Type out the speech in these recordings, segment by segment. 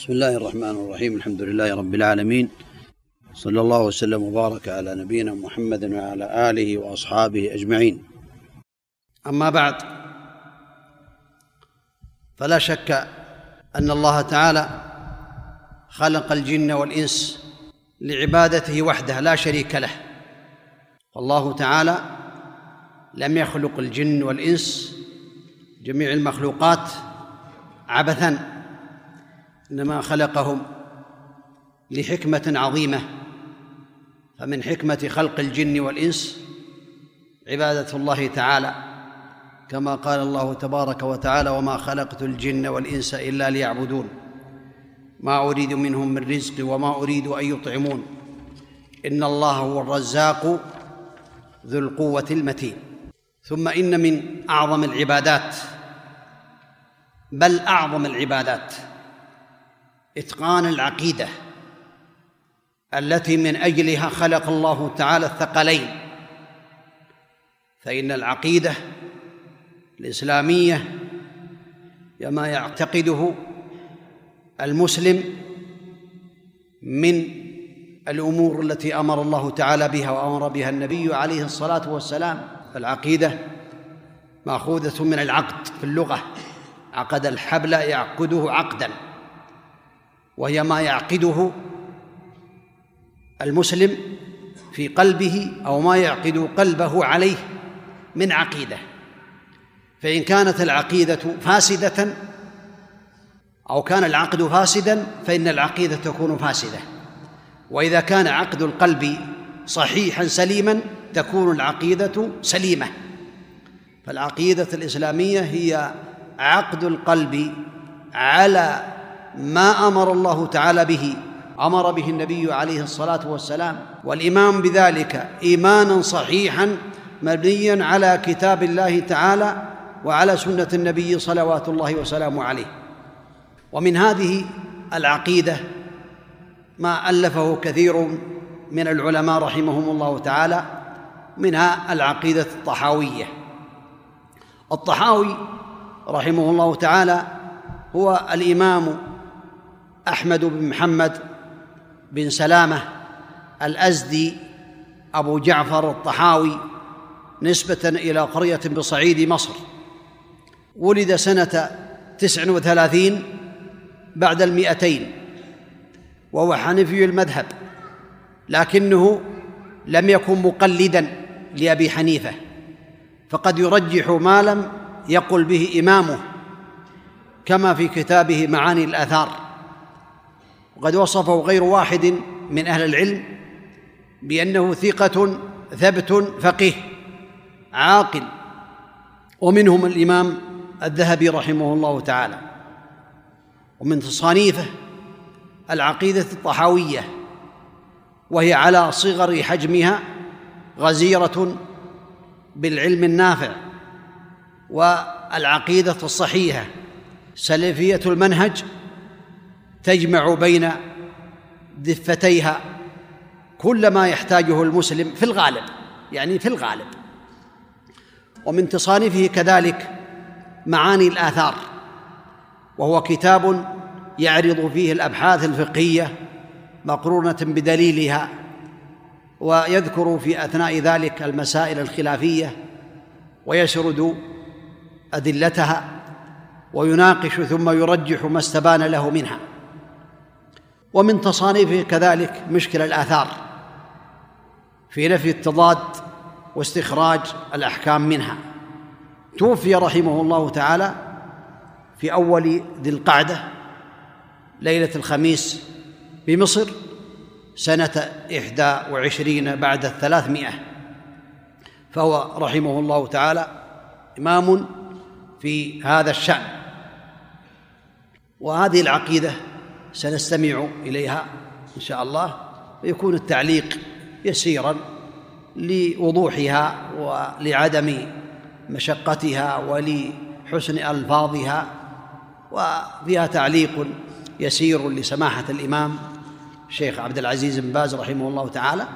بسم الله الرحمن الرحيم الحمد لله رب العالمين صلى الله وسلم وبارك على نبينا محمد وعلى اله واصحابه اجمعين اما بعد فلا شك ان الله تعالى خلق الجن والانس لعبادته وحده لا شريك له والله تعالى لم يخلق الجن والانس جميع المخلوقات عبثا إنما خلقهم لحكمة عظيمة فمن حكمة خلق الجن والإنس عبادة الله تعالى كما قال الله تبارك وتعالى وما خلقت الجن والإنس إلا ليعبدون ما أريد منهم من رزق وما أريد أن يطعمون إن الله هو الرزاق ذو القوة المتين. ثم إن من أعظم العبادات بل أعظم العبادات إتقان العقيدة التي من أجلها خلق الله تعالى الثقلين فإن العقيدة الإسلامية هي ما يعتقده المسلم من الأمور التي أمر الله تعالى بها وأمر بها النبي عليه الصلاة والسلام فالعقيدة مأخوذة من العقد في اللغة عقد الحبل يعقده عقدا. وهي ما يعقده المسلم في قلبه أو ما يعقد قلبه عليه من عقيدة. فإن كانت العقيدة فاسدة أو كان العقد فاسدا فإن العقيدة تكون فاسدة. وإذا كان عقد القلب صحيحا سليما تكون العقيدة سليمة. فالعقيدة الإسلامية هي عقد القلب على ما أمر الله تعالى به. أمر به النبي عليه الصلاة والسلام. والايمان بذلك إيمانا صحيحا مبنيا على كتاب الله تعالى وعلى سنة النبي صلوات الله وسلامه عليه. ومن هذه العقيدة ما ألفه كثير من العلماء رحمهم الله تعالى منها العقيدة الطحاوية. الطحاوي رحمه الله تعالى هو الإمام أحمد بن محمد بن سلامة الأزدي أبو جعفر الطحاوي نسبة إلى قرية بصعيد مصر. ولد سنة تسع وثلاثين بعد المئتين وهو حنفي المذهب لكنه لم يكن مقلدا لأبي حنيفة فقد يرجح ما لم يقل به إمامه كما في كتابه معاني الآثار. وقد وصفه غير واحد من أهل العلم بأنه ثقة ثبت فقيه عاقل. ومنهم الإمام الذهبي رحمه الله تعالى. ومن تصانيفه العقيدة الطحاوية وهي على صغر حجمها غزيرة بالعلم النافع. والعقيدة الصحيحة سلفية المنهج تجمع بين دفتيها كل ما يحتاجه المسلم في الغالب يعني في الغالب. ومن تصانيفه كذلك معاني الآثار وهو كتاب يعرض فيه الأبحاث الفقهية مقرونة بدليلها ويذكر في أثناء ذلك المسائل الخلافية ويسرد أدلتها ويناقش ثم يرجح ما استبان له منها. ومن تصانيفه كذلك مشكل الآثار في نفي التضاد واستخراج الأحكام منها. توفي رحمه الله تعالى في أول ذي القعدة ليلة الخميس بمصر سنة إحدى وعشرين بعد الثلاثمائة. فهو رحمه الله تعالى إمام في هذا الشأن. وهذه العقيدة سنستمع إليها إن شاء الله ويكون التعليق يسيرا لوضوحها ولعدم مشقتها ولحسن ألفاظها وفيها تعليق يسير لسماحة الإمام الشيخ عبد العزيز بن باز رحمه الله تعالى.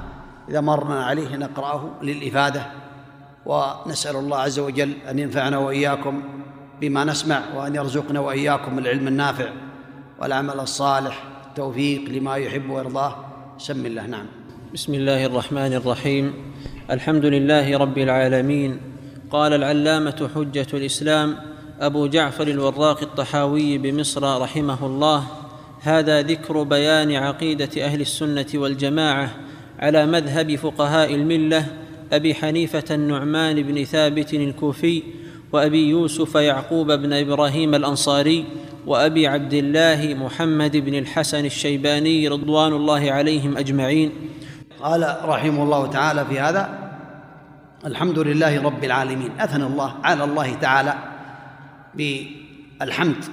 إذا مرنا عليه نقرأه للإفادة ونسأل الله عز وجل أن ينفعنا وإياكم بما نسمع وأن يرزقنا وإياكم العلم النافع. والعمل الصالح التوفيق لما يحب ويرضاه. سم الله نعم. بسم الله الرحمن الرحيم. الحمد لله رب العالمين. قال العلامة حجة الإسلام أبو جعفر الوراق الطحاوي بمصر رحمه الله هذا ذكر بيان عقيدة أهل السنة والجماعة على مذهب فقهاء الملة أبي حنيفة النعمان بن ثابت الكوفي وأبي يوسف يعقوب بن إبراهيم الأنصاري وأبي عبد الله محمد بن الحسن الشيباني رضوان الله عليهم أجمعين. قال رحمه الله تعالى في هذا الحمد لله رب العالمين. أثنى الله على الله تعالى بالحمد.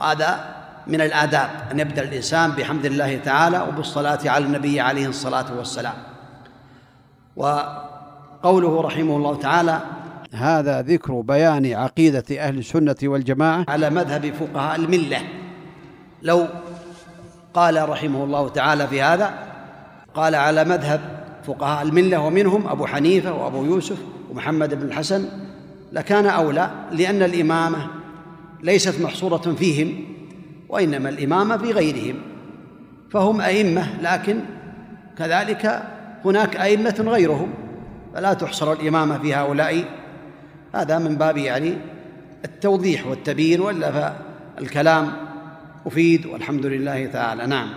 وهذا من الآداب أن يبدأ الإنسان بحمد الله تعالى وبالصلاة على النبي عليه الصلاة والسلام. وقوله رحمه الله تعالى هذا ذكر بيان عقيدة أهل السنة والجماعة. على مذهب فقهاء الملة. لو قال رحمه الله تعالى في هذا قال على مذهب فقهاء الملة ومنهم أبو حنيفة وأبو يوسف ومحمد بن الحسن لكان أولى لأن الإمامة ليست محصورة فيهم وإنما الإمامة في غيرهم فهم أئمة لكن كذلك هناك أئمة غيرهم فلا تحصر الإمامة في هؤلاء هذا من باب يعني التوضيح والتبيين وإلا فالكلام مفيد والحمد لله تعالى. نعم.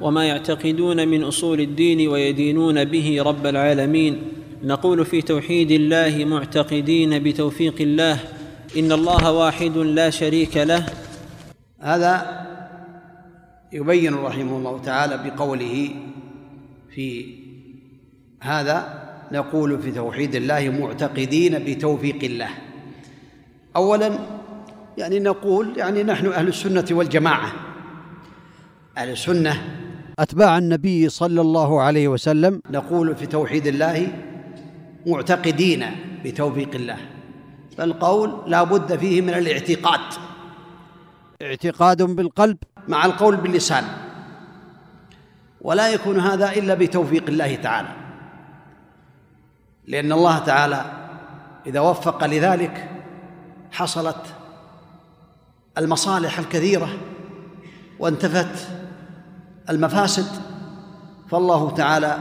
وما يعتقدون من أصول الدين ويدينون به رب العالمين. نقول في توحيد الله معتقدين بتوفيق الله إن الله واحد لا شريك له. هذا يبين رحمه الله تعالى بقوله في هذا نقول في توحيد الله معتقدين بتوفيق الله. اولا يعني نقول يعني نحن أهل السنة والجماعة. أهل السنة أتباع النبي صلى الله عليه وسلم نقول في توحيد الله معتقدين بتوفيق الله. فالقول لا بد فيه من الاعتقاد. اعتقاد بالقلب مع القول باللسان. ولا يكون هذا إلا بتوفيق الله تعالى. لأن الله تعالى إذا وفق لذلك حصلت المصالح الكثيرة وانتفت المفاسد فالله تعالى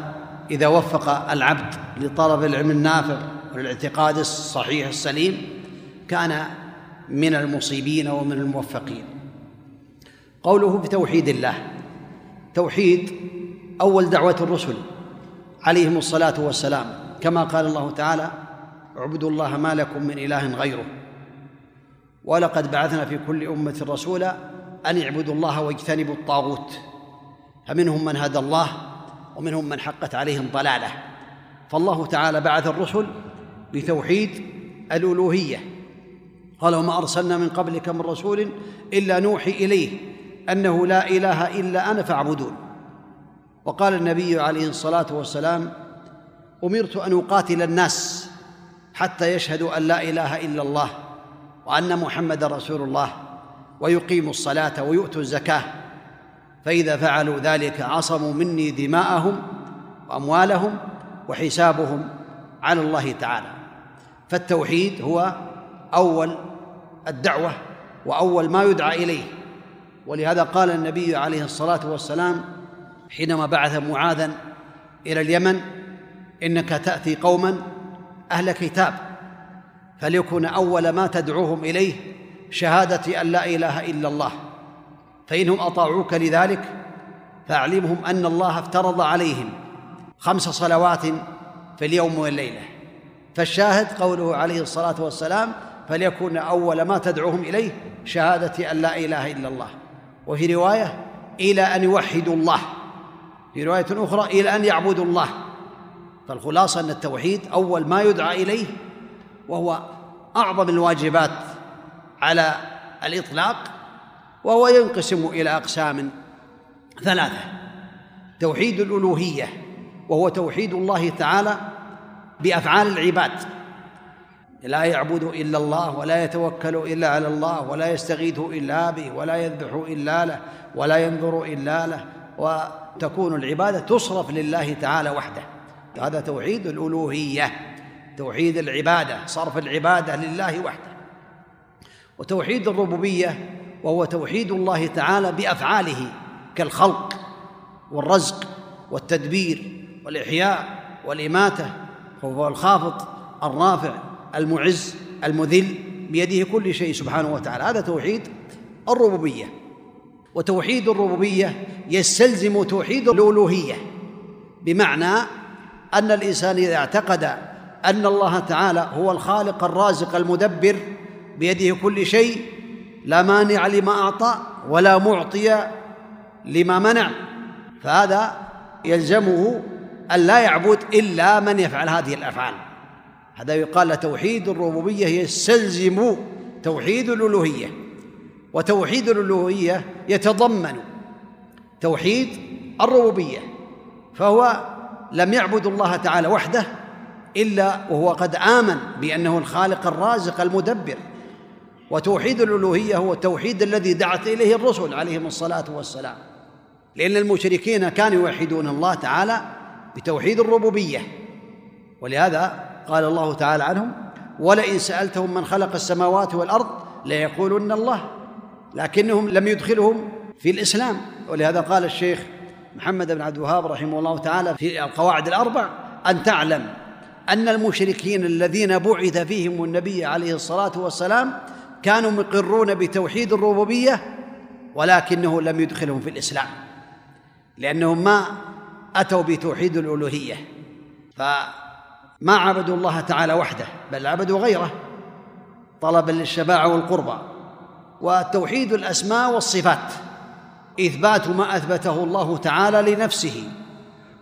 إذا وفق العبد لطلب العلم النافع والاعتقاد الصحيح السليم كان من المصيبين ومن الموفقين. قوله بتوحيد الله توحيد أول دعوة الرسل عليهم الصلاة والسلام كما قال الله تعالى اعبدوا الله ما لكم من إله غيره. ولقد بعثنا في كل أمة رسولا أن اعبدوا الله واجتنبوا الطاغوت. فمنهم من هدى الله ومنهم من حقت عليهم ضلاله. فالله تعالى بعث الرسل بتوحيد الألوهية. قال وما أرسلنا من قبلك من رسول إلا نوحي إليه أنه لا إله إلا أنا فاعبدون. وقال النبي عليه الصلاة والسلام أمرت أن أقاتل الناس حتى يشهدوا أن لا إله إلا الله وأن محمدا رسول الله ويقيموا الصلاة ويؤتوا الزكاة. فإذا فعلوا ذلك عصموا مني دماءهم وأموالهم وحسابهم على الله تعالى. فالتوحيد هو أول الدعوة وأول ما يدعى إليه. ولهذا قال النبي عليه الصلاة والسلام حينما بعث معاذا إلى اليمن إنك تأتي قوما أهل كتاب فليكن أول ما تدعوهم إليه شهادة أن لا إله إلا الله فانهم أطاعوك لذلك فاعلمهم أن الله افترض عليهم خمس صلوات في اليوم والليلة. فالشاهد قوله عليه الصلاة والسلام فليكن أول ما تدعوهم إليه شهادة أن لا إله إلا الله. وفي رواية إلى أن يوحدوا الله. في رواية أخرى إلى أن يعبدوا الله. فالخلاصة أن التوحيد أول ما يدعى إليه وهو أعظم الواجبات على الإطلاق وهو ينقسم إلى أقسام ثلاثة. توحيد الألوهية وهو توحيد الله تعالى بأفعال العباد. لا يعبد إلا الله ولا يتوكل إلا على الله ولا يستغيث إلا به ولا يذبح إلا له ولا ينظر إلا له. وتكون العبادة تصرف لله تعالى وحده. هذا توحيد الألوهية توحيد العبادة صرف العبادة لله وحده. وتوحيد الربوبية وهو توحيد الله تعالى بأفعاله كالخلق والرزق والتدبير والإحياء والإماتة وهو الخافض الرافع المعز المذل بيده كل شيء سبحانه وتعالى. هذا توحيد الربوبية. وتوحيد الربوبية يستلزم توحيد الألوهية بمعنى أن الإنسان إذا اعتقد أن الله تعالى هو الخالق الرازق المدبر بيده كل شيء لا مانع لما أعطى ولا معطي لما منع. فهذا يلزمه أن لا يعبد إلا من يفعل هذه الأفعال. هذا يقال توحيد الربوبية يستلزم توحيد الألوهية. وتوحيد الألوهية يتضمن توحيد الربوبية فهو لم يعبد الله تعالى وحده إلا وهو قد آمن بأنه الخالق الرازق المدبر. وتوحيد الألوهية هو التوحيد الذي دعت إليه الرسل عليهم الصلاة والسلام. لأن المشركين كانوا يوحدون الله تعالى بتوحيد الربوبية. ولهذا قال الله تعالى عنهم ولئن سألتهم من خلق السماوات والأرض ليقولن الله لكنهم لم يدخلهم في الإسلام. ولهذا قال الشيخ محمد بن عبد الوهاب رحمه الله تعالى في القواعد الأربع أن تعلم أن المشركين الذين بعث فيهم النبي عليه الصلاة والسلام كانوا مقرون بتوحيد الربوبية ولكنه لم يدخلهم في الإسلام لأنهم ما أتوا بتوحيد الألوهية. فما عبدوا الله تعالى وحده بل عبدوا غيره طلبا للشفاعه والقربى وتوحيد الأسماء والصفات. إثبات ما أثبته الله تعالى لنفسه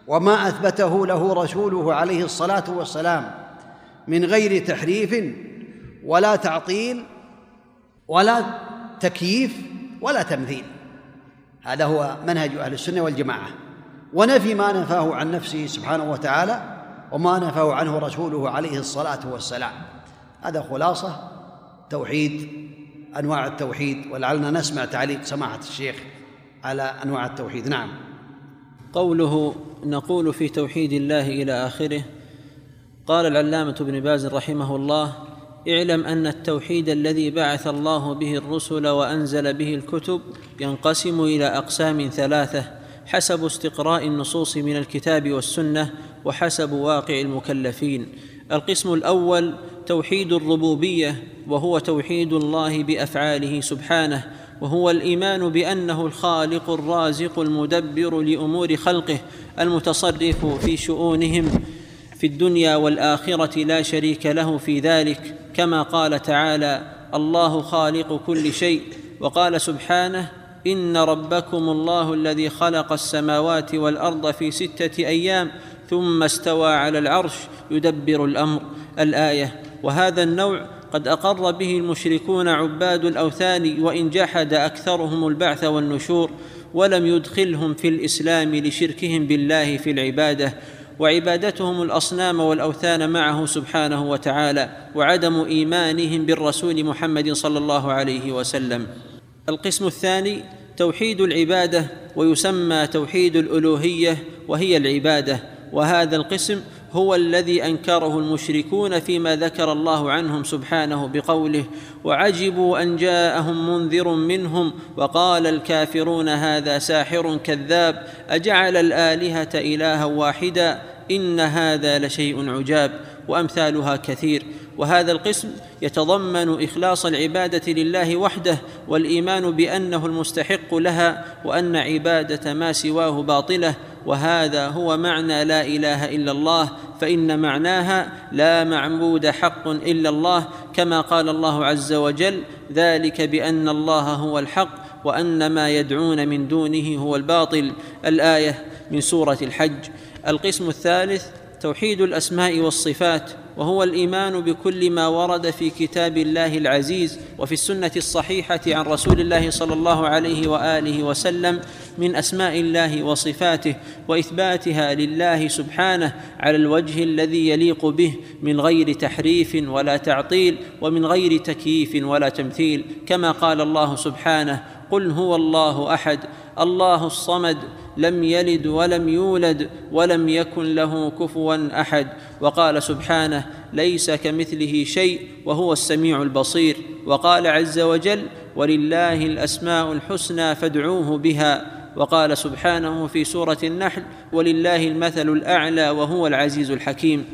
وما أثبته له رسوله عليه الصلاة والسلام من غير تحريف ولا تعطيل ولا تكييف ولا تمثيل. هذا هو منهج أهل السنة والجماعة. ونفي ما نفاه عن نفسه سبحانه وتعالى وما نفاه عنه رسوله عليه الصلاة والسلام. هذا خلاصة توحيد أنواع التوحيد ولعلنا نسمع تعليق سماحة الشيخ. على أنواع التوحيد. نعم. قوله نقول في توحيد الله إلى آخره قال العلامة ابن باز رحمه الله اعلم أن التوحيد الذي بعث الله به الرسل وأنزل به الكتب ينقسم إلى أقسام ثلاثة حسب استقراء النصوص من الكتاب والسنة وحسب واقع المكلفين. القسم الأول توحيد الربوبية وهو توحيد الله بأفعاله سبحانه وهو الإيمان بأنه الخالق الرازق المدبر لأمور خلقه المتصرف في شؤونهم في الدنيا والآخرة لا شريك له في ذلك. كما قال تعالى الله خالق كل شيء وقال سبحانه إن ربكم الله الذي خلق السماوات والأرض في ستة أيام ثم استوى على العرش يدبر الأمر الآية وهذا النوع قد أقر به المشركون عباد الأوثان وإن جحد أكثرهم البعث والنشور ولم يدخلهم في الإسلام لشركهم بالله في العبادة وعبادتهم الأصنام والأوثان معه سبحانه وتعالى وعدم إيمانهم بالرسول محمد صلى الله عليه وسلم. القسم الثاني توحيد العبادة ويسمى توحيد الألوهية وهي العبادة وهذا القسم هو الذي أنكره المشركون فيما ذكر الله عنهم سبحانه بقوله وعجبوا أن جاءهم منذر منهم وقال الكافرون هذا ساحر كذاب أجعل الآلهة إلها واحدا إن هذا لشيء عجاب وأمثالها كثير وهذا القسم يتضمن إخلاص العبادة لله وحده والإيمان بأنه المستحق لها وأن عبادة ما سواه باطلة وهذا هو معنى لا إله إلا الله فإن معناها لا معبود حق إلا الله كما قال الله عز وجل ذلك بأن الله هو الحق وأن ما يدعون من دونه هو الباطل. الآية من سورة الحج. القسم الثالث توحيد الأسماء والصفات وهو الإيمان بكل ما ورد في كتاب الله العزيز وفي السنة الصحيحة عن رسول الله صلى الله عليه وآله وسلم من أسماء الله وصفاته وإثباتها لله سبحانه على الوجه الذي يليق به من غير تحريف ولا تعطيل ومن غير تكييف ولا تمثيل كما قال الله سبحانه قل هو الله أحد الله الصمد لم يلد ولم يولد ولم يكن له كفوا أحد وقال سبحانه ليس كمثله شيء وهو السميع البصير وقال عز وجل ولله الأسماء الحسنى فادعوه بها وقال سبحانه في سورة النحل ولله المثل الأعلى وهو العزيز الحكيم.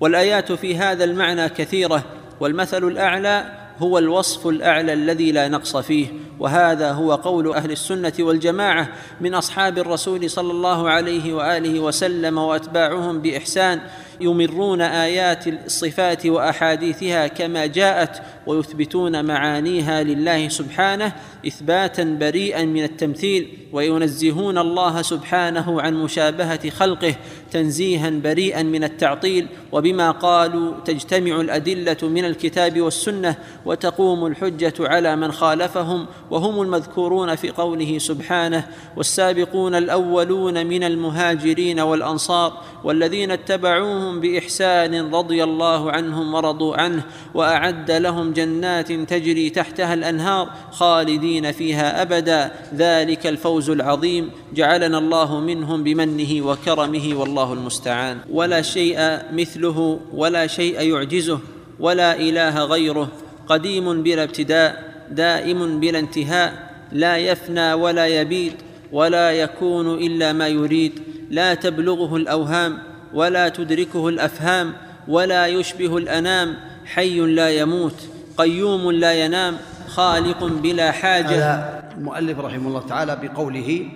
والآيات في هذا المعنى كثيرة والمثل الأعلى هو الوصف الأعلى الذي لا نقص فيه وهذا هو قول أهل السنة والجماعة من أصحاب الرسول صلى الله عليه وآله وسلم وأتباعهم بإحسان يمرون آيات الصفات وأحاديثها كما جاءت ويثبتون معانيها لله سبحانه إثباتا بريئا من التمثيل وينزهون الله سبحانه عن مشابهة خلقه تنزيها بريئا من التعطيل وبما قالوا تجتمع الأدلة من الكتاب والسنة وتقوم الحجة على من خالفهم وهم المذكورون في قوله سبحانه والسابقون الأولون من المهاجرين والأنصار والذين اتبعوهم بإحسان رضي الله عنهم ورضوا عنه وأعد لهم جنات تجري تحتها الأنهار خالدين فيها أبدا. ذلك الفوز العظيم. جعلنا الله منهم بمنه وكرمه والله المستعان. ولا شيء مثله ولا شيء يعجزه ولا إله غيره. قديم بلا ابتداء دائم بلا انتهاء لا يفنى ولا يبيد ولا يكون إلا ما يريد. لا تبلغه الأوهام ولا تدركه الأفهام ولا يشبه الأنام. حي لا يموت قيوم لا ينام. خالق بلا حاجة. هذا المؤلف رحمه الله تعالى بقوله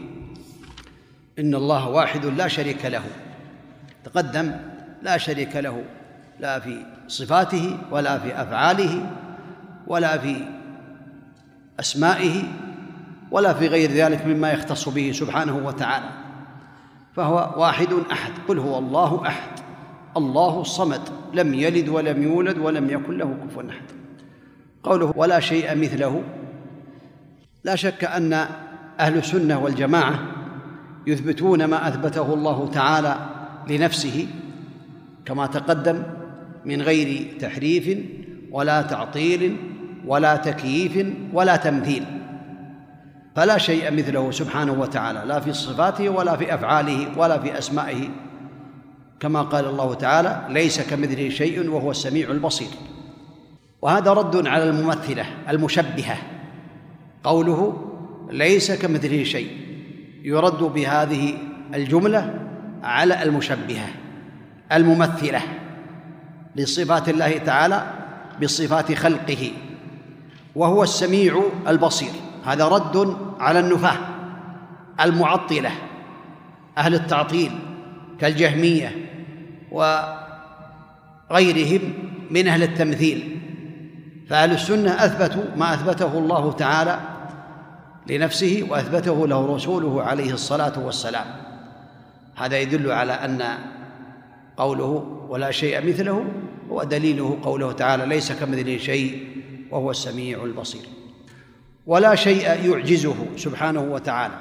إن الله واحد لا شريك له. تقدم لا شريك له لا في صفاته ولا في أفعاله ولا في أسمائه ولا في غير ذلك مما يختص به سبحانه وتعالى. فهو واحد أحد. قل هو الله أحد. الله الصمد. لم يلد ولم يولد ولم يكن له كفوا أحد. قوله ولا شيء مثله لا شك أن أهل السنة والجماعة يثبتون ما أثبته الله تعالى لنفسه كما تقدم من غير تحريف ولا تعطيل ولا تكييف ولا تمثيل. فلا شيء مثله سبحانه وتعالى لا في صفاته ولا في أفعاله ولا في أسمائه. كما قال الله تعالى ليس كمثله شيء وهو السميع البصير. وهذا رد على الممثلة المشبهة. قوله ليس كمثله شيء. يرد بهذه الجملة على المشبهة الممثلة لصفات الله تعالى بصفات خلقه وهو السميع البصير. هذا رد على النفاة المعطلة أهل التعطيل كالجهمية وغيرهم من أهل التمثيل. فأهل السنة أثبتوا ما أثبته الله تعالى لنفسه وأثبته له رسوله عليه الصلاة والسلام. هذا يدل على أن قوله ولا شيء مثله هو دليله قوله تعالى ليس كمثله شيء وهو السميع البصير. ولا شيء يعجزه سبحانه وتعالى.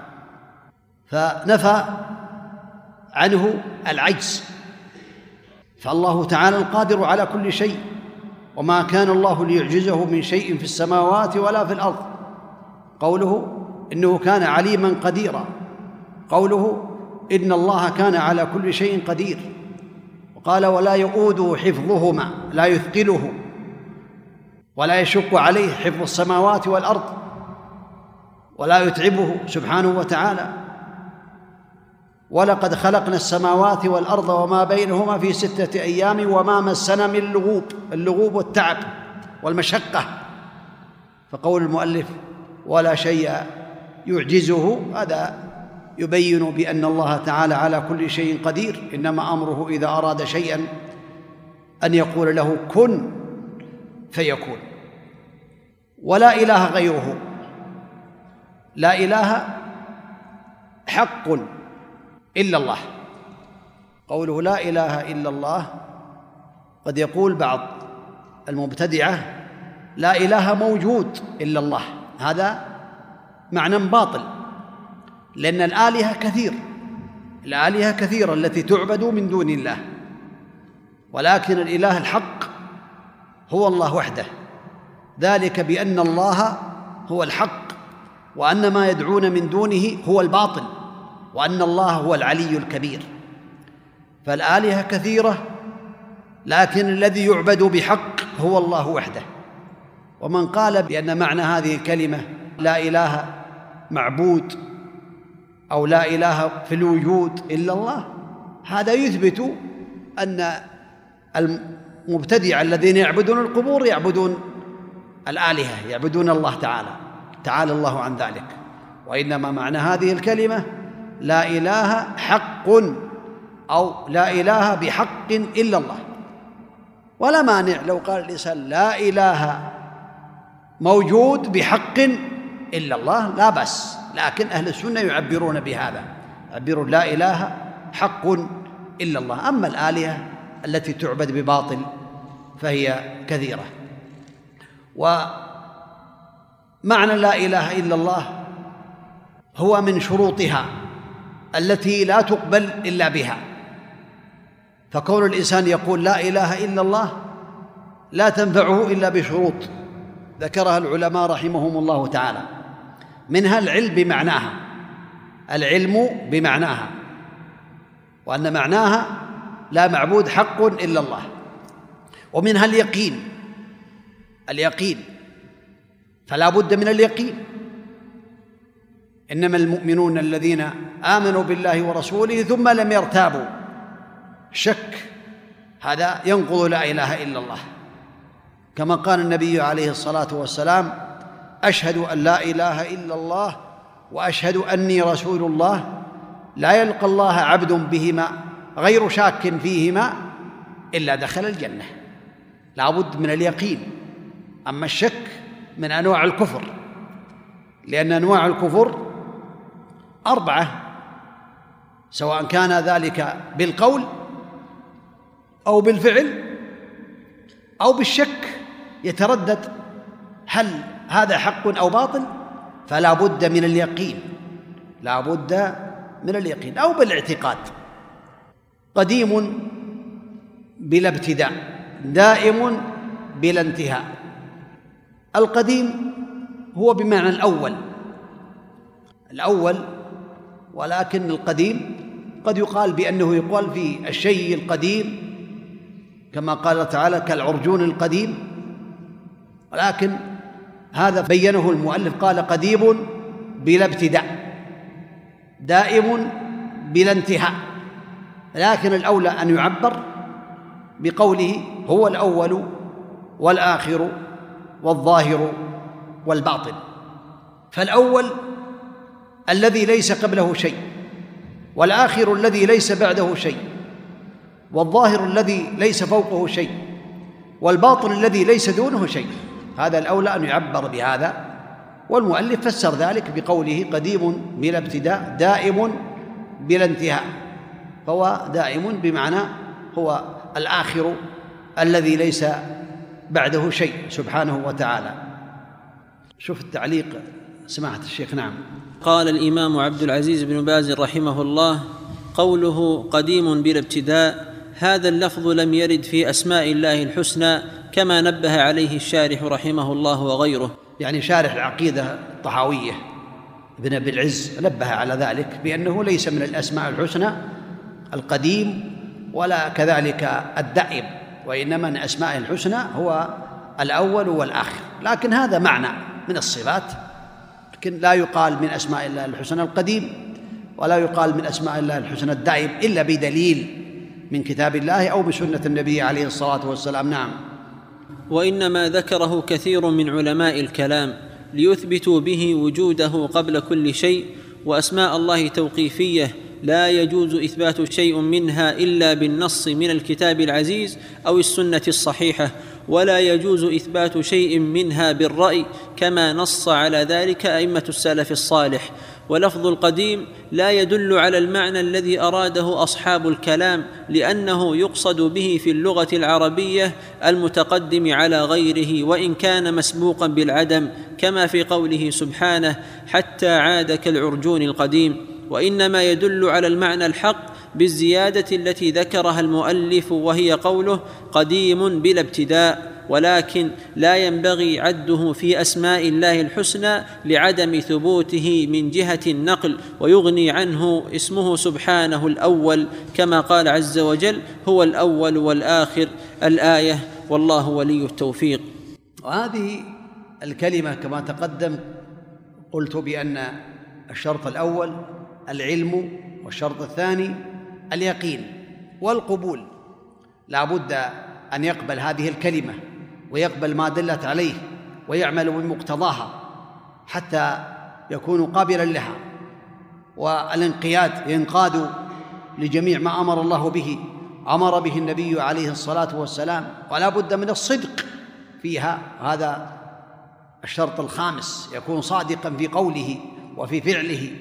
فنفى عنه العجز. فالله تعالى القادر على كل شيء. وما كان الله ليعجزه من شيء في السماوات ولا في الأرض. قوله إنه كان عليما قديرا. قوله إن الله كان على كل شيء قدير. وقال ولا يؤوده حفظهما لا يثقله ولا يشق عليه حفظ السماوات والأرض ولا يتعبه سبحانه وتعالى. ولقد خلقنا السماوات والأرض وما بينهما في ستة أيام وما مسنا من لغوب اللغوب والتعب والمشقة. فقول المؤلف ولا شيء يعجزه هذا يبين بأن الله تعالى على كل شيء قدير. إنما أمره إذا أراد شيئا أن يقول له كن فيكون. ولا إله غيره. لا إله حق. إلا الله. قوله لا إله إلا الله قد يقول بعض المبتدعة لا إله موجود إلا الله. هذا معنى باطل لأن الآلهة كثير الآلهة كثيرة التي تعبد من دون الله ولكن الإله الحق هو الله وحده. ذلك بأن الله هو الحق وأن ما يدعون من دونه هو الباطل. وأن الله هو العلي الكبير. فالآلهة كثيرة لكن الذي يعبد بحق هو الله وحده. ومن قال بأن معنى هذه الكلمة لا إله معبود أو لا إله في الوجود إلا الله هذا يثبت أن المبتدع الذين يعبدون القبور يعبدون الآلهة يعبدون الله تعالى تعالى الله عن ذلك. وإنما معنى هذه الكلمة لا إله حق أو لا إله بحق إلا الله. ولا مانع لو قال الإنسان لا إله موجود بحق إلا الله لا بأس. لكن أهل السنة يعبرون بهذا يعبرون لا إله حق إلا الله. أما الآلهة التي تعبد بباطل فهي كثيرة. ومعنى لا إله إلا الله هو من شروطها. التي لا تقبل إلا بها. فكون الإنسان يقول لا إله إلا الله لا تنفعه إلا بشروط ذكرها العلماء رحمهم الله تعالى. منها العلم بمعناها العلم بمعناها وأن معناها لا معبود حق إلا الله. ومنها اليقين اليقين فلا بد من اليقين. إنما المؤمنون الذين آمنوا بالله ورسوله ثم لم يرتابوا. شك. هذا ينقض لا إله إلا الله. كما قال النبي عليه الصلاة والسلام أشهد أن لا إله إلا الله وأشهد أني رسول الله. لا يلقى الله عبد بهما غير شاك فيهما إلا دخل الجنة. لا بد من اليقين. أما الشك من أنواع الكفر. لأن أنواع الكفر أربعة. سواء كان ذلك بالقول أو بالفعل أو بالشك يتردد هل هذا حق أو باطل فلا بد من اليقين. لا بد من اليقين أو بالاعتقاد. قديم بلا ابتداء دائم بلا انتهاء. القديم هو بمعنى الأول. الأول ولكن القديم قد يقال بأنه يقال في الشيء القديم كما قال تعالى كالعرجون القديم. ولكن هذا بينه المؤلف قال قديم بلا ابتداء دائم بلا انتهاء. لكن الأولى أن يعبر بقوله هو الأول والآخر والظاهر والباطن. فالأول الذي ليس قبله شيء والآخر الذي ليس بعده شيء والظاهر الذي ليس فوقه شيء والباطن الذي ليس دونه شيء. هذا الأولى أن يعبر بهذا والمؤلف فسر ذلك بقوله قديم بلا ابتداء دائم بلا انتهاء. فهو دائم بمعنى هو الآخر الذي ليس بعده شيء سبحانه وتعالى. شوف التعليق سماحة الشيخ نعم. قال الإمام عبد العزيز بن باز رحمه الله قوله قديم بلا ابتداء هذا اللفظ لم يرد في أسماء الله الحسنى كما نبه عليه الشارح رحمه الله وغيره. يعني شارح العقيدة الطحاوية ابن أبي العز نبه على ذلك بأنه ليس من الأسماء الحسنى القديم ولا كذلك الدائم وإنما من أسماء الحسنى هو الأول والآخر. لكن هذا معنى من الصفات لكن لا يقال من أسماء الله الحسنى القديم ولا يقال من أسماء الله الحسنى الدائم إلا بدليل من كتاب الله أو بسنة النبي عليه الصلاة والسلام. نعم. وإنما ذكره كثير من علماء الكلام ليثبتوا به وجوده قبل كل شيء وأسماء الله توقيفية لا يجوز إثبات شيء منها إلا بالنص من الكتاب العزيز أو السنة الصحيحة. ولا يجوز إثبات شيء منها بالرأي كما نص على ذلك أئمة السلف الصالح. ولفظ القديم لا يدل على المعنى الذي أراده أصحاب الكلام لأنه يقصد به في اللغة العربية المتقدم على غيره وإن كان مسبوقا بالعدم كما في قوله سبحانه حتى عاد كالعرجون القديم وإنما يدل على المعنى الحق بالزيادة التي ذكرها المؤلف وهي قوله قديم بلا ابتداء ولكن لا ينبغي عده في أسماء الله الحسنى لعدم ثبوته من جهة النقل ويغني عنه اسمه سبحانه الأول كما قال عز وجل هو الأول والآخر الآية والله ولي التوفيق. وهذه الكلمة كما تقدم قلت بأن الشرط الأول العلم والشرط الثاني اليقين والقبول. لا بد أن يقبل هذه الكلمة ويقبل ما دلت عليه ويعمل بمقتضاها حتى يكون قابلا لها. والانقياد ينقاد لجميع ما أمر الله به أمر به النبي عليه الصلاة والسلام. ولا بد من الصدق فيها. هذا الشرط الخامس يكون صادقا في قوله وفي فعله.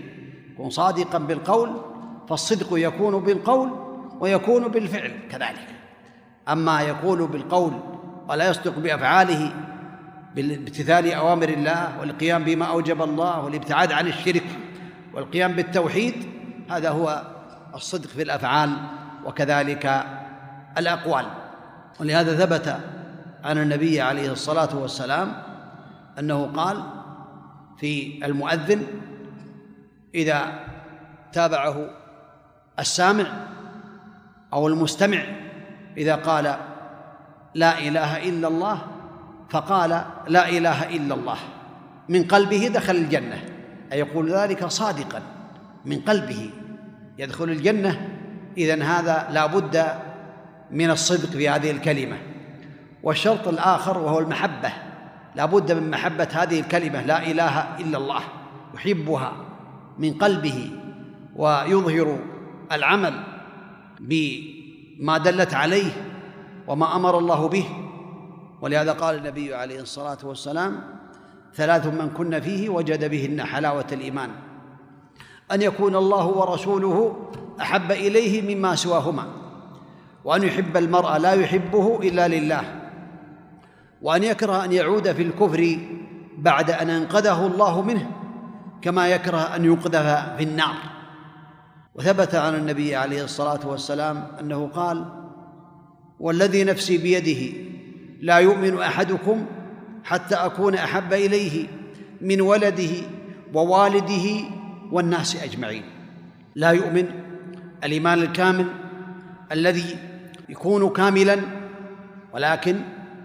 يكون صادقا بالقول فالصدق يكون بالقول ويكون بالفعل كذلك. أما يقول بالقول ولا يصدق بأفعاله بامتثال أوامر الله والقيام بما أوجب الله والابتعاد عن الشرك والقيام بالتوحيد هذا هو الصدق في الأفعال وكذلك الأقوال. ولهذا ثبت عن النبي عليه الصلاة والسلام أنه قال في المؤذن إذا تابعه السامع أو المستمع إذا قال لا إله إلا الله فقال لا إله إلا الله من قلبه دخل الجنة أي يقول ذلك صادقا من قلبه يدخل الجنة إذن هذا لا بد من الصدق في هذه الكلمة. والشرط الآخر وهو المحبة لا بد من محبة هذه الكلمة لا إله إلا الله يحبها. من قلبه ويظهر العمل بما دلت عليه وما أمر الله به. ولهذا قال النبي عليه الصلاة والسلام ثلاث من كن فيه وجد بهن حلاوة الإيمان. أن يكون الله ورسوله أحب إليه مما سواهما وأن يحب المرء لا يحبه إلا لله وأن يكره أن يعود في الكفر بعد أن أنقذه الله منه كما يكره أن يقذف في النار. وثبت عن النبي عليه الصلاة والسلام أنه قال والذي نفسي بيده لا يؤمن أحدكم حتى أكون أحب إليه من ولده ووالده والناس أجمعين. لا يؤمن الإيمان الكامل الذي يكون كاملا ولكن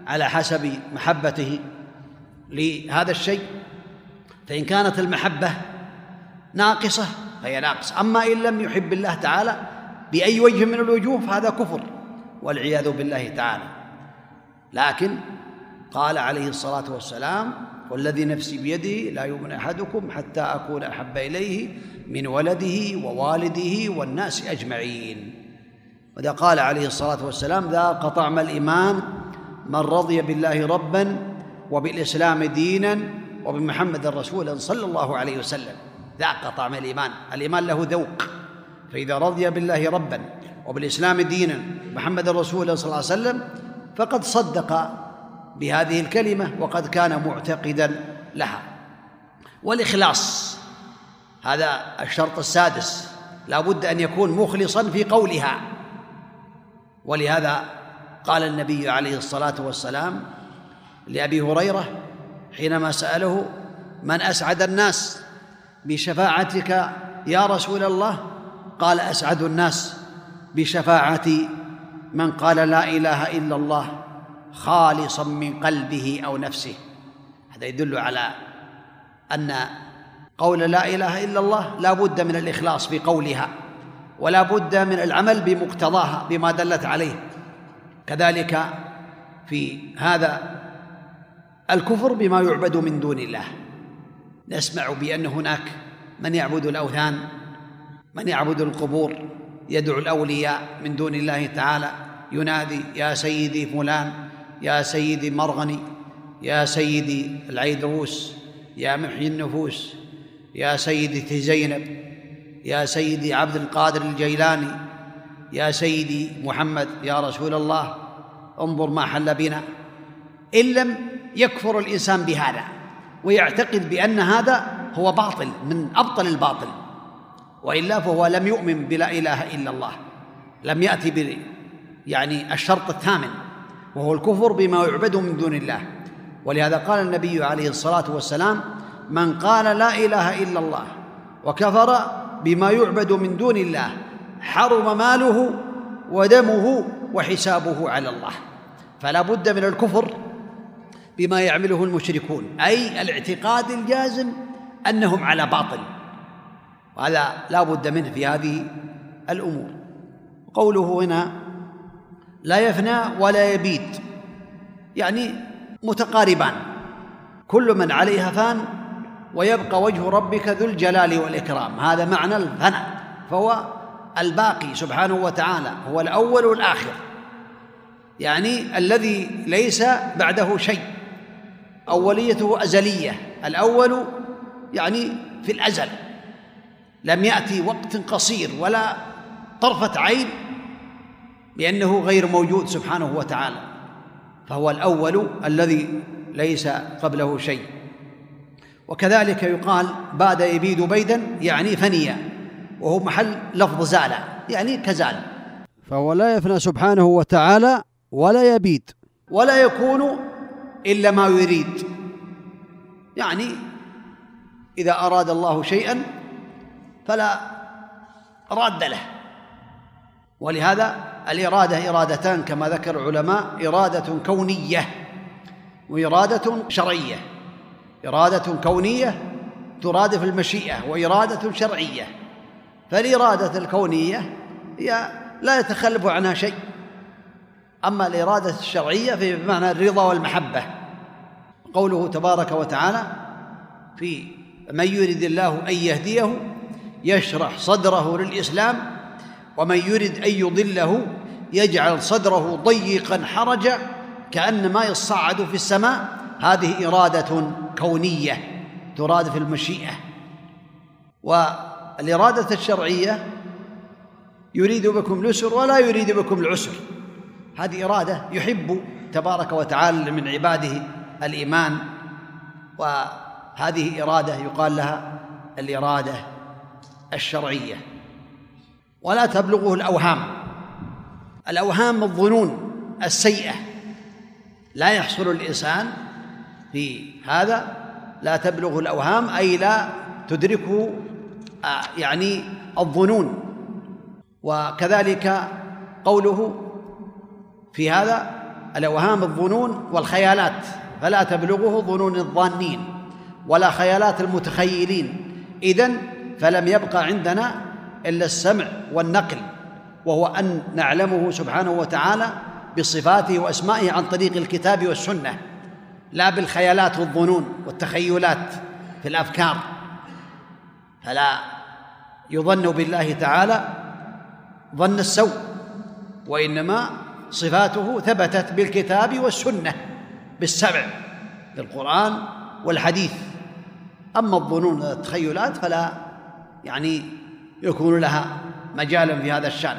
على حسب محبته لهذا الشيء. فإن كانت المحبة ناقصة فهي ناقصة. أما إن لم يحب الله تعالى بأي وجه من الوجوه فهذا كفر والعياذ بالله تعالى. لكن قال عليه الصلاة والسلام والذي نفسي بيده لا يؤمن أحدكم حتى أكون أحب إليه من ولده ووالده والناس أجمعين. وذا قال عليه الصلاة والسلام ذاق طعم الإيمان من رضي بالله ربا وبالإسلام دينا وبمحمد رسولا صلى الله عليه وسلم ذاق طعم الإيمان. الإيمان له ذوق. فإذا رضي بالله ربا وبالإسلام دينا محمد رسولا صلى الله عليه وسلم فقد صدق بهذه الكلمة وقد كان معتقدا لها. والإخلاص هذا الشرط السادس. لا بد أن يكون مخلصا في قولها. ولهذا قال النبي عليه الصلاة والسلام لأبي هريرة حينما سأله من أسعد الناس بشفاعتك يا رسول الله؟ قال أسعد الناس بشفاعة من قال لا إله إلا الله خالصا من قلبه أو نفسه. هذا يدل على أن قول لا إله إلا الله لا بد من الإخلاص في قولها ولا بد من العمل بمقتضاها بما دلت عليه. كذلك في هذا الكفر بما يعبد من دون الله. نسمع بأن هناك من يعبد الأوثان من يعبد القبور يدعو الأولياء من دون الله تعالى ينادي يا سيدي فلان يا سيدي مرغني يا سيدي العيدروس يا محيي النفوس يا سيدتي زينب يا سيدي عبد القادر الجيلاني يا سيدي محمد يا رسول الله انظر ما حل بنا. إن لم يكفر الإنسان بهذا ويعتقد بأن هذا هو باطل من أبطل الباطل. وإلا فهو لم يؤمن بلا إله إلا الله لم يأتي ب يعني الشرط الثامن وهو الكفر بما يعبد من دون الله. ولهذا قال النبي عليه الصلاة والسلام من قال لا إله إلا الله وكفر بما يعبد من دون الله حرم ماله ودمه وحسابه على الله. فلا بد من الكفر بما يعمله المشركون أي الاعتقاد الجازم أنهم على باطل. وهذا لا بد منه في هذه الأمور. قوله هنا لا يفنى ولا يبيد يعني متقاربان. كل من عليها فان ويبقى وجه ربك ذو الجلال والإكرام. هذا معنى الفناء فهو الباقي سبحانه وتعالى هو الأول والآخر. يعني الذي ليس بعده شيء. أوليته أزلية. الأول يعني في الأزل. لم يأتي وقت قصير ولا طرفة عين لأنه غير موجود سبحانه وتعالى. فهو الأول الذي ليس قبله شيء. وكذلك يقال باد يبيد بيدا يعني فنيا وهو محل لفظ زال يعني كزال. فهو لا يفنى سبحانه وتعالى ولا يبيد. ولا يكون إلا ما يريد. يعني إذا أراد الله شيئا فلا راد له. ولهذا الإرادة إرادتان كما ذكر العلماء إرادة كونية وإرادة شرعية. إرادة كونية ترادف المشيئة وإرادة شرعية. فالإرادة الكونية هي لا يتخلف عنها شيء. أما الإرادة الشرعية فهي بمعنى الرضا والمحبة. قوله تبارك وتعالى في من يرد الله أن يهديه يشرح صدره للإسلام ومن يرد أن يضله يجعل صدره ضيقا حرجا كأنما يصعد في السماء. هذه إرادة كونية تراد في المشيئة. والإرادة الشرعية يريد بكم اليسر ولا يريد بكم العسر. هذه إرادة يحب تبارك وتعالى من عباده الإيمان وهذه إرادة يقال لها الإرادة الشرعية. ولا تبلغه الأوهام. الأوهام الظنون السيئة. لا يحصل الإنسان في هذا لا تبلغه الأوهام أي لا تدركه آه، يعني الظنون. وكذلك قوله في هذا الأوهام الظنون والخيالات فلا تبلغه ظنون الظانين ولا خيالات المتخيلين. إذن فلم يبقى عندنا إلا السمع والنقل وهو أن نعلمه سبحانه وتعالى بصفاته وأسمائه عن طريق الكتاب والسنة لا بالخيالات والظنون والتخيلات في الأفكار. فلا يظن بالله تعالى ظن السوء وإنما صفاته ثبتت بالكتاب والسنة بالسبع بالقرآن والحديث. أما الظنون والتخيلات فلا يعني يكون لها مجالا في هذا الشأن.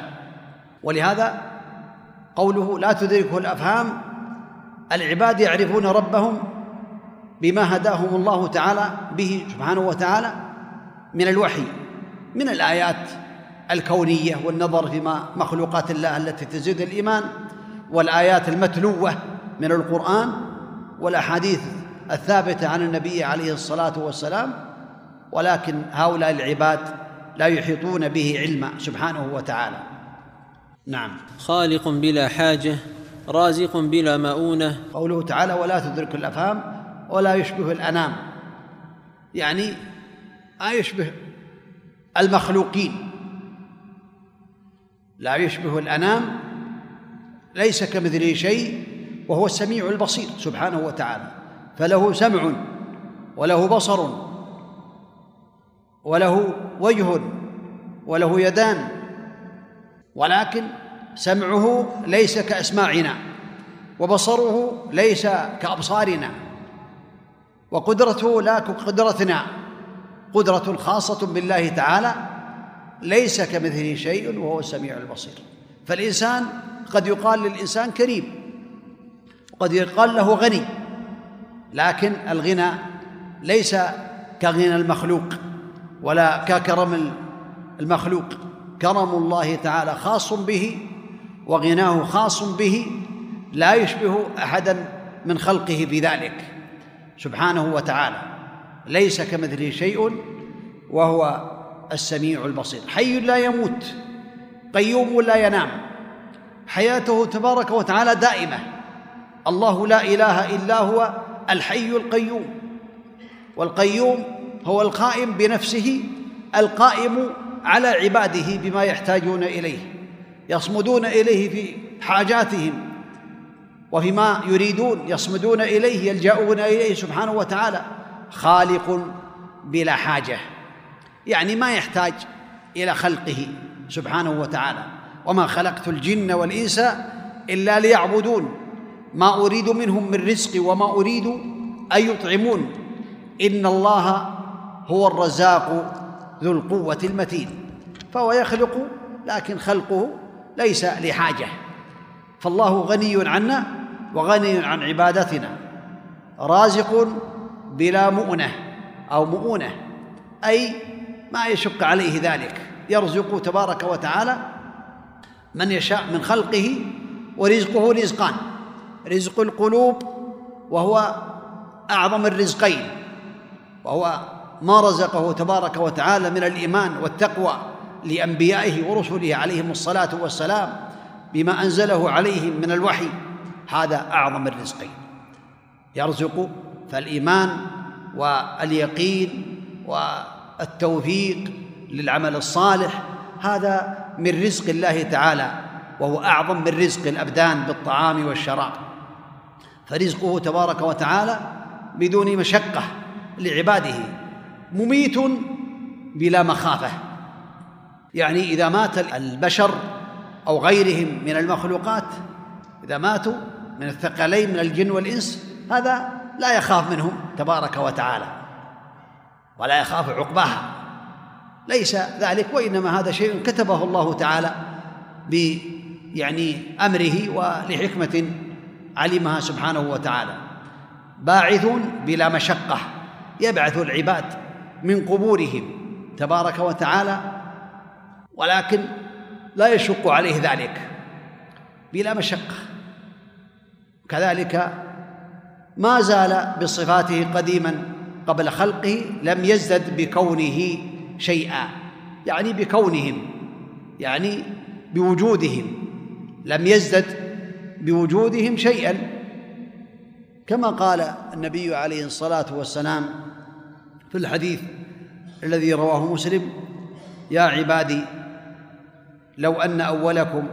ولهذا قوله لا تدركه الأفهام العباد يعرفون ربهم بما هداهم الله تعالى به سبحانه وتعالى من الوحي من الآيات. الكونية والنظر في مخلوقات الله التي تزيد الإيمان والآيات المتلوة من القرآن والأحاديث الثابتة عن النبي عليه الصلاة والسلام ولكن هؤلاء العباد لا يحيطون به علما سبحانه وتعالى. نعم. خالق بلا حاجة رازق بلا مؤونة. قوله تعالى ولا تدرك الأفهام ولا يشبه الأنام. يعني ما يشبه المخلوقين. لا يشبه الأنام ليس كمثله شيء وهو السميع البصير سبحانه وتعالى. فله سمع وله بصر وله وجه وله يدان ولكن سمعه ليس كأسماعنا وبصره ليس كأبصارنا وقدرته لا كقدرتنا قدرة خاصة بالله تعالى. ليس كمثله شيء وهو السميع البصير. فالإنسان قد يقال للإنسان كريم وقد يقال له غني لكن الغنى ليس كغنى المخلوق ولا ككرم المخلوق. كرم الله تعالى خاص به وغناه خاص به لا يشبه أحدا من خلقه في ذلك سبحانه وتعالى ليس كمثله شيء وهو السميع البصير. حي لا يموت قيوم لا ينام. حياته تبارك وتعالى دائمة. الله لا إله إلا هو الحي القيوم. والقيوم هو القائم بنفسه القائم على عباده بما يحتاجون إليه يصمدون إليه في حاجاتهم وفيما يريدون يصمدون إليه يلجؤون إليه سبحانه وتعالى. خالق بلا حاجة. يعني ما يحتاج إلى خلقه سبحانه وتعالى. وما خلقت الجن والإنس إلا ليعبدون. ما أريد منهم من رزق وما أريد أن يطعمون. إن الله هو الرزاق ذو القوة المتين. فهو يخلق لكن خلقه ليس لحاجة. فالله غني عنا وغني عن عبادتنا. رازق بلا مؤنة أو مؤونة. أي ما يشق عليه ذلك. يرزق تبارك وتعالى من يشاء من خلقه ورزقه رزقان. رزق القلوب وهو أعظم الرزقين وهو ما رزقه تبارك وتعالى من الإيمان والتقوى لأنبيائه ورسله عليهم الصلاة والسلام بما أنزله عليهم من الوحي. هذا أعظم الرزقين. يرزق فالإيمان واليقين والتوفيق للعمل الصالح هذا من رزق الله تعالى وهو أعظم من رزق الأبدان بالطعام والشراب. فرزقه تبارك وتعالى بدون مشقة لعباده مميت بلا مخافة. يعني إذا مات البشر أو غيرهم من المخلوقات إذا ماتوا من الثقلين من الجن والإنس هذا لا يخاف منهم تبارك وتعالى. ولا يخاف عقباها ليس ذلك وإنما هذا شيء كتبه الله تعالى ب يعني أمره ولحكمة علمها سبحانه وتعالى. باعث بلا مشقة يبعث العباد من قبورهم تبارك وتعالى ولكن لا يشق عليه ذلك. بلا مشقة. كذلك ما زال بصفاته قديما قبل خلقه لم يزدد بكونه شيئا يعني بكونهم يعني بوجودهم لم يزدد بوجودهم شيئا. كما قال النبي عليه الصلاة والسلام في الحديث الذي رواه مسلم يا عبادي لو أن أولكم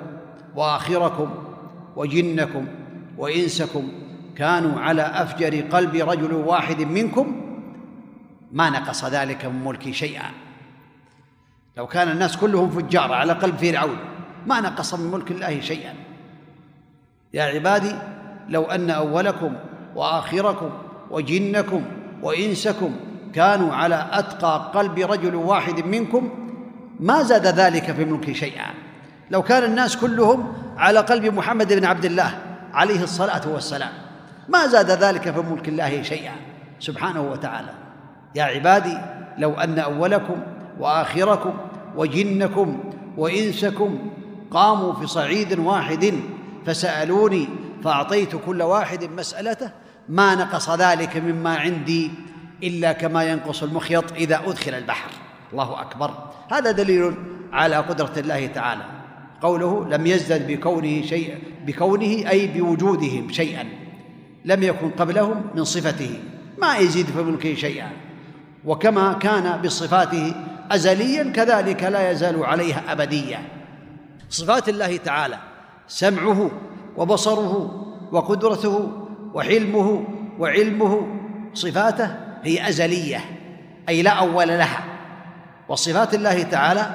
وآخركم وجنكم وإنسكم كانوا على أفجر قلب رجل واحد منكم ما نقص ذلك من ملكي شيئا. لو كان الناس كلهم فجار على قلب فرعون ما نقص من ملك الله شيئا. يا عبادي لو أن أولكم وآخركم وجنكم وإنسكم كانوا على أتقى قلب رجل واحد منكم ما زاد ذلك في ملكي شيئا. لو كان الناس كلهم على قلب محمد بن عبد الله عليه الصلاة والسلام ما زاد ذلك في ملك الله شيئا. سبحانه وتعالى. يا عبادي لو أن أولكم وآخركم وجنكم وإنسكم قاموا في صعيد واحد فسألوني فأعطيت كل واحد مسألته ما نقص ذلك مما عندي إلا كما ينقص المخيط إذا أدخل البحر. الله أكبر. هذا دليل على قدرة الله تعالى. قوله لم يزدد بكونه شيء بكونه أي بوجودهم شيئا. لم يكن قبلهم من صفته. ما يزيد في ملكه شيئا. وكما كان بصفاته ازليا كذلك لا يزال عليها ابديا صفات الله تعالى سمعه وبصره وقدرته وحلمه وعلمه صفاته هي أزلية أي لا أول لها. وصفات الله تعالى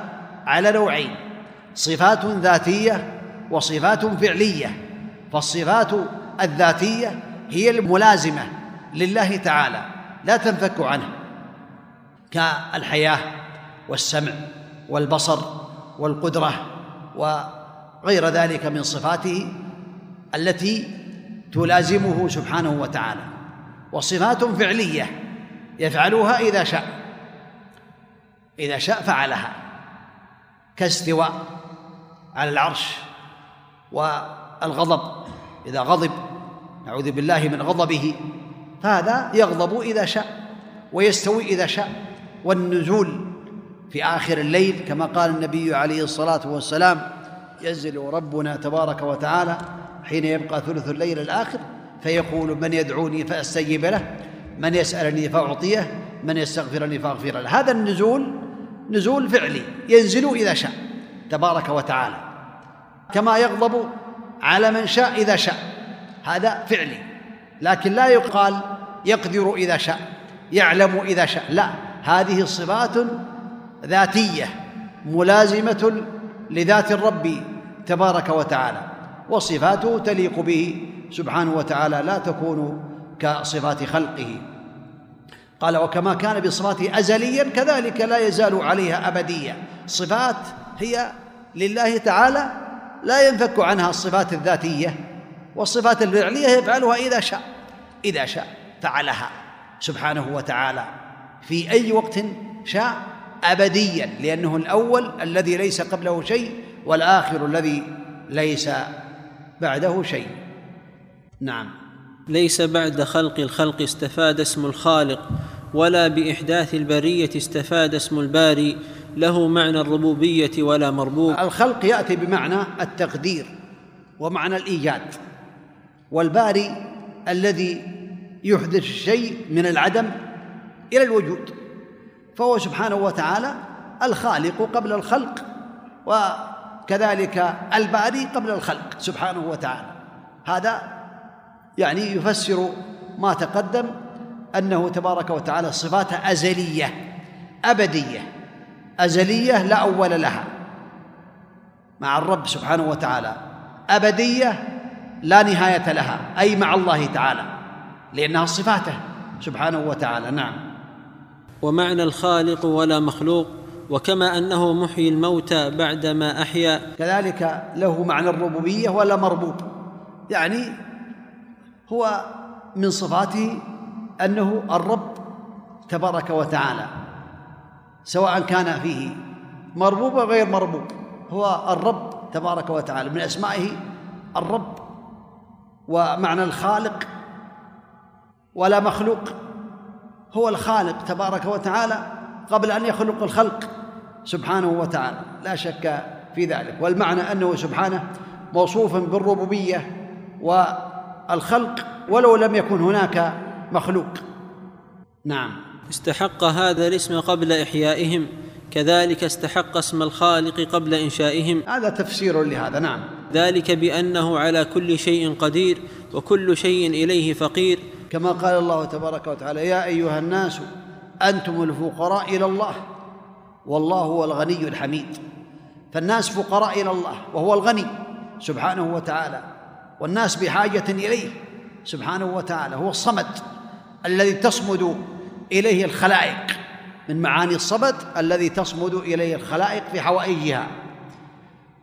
على نوعين صفات ذاتية وصفات فعلية. فالصفات الذاتية هي الملازمة لله تعالى لا تنفك عنه. كالحياة والسمع والبصر والقدرة وغير ذلك من صفاته التي تلازمه سبحانه وتعالى. وصفات فعلية يفعلها إذا شاء إذا شاء فعلها كاستواء على العرش والغضب إذا غضب نعوذ بالله من غضبه فهذا يغضب إذا شاء ويستوي إذا شاء. والنزول في آخر الليل كما قال النبي عليه الصلاة والسلام ينزل ربنا تبارك وتعالى حين يبقى ثلث الليل الآخر فيقول من يدعوني فأستجيب له من يسألني فأعطيه من يستغفرني فأغفر له. هذا النزول نزول فعلي ينزل إذا شاء تبارك وتعالى كما يغضب على من شاء إذا شاء هذا فعلي لكن لا يقال يقدر إذا شاء يعلم إذا شاء لا. هذه صفات ذاتية ملازمة لذات الرب تبارك وتعالى وصفاته تليق به سبحانه وتعالى لا تكون كصفات خلقه. قال وكما كان بصفاته ازليا كذلك لا يزال عليها ابديا صفات هي لله تعالى لا ينفك عنها الصفات الذاتية والصفات الفعلية يفعلها إذا شاء إذا شاء فعلها سبحانه وتعالى. في أي وقت شاء ابديا لأنه الأول الذي ليس قبله شيء والآخر الذي ليس بعده شيء. نعم. ليس بعد خلق الخلق استفاد اسم الخالق ولا بإحداث البرية استفاد اسم الباري له معنى الربوبية ولا مربوب. الخلق يأتي بمعنى التقدير ومعنى الإيجاد والباري الذي يحدث الشيء من العدم إلى الوجود. فهو سبحانه وتعالى الخالق قبل الخلق وكذلك الباري قبل الخلق سبحانه وتعالى. هذا يعني يفسر ما تقدم أنه تبارك وتعالى صفاته أزلية أبدية أزلية لا أول لها مع الرب سبحانه وتعالى أبدية لا نهاية لها أي مع الله تعالى لأنها صفاته سبحانه وتعالى. نعم. ومعنى الخالق ولا مخلوق وكما أنه محيي الموتى بعدما أحيا. كذلك له معنى الربوبية ولا مربوب. يعني هو من صفاته أنه الرب تبارك وتعالى سواء كان فيه مربوب أو غير مربوب. هو الرب تبارك وتعالى من أسمائه الرب ومعنى الخالق ولا مخلوق. هو الخالق تبارك وتعالى قبل أن يخلق الخلق سبحانه وتعالى. لا شك في ذلك. والمعنى أنه سبحانه موصوف بالربوبية والخلق ولو لم يكن هناك مخلوق. نعم. استحق هذا الاسم قبل إحيائهم كذلك استحق اسم الخالق قبل إنشائهم. هذا تفسير لهذا. نعم. ذلك بأنه على كل شيء قدير وكل شيء إليه فقير كما قال الله تبارك وتعالى يا أيها الناس أنتم الفقراء إلى الله والله هو الغني الحميد. فالناس فقراء إلى الله وهو الغني سبحانه وتعالى والناس بحاجة إليه سبحانه وتعالى هو الصمد الذي تصمد إليه الخلائق. من معاني الصمد الذي تصمد إليه الخلائق في حوائجها.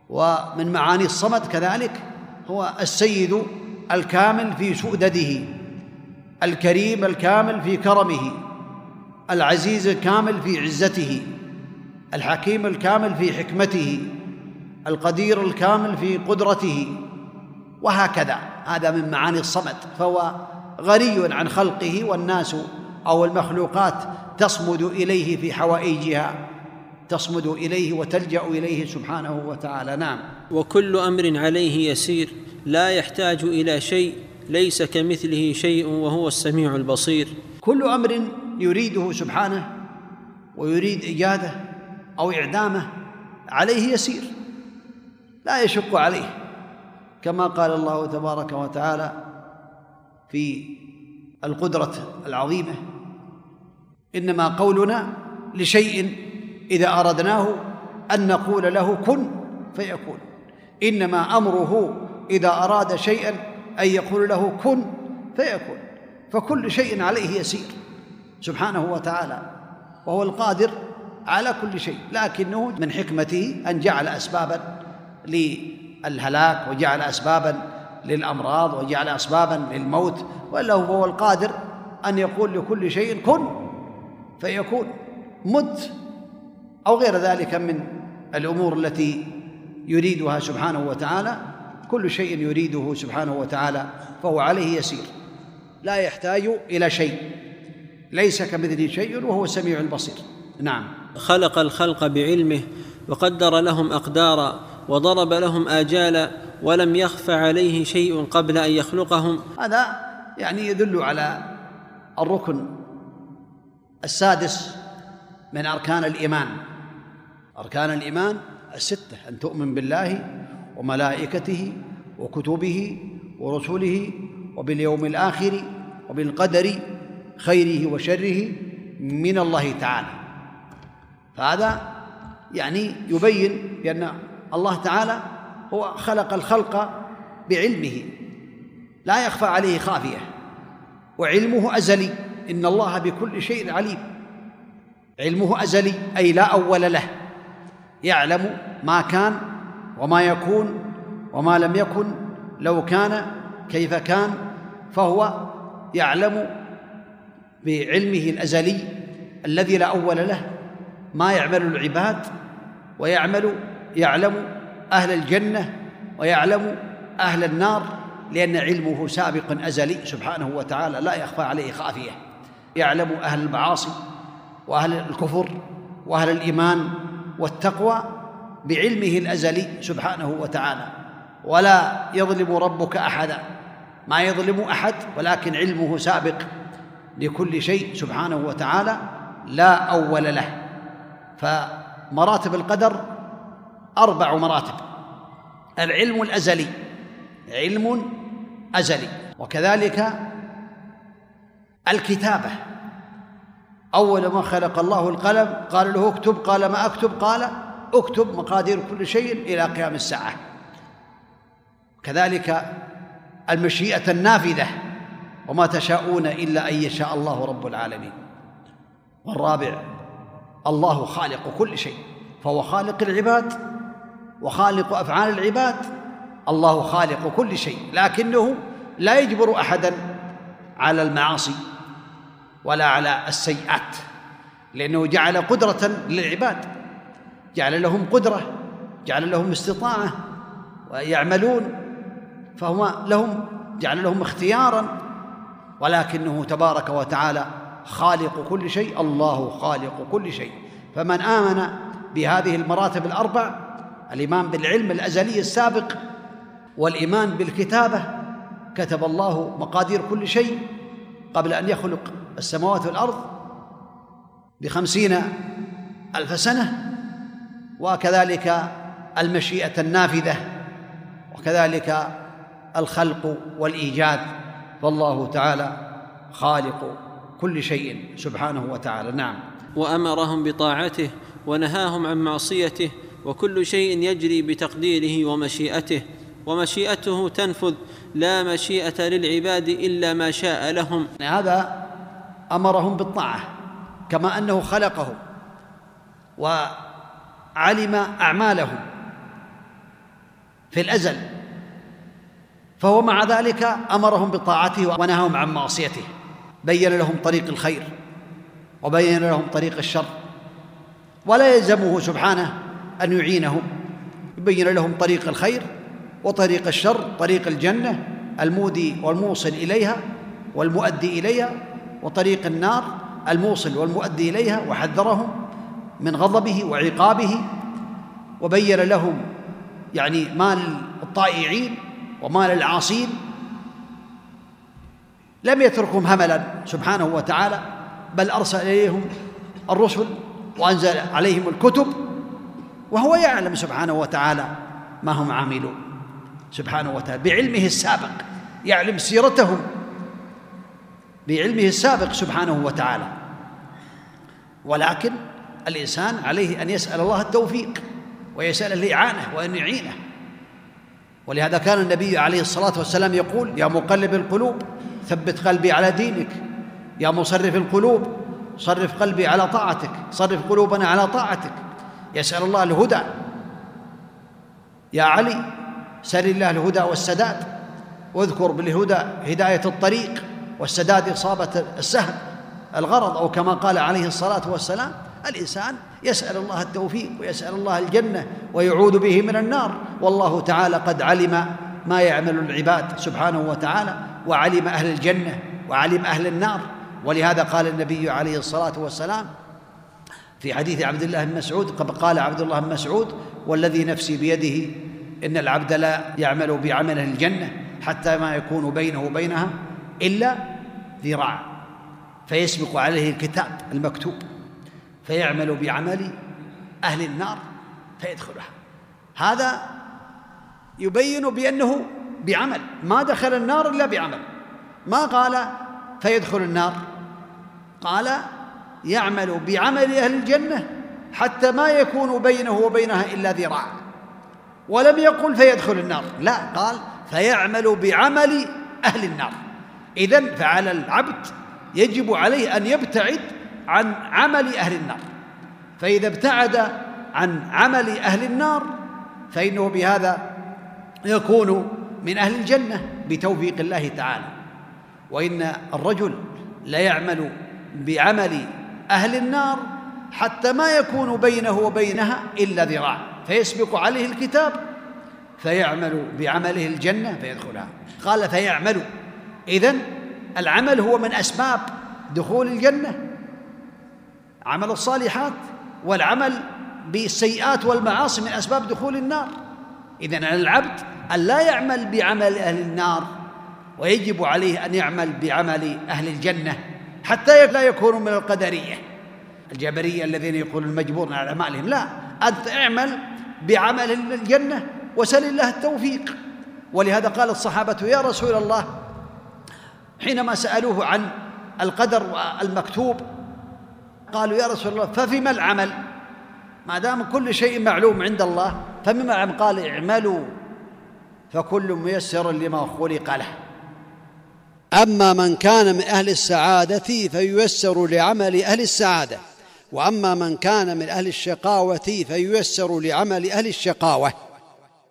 ومن معاني الصمد كذلك هو السيد الكامل في سؤدده. الكريم الكامل في كرمه العزيز الكامل في عزته الحكيم الكامل في حكمته القدير الكامل في قدرته وهكذا. هذا من معاني الصمد فهو غني عن خلقه والناس أو المخلوقات تصمد إليه في حوائجها تصمد إليه وتلجأ إليه سبحانه وتعالى. نعم. وكل أمر عليه يسير لا يحتاج إلى شيء ليس كمثله شيء وهو السميع البصير. كل أمر يريده سبحانه ويريد ايجاده أو إعدامه عليه يسير لا يشق عليه. كما قال الله تبارك وتعالى في القدرة العظيمة إنما قولنا لشيء إذا أردناه أن نقول له كن فيكون. إنما أمره إذا أراد شيئا أن يقول له كن فيكون فكل شيء عليه يسير سبحانه وتعالى وهو القادر على كل شيء لكنه من حكمته أن جعل اسبابا للهلاك وجعل اسبابا للأمراض وجعل اسبابا للموت وإلا هو القادر أن يقول لكل شيء كن فيكون مت أو غير ذلك من الأمور التي يريدها سبحانه وتعالى. كل شيء يريده سبحانه وتعالى فهو عليه يسير. لا يحتاج إلى شيء. ليس كمثله شيء وهو السميع البصير نعم. خلق الخلق بعلمه وقدر لهم اقدارا وضرب لهم اجالا ولم يخف عليه شيء قبل أن يخلقهم. هذا يعني يدل على الركن السادس من أركان الإيمان. أركان الإيمان الستة أن تؤمن بالله وملائكته وكتبه ورسله وباليوم الآخر وبالقدر خيره وشره من الله تعالى. فهذا يعني يبين بأن الله تعالى هو خلق الخلق بعلمه. لا يخفى عليه خافية. وعلمه أزلي. إن الله بكل شيء عليم. علمه أزلي أي لا أول له. يعلم ما كان وما يكون وما لم يكن لو كان كيف كان فهو يعلم بعلمه الأزلي الذي لا أول له ما يعمل العباد ويعمل يعلم أهل الجنة ويعلم أهل النار لأن علمه سابق أزلي سبحانه وتعالى لا يخفى عليه خافية. يعلم أهل المعاصي وأهل الكفر وأهل الإيمان والتقوى بعلمه الأزلي سبحانه وتعالى. ولا يظلم ربك أحدا. ما يظلم أحد ولكن علمه سابق لكل شيء سبحانه وتعالى لا أول له. فمراتب القدر أربع مراتب. العلم الأزلي علم أزلي. وكذلك الكتابة. أول ما خلق الله القلم قال له اكتب قال ما أكتب قال اكتب مقادير كل شيء إلى قيام الساعة. كذلك المشيئة النافذة وما تشاءون إلا أن يشاء الله رب العالمين. والرابع الله خالق كل شيء فهو خالق العباد وخالق أفعال العباد الله خالق كل شيء لكنه لا يجبر أحدا على المعاصي ولا على السيئات لأنه جعل قدرة للعباد. جعل لهم قدرة جعل لهم استطاعة ويعملون فهو لهم جعل لهم اختيارا ولكنه تبارك وتعالى خالق كل شيء الله خالق كل شيء. فمن آمن بهذه المراتب الأربع الإيمان بالعلم الأزلي السابق والإيمان بالكتابة كتب الله مقادير كل شيء قبل أن يخلق السماوات والأرض بخمسين ألف سنة. وكذلك المشيئة النافذة وكذلك الخلق والإيجاد. فالله تعالى خالق كل شيء سبحانه وتعالى. نعم. وأمرهم بطاعته ونهاهم عن معصيته وكل شيء يجري بتقديره ومشيئته ومشيئته تنفذ لا مشيئة للعباد إلا ما شاء لهم. هذا أمرهم بالطاعة كما أنه خلقهم وعلم أعمالهم في الأزل فهو مع ذلك أمرهم بطاعته ونهاهم عن معصيته بين لهم طريق الخير وبين لهم طريق الشر ولا يلزمه سبحانه أن يعينهم يبين لهم طريق الخير وطريق الشر طريق الجنة المودي والموصل إليها والمؤدي إليها وطريق النار الموصل والمؤدي إليها وحذرهم من غضبه وعقابه وبين لهم يعني مال الطائعين ومال العاصين. لم يتركهم هملا سبحانه وتعالى بل أرسل إليهم الرسل وأنزل عليهم الكتب وهو يعلم سبحانه وتعالى ما هم عاملون. سبحانه وتعالى بعلمه السابق يعلم سيرتهم بعلمه السابق سبحانه وتعالى. ولكن الإنسان عليه أن يسأل الله التوفيق ويسأل الاعانه وأن يعينه. ولهذا كان النبي عليه الصلاة والسلام يقول يا مقلب القلوب ثبت قلبي على دينك. يا مصرف القلوب صرف قلبي على طاعتك. صرف قلوبنا على طاعتك. يسأل الله الهدى. يا علي سل الله الهدى والسداد. واذكر بالهدى هداية الطريق والسداد إصابة السهل الغرض. أو كما قال عليه الصلاة والسلام الإنسان يسأل الله التوفيق ويسأل الله الجنة ويعوذ به من النار. والله تعالى قد علم ما يعمل العباد سبحانه وتعالى وعلم أهل الجنة وعلم أهل النار. ولهذا قال النبي عليه الصلاة والسلام في حديث عبد الله بن مسعود قال عبد الله بن مسعود والذي نفسي بيده إن العبد لا يعمل بعمله الجنة حتى ما يكون بينه وبينها إلا ذراع. فيسبق عليه الكتاب المكتوب. فيعمل بعمل أهل النار فيدخلها. هذا يبين بأنه بعمل ما دخل النار إلا بعمل. ما قال فيدخل النار قال يعمل بعمل أهل الجنة حتى ما يكون بينه وبينها إلا ذراع. ولم يقل فيدخل النار لا قال فيعمل بعمل أهل النار. إذن فعلى العبد يجب عليه أن يبتعد عن عمل أهل النار. فإذا ابتعد عن عمل أهل النار فإنه بهذا يكون من أهل الجنة بتوفيق الله تعالى. وإن الرجل ليعمل بعمل أهل النار حتى ما يكون بينه وبينها إلا ذراع. فيسبق عليه الكتاب فيعمل بعمله الجنة فيدخلها. قال فيعمل. إذن العمل هو من أسباب دخول الجنة. عمل الصالحات والعمل بالسيئات والمعاصي من أسباب دخول النار. إذن على العبد أن لا يعمل بعمل أهل النار ويجب عليه أن يعمل بعمل أهل الجنة حتى لا يكونوا من القدرية. الجبرية الذين يقولون مجبور على أعمالهم لا أنت اعمل بعمل الجنة وسل الله التوفيق. ولهذا قال الصحابة يا رسول الله حينما سألوه عن القدر المكتوب قالوا يا رسول الله ففيما العمل؟ ما دام كل شيء معلوم عند الله فمما العمل؟ قال اعملوا فكل ميسر لما خلق له. أما من كان من أهل السعادة فييسر لعمل أهل السعادة. وأما من كان من أهل الشقاوة فييسر لعمل أهل الشقاوة.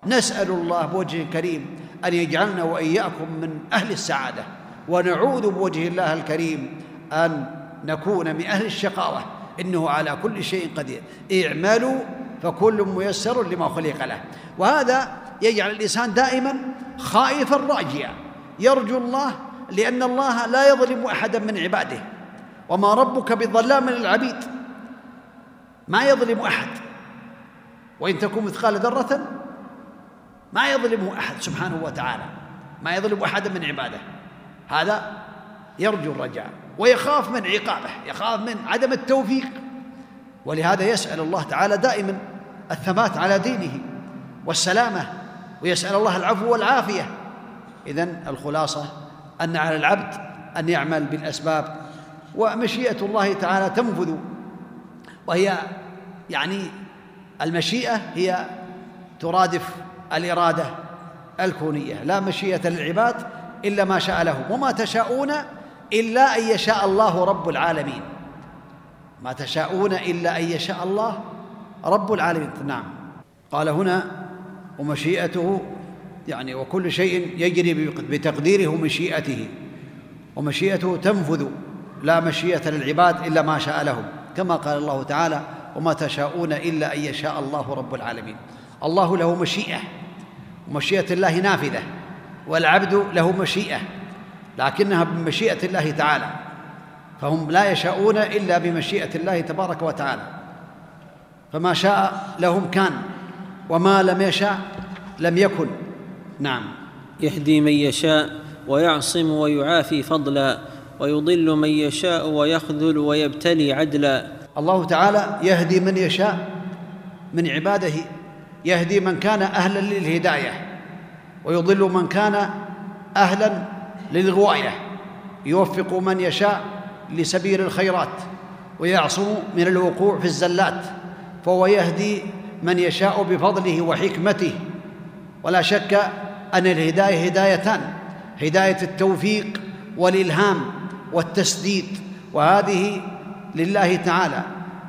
نسأل الله بوجه كريم أن يجعلنا وإياكم من أهل السعادة ونعوذ بوجه الله الكريم أن نكون من أهل الشقاوة. إنه على كل شيء قدير. اعملوا فكل ميسر لما خلق له. وهذا يجعل الإنسان دائما خائفا راجيا. يرجو الله لأن الله لا يظلم احدا من عباده. وما ربك بظلام للعبيد. ما يظلم أحد. وإن تكون مثقال ذرة ما يظلمه أحد سبحانه وتعالى. ما يظلم احدا من عباده. هذا يرجو الرجاء. ويخاف من عقابه يخاف من عدم التوفيق. ولهذا يسأل الله تعالى دائما الثبات على دينه والسلامة ويسأل الله العفو والعافية. إذن الخلاصة أن على العبد أن يعمل بالأسباب. ومشيئة الله تعالى تنفذ. وهي يعني المشيئة هي ترادف الإرادة الكونية. لا مشيئة للعباد إلا ما شاء لهم. وما تشاءون إلا أن يشاء الله رب العالمين. ما تشاءون إلا أن يشاء الله رب العالمين. نعم. قال هنا ومشيئته يعني وكل شيء يجري بتقديره ومشيئته ومشيئته تنفذ لا مشيئة للعباد إلا ما شاء لهم. كما قال الله تعالى وما تشاءون إلا أن يشاء الله رب العالمين. الله له مشيئة. ومشيئة الله نافذة. والعبد له مشيئة. لكنها بمشيئة الله تعالى فهم لا يشاءون إلا بمشيئة الله تبارك وتعالى. فما شاء لهم كان وما لم يشاء لم يكن. نعم. يهدي من يشاء ويعصم ويعافي فضلا ويضل من يشاء ويخذل ويبتلي عدلا. الله تعالى يهدي من يشاء من عباده يهدي من كان أهلا للهداية ويضل من كان أهلا للغوايه يوفق من يشاء لسبيل الخيرات ويعصم من الوقوع في الزلات فهو يهدي من يشاء بفضله وحكمته. ولا شك أن الهداية هدايتان هداية التوفيق والإلهام والتسديد وهذه لله تعالى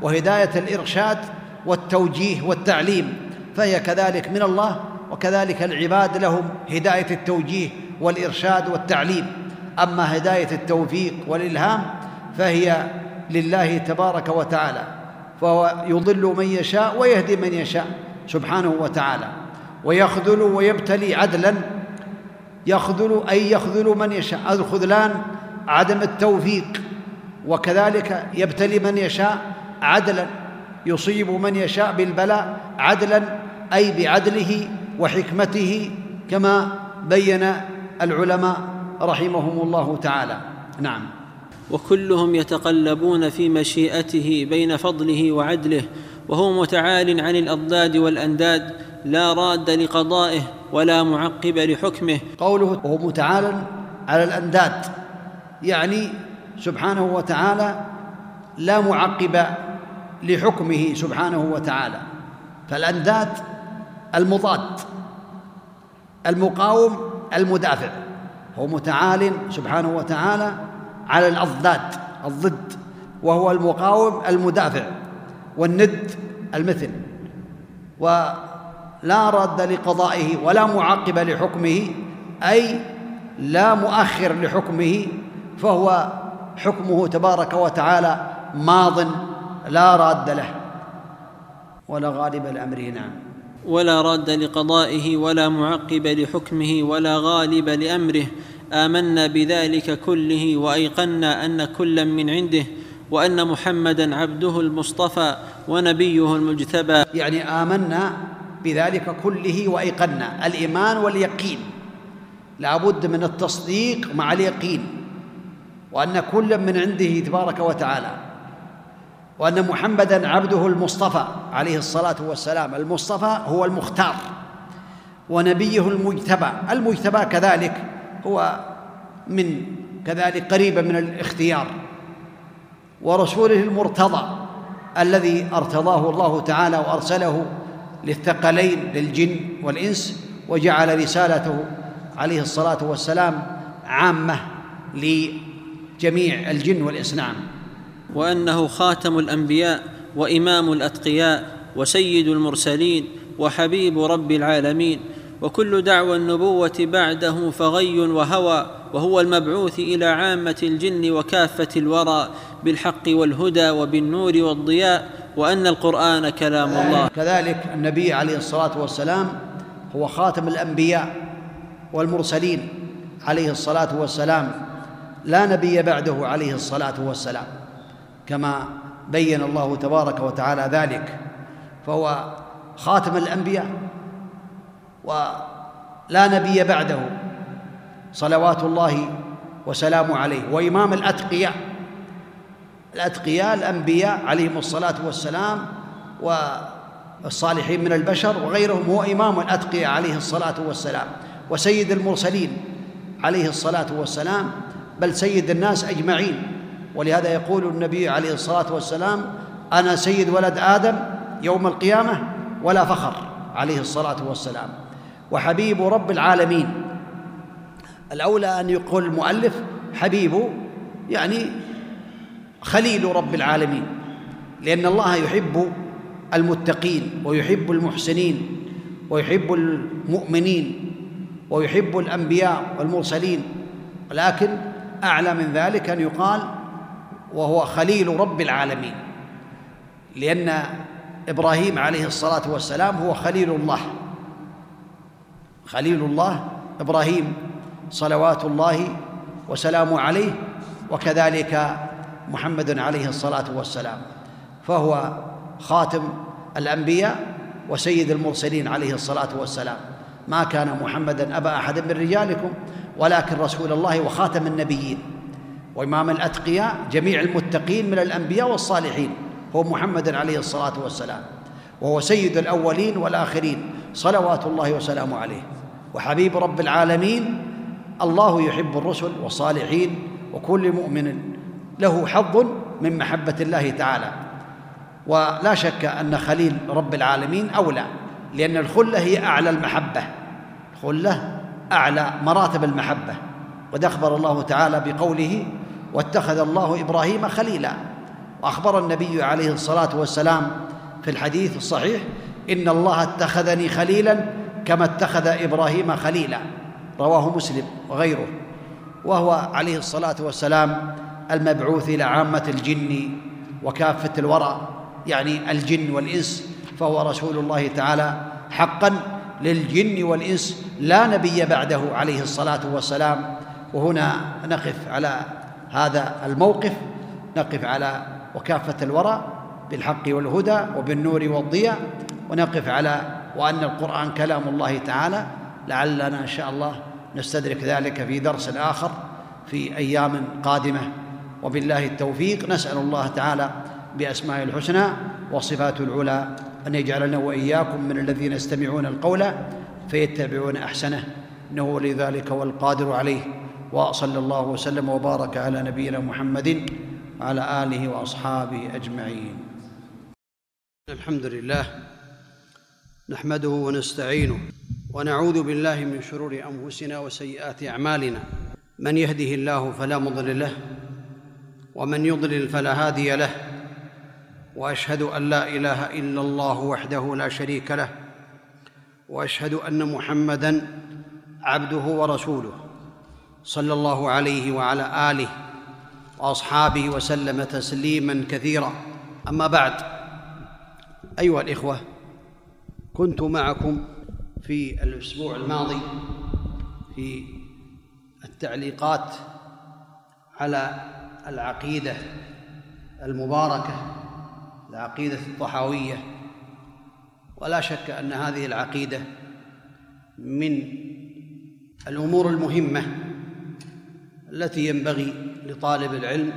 وهداية الإرشاد والتوجيه والتعليم فهي كذلك من الله وكذلك العباد لهم هداية التوجيه والإرشاد والتعليم. أما هداية التوفيق والإلهام فهي لله تبارك وتعالى فهو يضل من يشاء ويهدي من يشاء سبحانه وتعالى. ويخذل ويبتلي عدلا يخذل أي يخذل من يشاء. الخذلان عدم التوفيق وكذلك يبتلي من يشاء عدلا يصيب من يشاء بالبلاء عدلا أي بعدله وحكمته كما بين العلماء رحمهم الله تعالى. نعم. وكلهم يتقلبون في مشيئته بين فضله وعدله وهو متعال عن الأضداد والأنداد لا راد لقضائه ولا معقب لحكمه. قوله وهو متعال على الأنداد يعني سبحانه وتعالى لا معقب لحكمه سبحانه وتعالى. فالأنداد المضاد المقاوم المدافع. هو متعال سبحانه وتعالى على الأضداد الضد وهو المقاوم المدافع والند المثل. ولا رد لقضائه ولا معقب لحكمه أي لا مؤخر لحكمه فهو حكمه تبارك وتعالى ماض لا راد له. ولا غالب لأمره نعم. ولا راد لقضائه ولا معقب لحكمه ولا غالب لأمره. آمنا بذلك كله وأيقنا أن كلا من عنده وأن محمدا عبده المصطفى ونبيه المجتبى. يعني آمنا بذلك كله وأيقنا. الإيمان واليقين. لا بد من التصديق مع اليقين. وأن كلا من عنده تبارك وتعالى. وأن محمدا عبده المصطفى عليه الصلاة والسلام. المصطفى هو المختار ونبيه المجتبى. المجتبى كذلك هو من كذلك قريبا من الاختيار ورسوله المرتضى الذي أرتضاه الله تعالى وأرسله للثقلين للجن والإنس وجعل رسالته عليه الصلاة والسلام عامة لجميع الجن والانس نعم وأنه خاتم الأنبياء وإمام الأتقياء وسيد المرسلين وحبيب رب العالمين. وكل دعوى النبوة بعده فغي وهوى وهو المبعوث إلى عامة الجن وكافة الورى بالحق والهدى وبالنور والضياء وأن القرآن كلام الله. كذلك النبي عليه الصلاة والسلام هو خاتم الأنبياء والمرسلين عليه الصلاة والسلام. لا نبي بعده عليه الصلاة والسلام. كما بين الله تبارك وتعالى ذلك فهو خاتم الأنبياء ولا نبي بعده صلوات الله وسلامه عليه وإمام الأتقياء الأتقياء الأنبياء عليهم الصلاة والسلام والصالحين من البشر وغيرهم هو إمام الأتقياء عليه الصلاة والسلام وسيد المرسلين عليه الصلاة والسلام بل سيد الناس أجمعين. ولهذا يقول النبي عليه الصلاة والسلام أنا سيد ولد آدم يوم القيامة ولا فخر. عليه الصلاة والسلام. وحبيب رب العالمين. الأولى أن يقول المؤلف حبيب يعني خليل رب العالمين. لأن الله يحب المتقين ويحب المحسنين ويحب المؤمنين ويحب الأنبياء والمرسلين. ولكن أعلى من ذلك أن يقال وهو خليل رب العالمين. لأن إبراهيم عليه الصلاة والسلام هو خليل الله. خليل الله إبراهيم صلوات الله وسلامه عليه وكذلك محمد عليه الصلاة والسلام. فهو خاتم الأنبياء وسيد المرسلين عليه الصلاة والسلام. ما كان محمدا أبا أحد من رجالكم ولكن رسول الله وخاتم النبيين. وإمام الأتقياء جميع المتقين من الأنبياء والصالحين هو محمد عليه الصلاة والسلام وهو سيد الأولين والآخرين صلوات الله وسلامه عليه. وحبيب رب العالمين الله يحب الرسل والصالحين وكل مؤمن له حظ من محبة الله تعالى. ولا شك أن خليل رب العالمين أولى لأن الخلة هي أعلى المحبة. الخلة أعلى مراتب المحبة. قد أخبر الله تعالى بقوله واتخذ الله إبراهيم خليلا. وأخبر النبي عليه الصلاة والسلام في الحديث الصحيح إن الله اتخذني خليلا كما اتخذ إبراهيم خليلا. رواه مسلم وغيره. وهو عليه الصلاة والسلام المبعوث إلى عامة الجن وكافة الورى يعني الجن والإنس فهو رسول الله تعالى حقا للجن والإنس لا نبي بعده عليه الصلاة والسلام. وهنا نقف على هذا الموقف نقف على وكافة الورى بالحق والهدى وبالنور والضياء ونقف على وأن القرآن كلام الله تعالى. لعلنا إن شاء الله نستدرك ذلك في درس آخر في أيام قادمة. وبالله التوفيق. نسأل الله تعالى بأسماء الحسنى وصفاته العلى أن يجعلنا وإياكم من الذين يستمعون القول فيتبعون أحسنه إنه ولي ذلك والقادر عليه. وصلى الله وسلم وبارك على نبينا محمد وعلى آله وأصحابه أجمعين. الحمد لله نحمده ونستعينه ونعوذ بالله من شرور أنفسنا وسيئات أعمالنا. من يهده الله فلا مضل له ومن يضلل فلا هادي له وأشهد أن لا إله إلا الله وحده لا شريك له وأشهد أن محمدا عبده ورسوله. صلى الله عليه وعلى آله وأصحابه وسلم تسليما كثيرا. أما بعد أيها الإخوة كنت معكم في الأسبوع الماضي في التعليقات على العقيدة المباركة العقيدة الطحاوية. ولا شك أن هذه العقيدة من الأمور المهمة التي ينبغي لطالب العلم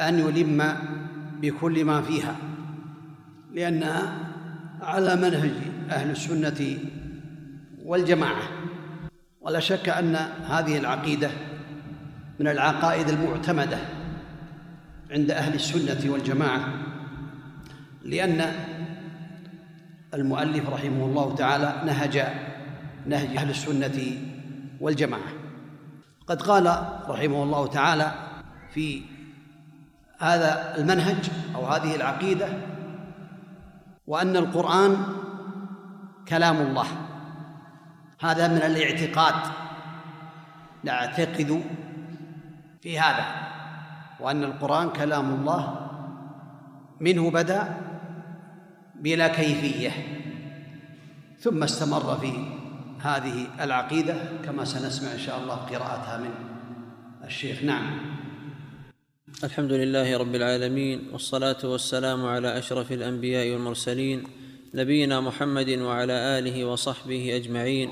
أن يلم بكل ما فيها لانها على منهج أهل السنة والجماعة ولا شك أن هذه العقيدة من العقائد المعتمدة عند أهل السنة والجماعة لأن المؤلف رحمه الله تعالى نهج نهج أهل السنة والجماعة. قد قال رحمه الله تعالى في هذا المنهج أو هذه العقيدة وأن القرآن كلام الله. هذا من الاعتقاد. نعتقد في هذا وأن القرآن كلام الله. منه بدا بلا كيفية. ثم استمر في هذه العقيدة كما سنسمع إن شاء الله قراءتها من الشيخ. نعم. الحمد لله رب العالمين والصلاة والسلام على أشرف الأنبياء والمرسلين نبينا محمد وعلى آله وصحبه أجمعين.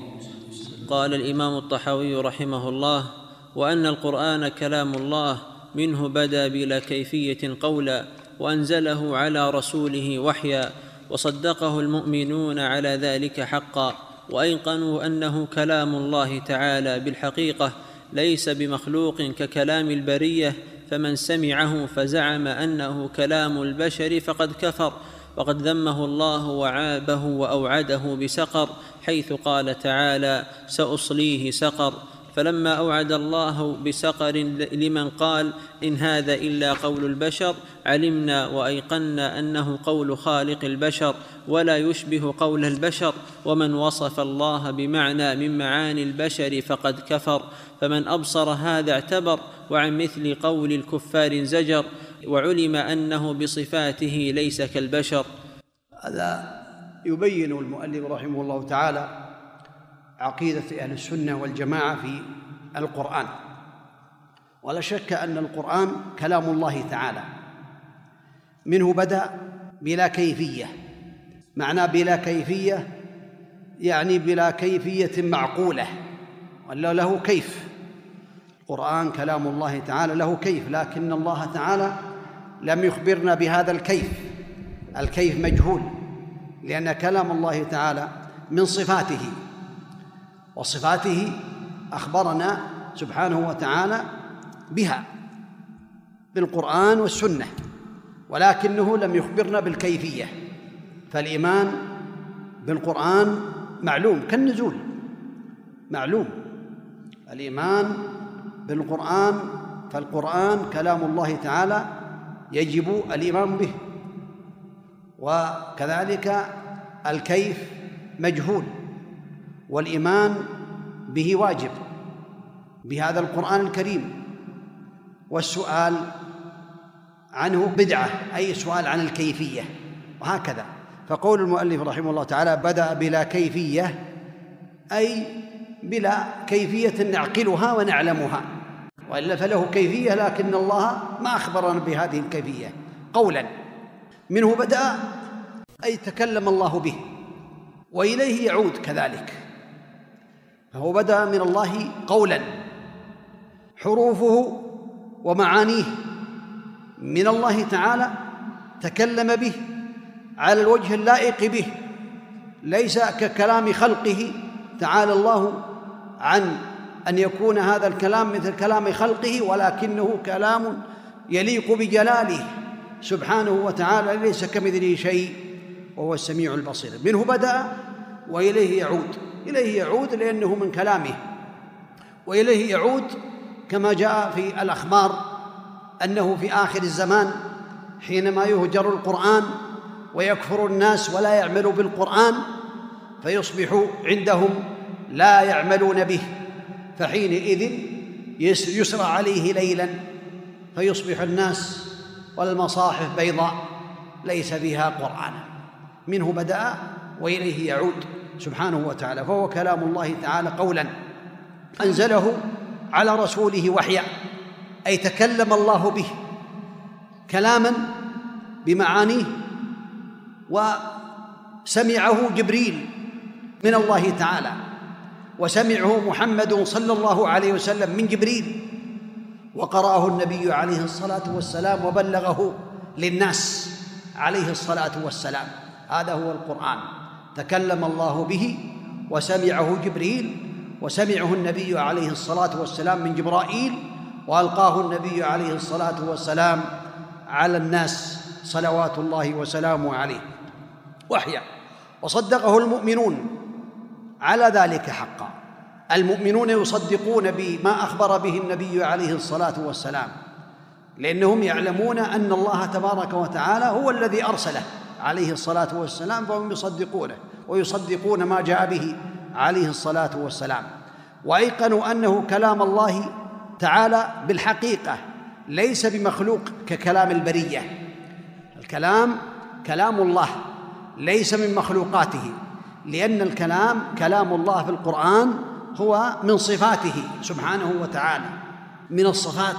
قال الإمام الطحاوي رحمه الله وأن القرآن كلام الله منه بدا بلا كيفية قولا وأنزله على رسوله وحيا وصدقه المؤمنون على ذلك حقا. وأيقنوا أنه كلام الله تعالى بالحقيقة ليس بمخلوق ككلام البرية فمن سمعه فزعم أنه كلام البشر فقد كفر وقد ذمه الله وعابه وأوعده بسقر حيث قال تعالى سأصليه سقر فلما أوعد الله بسقر لمن قال إن هذا إلا قول البشر علمنا وأيقنا أنه قول خالق البشر ولا يشبه قول البشر ومن وصف الله بمعنى من معاني البشر فقد كفر فمن أبصر هذا اعتبر وعن مثل قول الكفار زجر وعلم أنه بصفاته ليس كالبشر. هذا يبين المؤلف رحمه الله تعالى عقيدة أهل السنة والجماعة في القرآن. ولا شك أن القرآن كلام الله تعالى. منه بدأ بلا كيفية. معنى بلا كيفية يعني بلا كيفية معقولة. ولا له كيف. القرآن كلام الله تعالى له كيف لكن الله تعالى لم يخبرنا بهذا الكيف. الكيف مجهول لأن كلام الله تعالى من صفاته. وصفاته أخبرنا سبحانه وتعالى بها بالقرآن والسنة ولكنه لم يخبرنا بالكيفية فالإيمان بالقرآن معلوم كالنزول معلوم الإيمان بالقرآن فالقرآن كلام الله تعالى يجب الإيمان به وكذلك الكيف مجهول. والإيمان به واجب بهذا القرآن الكريم. والسؤال عنه بدعة أي سؤال عن الكيفية وهكذا. فقول المؤلف رحمه الله تعالى بدأ بلا كيفية أي بلا كيفية نعقلها ونعلمها. وإلا فله كيفية لكن الله ما أخبرنا بهذه الكيفية. قولا منه بدأ أي تكلم الله به وإليه يعود كذلك. فهو بدأ من الله قولا. حروفه ومعانيه من الله تعالى تكلم به على الوجه اللائق به ليس ككلام خلقه. تعالى الله عن أن يكون هذا الكلام مثل كلام خلقه ولكنه كلام يليق بجلاله. سبحانه وتعالى ليس كمثله شيء وهو السميع البصير. منه بدأ وإليه يعود. إليه يعود لأنه من كلامه وإليه يعود كما جاء في الأخبار أنه في آخر الزمان حينما يهجر القرآن ويكفر الناس ولا يعملوا بالقرآن فيصبح عندهم لا يعملون به فحينئذ يسرى عليه ليلا فيصبح الناس والمصاحف بيضاء ليس فيها قرآن منه بدأ وإليه يعود. سبحانه وتعالى فهو كلام الله تعالى قولا. أنزله على رسوله وحيا أي تكلم الله به كلاما بمعانيه وسمعه جبريل من الله تعالى وسمعه محمد صلى الله عليه وسلم من جبريل وقرأه النبي عليه الصلاة والسلام وبلغه للناس عليه الصلاة والسلام. هذا هو القرآن. تكلم الله به وسمعه جبريل وسمعه النبي عليه الصلاة والسلام من جبرائيل وألقاه النبي عليه الصلاة والسلام على الناس صلوات الله وسلامه عليه. وحيا وصدقه المؤمنون على ذلك حقا. المؤمنون يصدقون بما أخبر به النبي عليه الصلاة والسلام لأنهم يعلمون أن الله تبارك وتعالى هو الذي أرسله. عليه الصلاة والسلام فهم يصدقونه ويصدقون ما جاء به عليه الصلاة والسلام. وأيقنوا أنه كلام الله تعالى بالحقيقة ليس بمخلوق ككلام البرية. الكلام كلام الله ليس من مخلوقاته لأن الكلام كلام الله في القرآن هو من صفاته سبحانه وتعالى من الصفات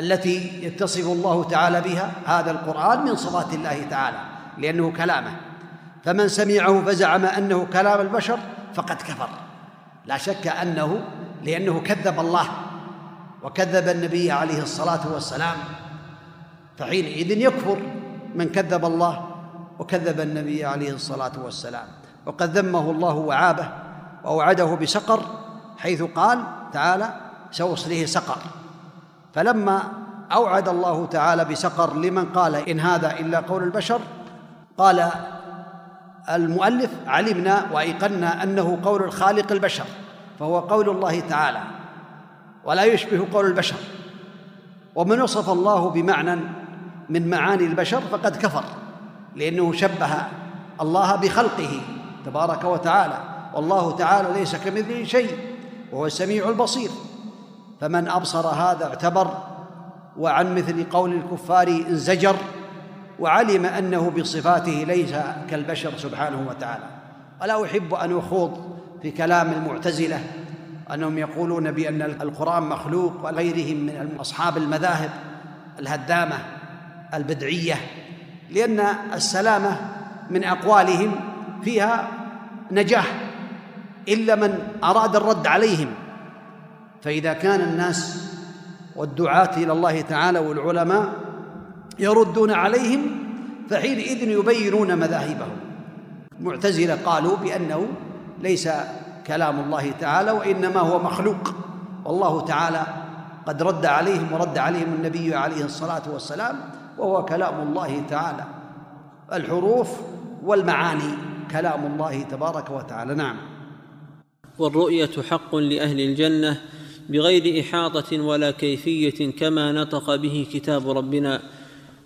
التي يتصف الله تعالى بها هذا القرآن من صفات الله تعالى لأنه كلامه. فمن سمعه فزعم أنه كلام البشر فقد كفر. لا شك أنه لأنه كذب الله وكذب النبي عليه الصلاة والسلام فحينئذ يكفر من كذب الله وكذب النبي عليه الصلاة والسلام. وقد ذمه الله وعابه وأوعده بسقر حيث قال تعالى سأصليه سقر. فلما أوعد الله تعالى بسقر لمن قال إن هذا إلا قول البشر قال المؤلف علمنا وأيقنا أنه قول الخالق البشر فهو قول الله تعالى ولا يشبه قول البشر. ومن وصف الله بمعنى من معاني البشر فقد كفر لأنه شبه الله بخلقه تبارك وتعالى والله تعالى ليس كمثله شيء وهو السميع البصير. فمن أبصر هذا اعتبر وعن مثل قول الكفار انزجر وعلم أنه بصفاته ليس كالبشر سبحانه وتعالى. ولا أحب أن أخوض في كلام المعتزلة أنهم يقولون بأن القرآن مخلوق وغيرهم من أصحاب المذاهب الهدامة البدعية لأن السلامة من أقوالهم فيها نجاح إلا من أراد الرد عليهم. فإذا كان الناس والدعاة إلى الله تعالى والعلماء يردون عليهم فحينئذ يبينون مذاهبهم. المعتزله قالوا بأنه ليس كلام الله تعالى وإنما هو مخلوق. والله تعالى قد رد عليهم ورد عليهم النبي عليه الصلاة والسلام وهو كلام الله تعالى. الحروف والمعاني كلام الله تبارك وتعالى. نعم. والرؤية حق لأهل الجنة بغير إحاطة ولا كيفية كما نطق به كتاب ربنا.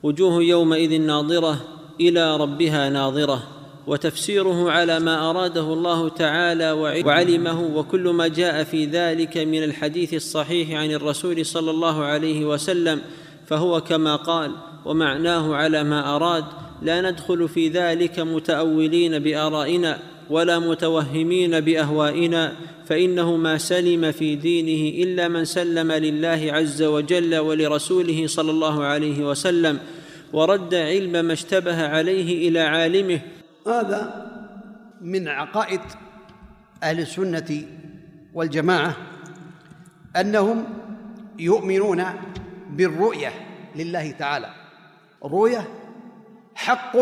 وجوه يومئذ ناظرة إلى ربها ناظرة وتفسيره على ما أراده الله تعالى وعلمه وكل ما جاء في ذلك من الحديث الصحيح عن الرسول صلى الله عليه وسلم فهو كما قال ومعناه على ما أراد لا ندخل في ذلك متأولين بآرائنا. ولا متوهمين بأهوائنا فإنه ما سلم في دينه إلا من سلم لله عز وجل ولرسوله صلى الله عليه وسلم ورد علم ما اشتبه عليه إلى عالمه. هذا من عقائد أهل السنة والجماعة أنهم يؤمنون بالرؤية لله تعالى. الرؤية حق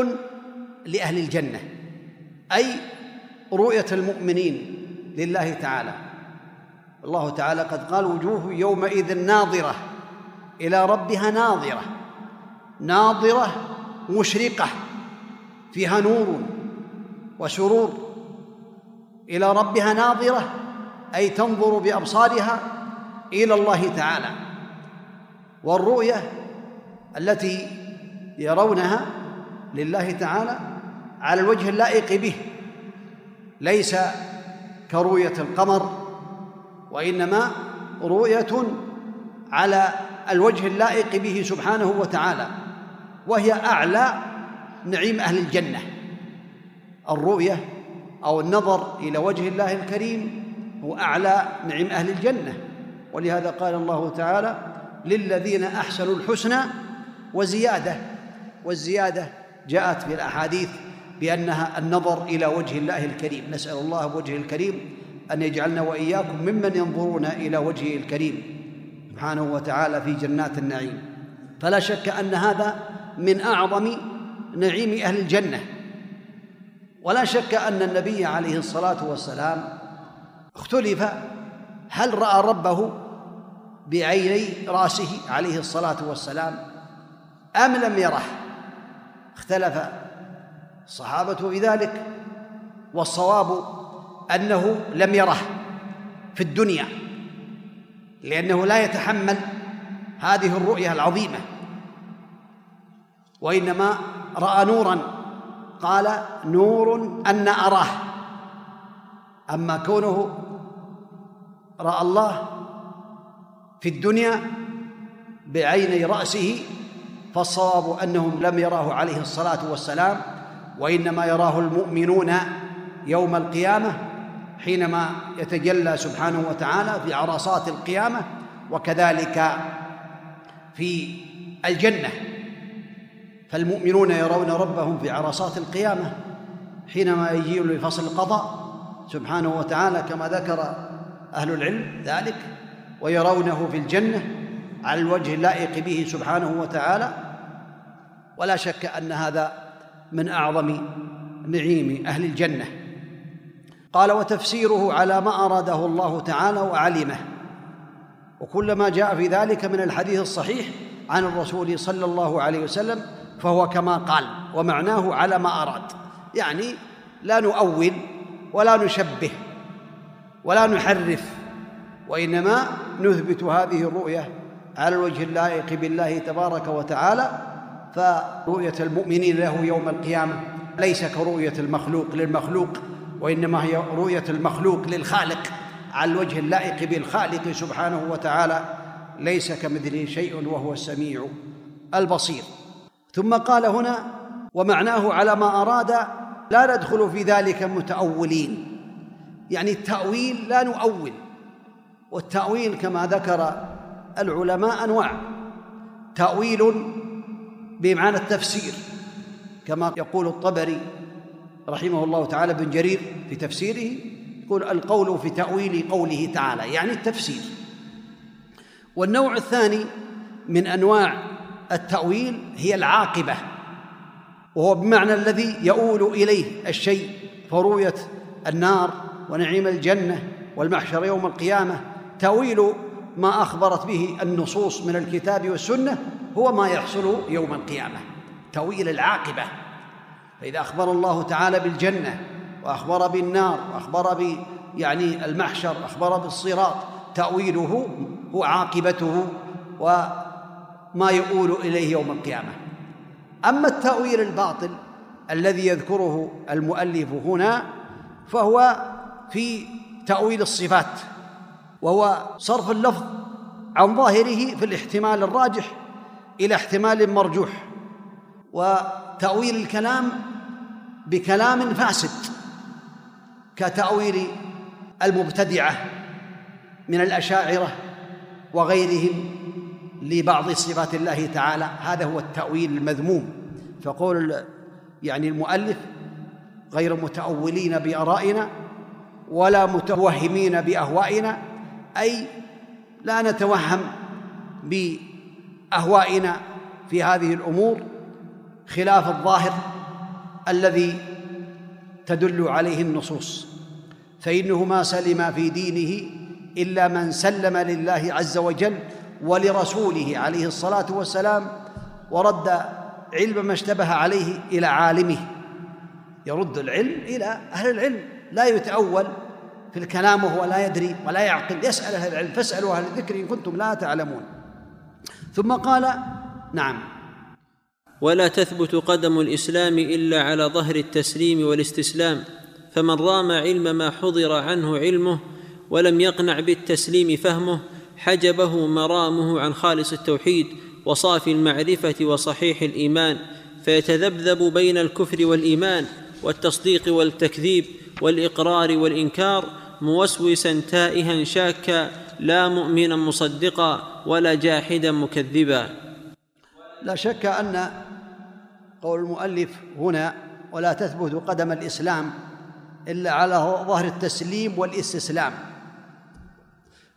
لأهل الجنة أي رؤية المؤمنين لله تعالى. الله تعالى قد قال وجوه يومئذ ناظرة إلى ربها ناظرة. ناظرة مشرقة فيها نور وسرور إلى ربها ناظرة أي تنظر بأبصارها إلى الله تعالى. والرؤية التي يرونها لله تعالى على الوجه اللائق به ليس كرؤية القمر وإنما رؤية على الوجه اللائق به سبحانه وتعالى وهي أعلى نعيم أهل الجنة. الرؤية أو النظر إلى وجه الله الكريم هو أعلى نعيم أهل الجنة. ولهذا قال الله تعالى للذين أحسنوا الحسنى وزيادة. والزيادة جاءت في الأحاديث بأنها النظر إلى وجه الله الكريم. نسأل الله بوجهه الكريم أن يجعلنا وإياكم ممن ينظرون إلى وجهه الكريم سبحانه وتعالى في جنات النعيم. فلا شك أن هذا من أعظم نعيم أهل الجنة. ولا شك أن النبي عليه الصلاة والسلام اختلف هل رأى ربه بعيني رأسه عليه الصلاة والسلام أم لم يره. اختلف الصحابة في ذلك والصواب أنه لم يره في الدنيا لأنه لا يتحمل هذه الرؤية العظيمة. وإنما رأى نورا قال نور أن أراه. أما كونه رأى الله في الدنيا بعيني رأسه فالصواب أنهم لم يراه عليه الصلاة والسلام وإنما يراه المؤمنون يوم القيامة حينما يتجلى سبحانه وتعالى في عرصات القيامة وكذلك في الجنة. فالمؤمنون يرون ربهم في عرصات القيامة حينما يجيء لفصل القضاء سبحانه وتعالى كما ذكر أهل العلم ذلك ويرونه في الجنة على الوجه اللائق به سبحانه وتعالى. ولا شك أن هذا من أعظم نعيم أهل الجنة. قال وتفسيره على ما أراده الله تعالى وعلمه. وكل ما جاء في ذلك من الحديث الصحيح عن الرسول صلى الله عليه وسلم فهو كما قال ومعناه على ما أراد. يعني لا نؤول ولا نشبه ولا نحرف وإنما نثبت هذه الرؤية على الوجه اللائق بالله تبارك وتعالى فرؤية المؤمنين له يوم القيامة ليس كرؤية المخلوق للمخلوق وإنما هي رؤية المخلوق للخالق على الوجه اللائق بالخالق سبحانه وتعالى ليس كمثله شيء وهو السميع البصير. ثم قال هنا ومعناه على ما أراد لا ندخل في ذلك متأولين. يعني التأويل لا نؤول والتأويل كما ذكر العلماء أنواع. تأويل بمعنى التفسير كما يقول الطبري رحمه الله تعالى بن جرير في تفسيره يقول القول في تأويل قوله تعالى يعني التفسير. والنوع الثاني من أنواع التأويل هي العاقبة وهو بمعنى الذي يؤول إليه الشيء فرؤية النار ونعيم الجنة والمحشر يوم القيامة. تأويل ما أخبرت به النصوص من الكتاب والسنة هو ما يحصل يوم القيامة تأويل العاقبة. فإذا أخبر الله تعالى بالجنة وأخبر بالنار وأخبر ب يعني المحشر أخبر بالصراط تأويله هو عاقبته وما يؤول إليه يوم القيامة. أما التأويل الباطل الذي يذكره المؤلف هنا فهو في تأويل الصفات. وهو صرف اللفظ عن ظاهره في الاحتمال الراجح إلى احتمال مرجوح. وتأويل الكلام بكلام فاسد كتأويل المبتدعة من الأشاعرة وغيرهم لبعض صفات الله تعالى. هذا هو التأويل المذموم. فقول يعني المؤلف غير متأولين بآرائنا ولا متوهمين بأهوائنا أي لا نتوهم بأهوائنا في هذه الأمور خلاف الظاهر الذي تدل عليه النصوص فانه ما سلم في دينه إلا من سلم لله عز وجل ولرسوله عليه الصلاة والسلام ورد علم ما اشتبه عليه إلى عالمه يرد العلم إلى أهل العلم لا يتأول في الكلام وهو لا يدري ولا يعقل يسأل أهل العلم فاسألوا أهل الذكر إن كنتم لا تعلمون. ثم قال نعم. ولا تثبت قدم الإسلام إلا على ظهر التسليم والاستسلام فمن رام علم ما حضر عنه علمه ولم يقنع بالتسليم فهمه حجبه مرامه عن خالص التوحيد وصافي المعرفة وصحيح الإيمان فيتذبذب بين الكفر والإيمان والتصديق والتكذيب والإقرار والإنكار موسوسا تائها شاكا لا مؤمنا مصدقا ولا جاحدا مكذبا. لا شك أن قول المؤلف هنا ولا تثبت قدم الإسلام إلا على ظهر التسليم والاستسلام.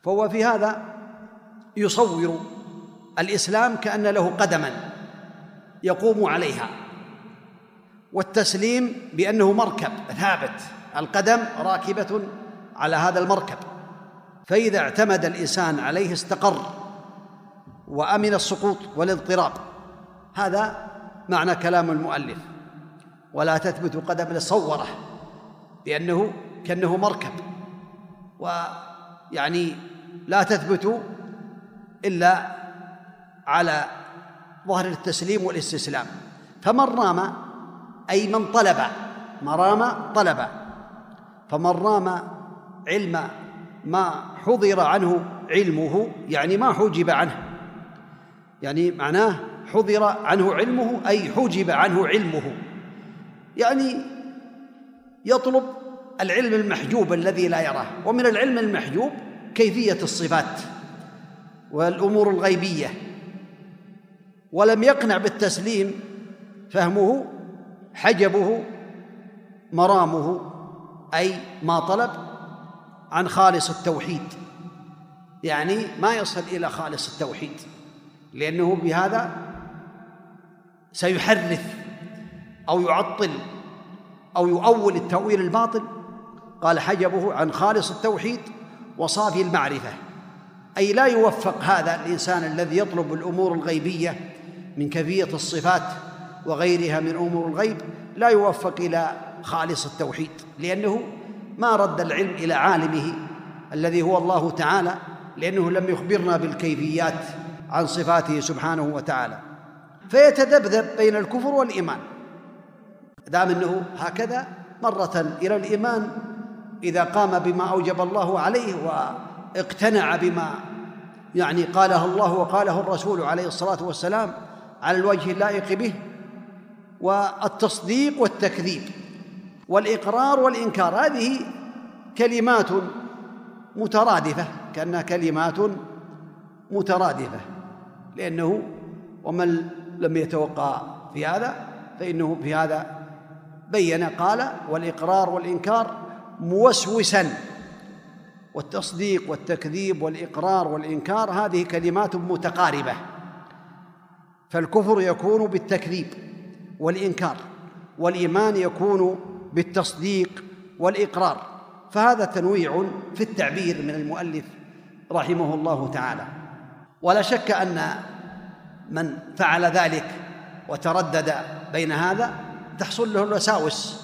فهو في هذا يصور الإسلام كأن له قدما يقوم عليها. والتسليم بأنه مركب ثابت القدم راكبة على هذا المركب. فإذا اعتمد الإنسان عليه استقر وأمن السقوط والاضطراب. هذا معنى كلام المؤلف. ولا تثبت قدم صوره بأنه كأنه مركب. ويعني لا تثبت إلا على ظهر التسليم والاستسلام. فمن رام أي من طلب مرام طلب. فمن رام علم ما حضر عنه علمه يعني ما حجب عنه. يعني معناه حضر عنه علمه أي حجب عنه علمه. يعني يطلب العلم المحجوب الذي لا يراه. ومن العلم المحجوب كيفية الصفات والأمور الغيبية. ولم يقنع بالتسليم فهمه حجبه مرامه أي ما طلب عن خالص التوحيد. يعني ما يصل إلى خالص التوحيد لأنه بهذا سيحرف أو يعطل أو يؤول التأويل الباطل. قال حجبه عن خالص التوحيد وصافي المعرفة. أي لا يوفق هذا الإنسان الذي يطلب الأمور الغيبية من كيفية الصفات وغيرها من أمور الغيب لا يوفق إلى خالص التوحيد لأنه ما رد العلم إلى عالمه الذي هو الله تعالى لأنه لم يخبرنا بالكيفيات عن صفاته سبحانه وتعالى. فيتذبذب بين الكفر والإيمان. دام أنه هكذا مرة إلى الإيمان إذا قام بما أوجب الله عليه واقتنع بما يعني قاله الله وقاله الرسول عليه الصلاة والسلام على الوجه اللائق به والتصديق والتكذيب. والإقرار والإنكار هذه كلمات مترادفة كأنها كلمات مترادفة لأنه ومن لم يتوقع في هذا فإنه في هذا بين قال والإقرار والإنكار موسوسا والتصديق والتكذيب والإقرار والإنكار هذه كلمات متقاربة. فالكفر يكون بالتكذيب والإنكار والإيمان يكون بالتصديق والإقرار. فهذا تنويع في التعبير من المؤلف رحمه الله تعالى. ولا شك أن من فعل ذلك وتردد بين هذا تحصل له الوساوس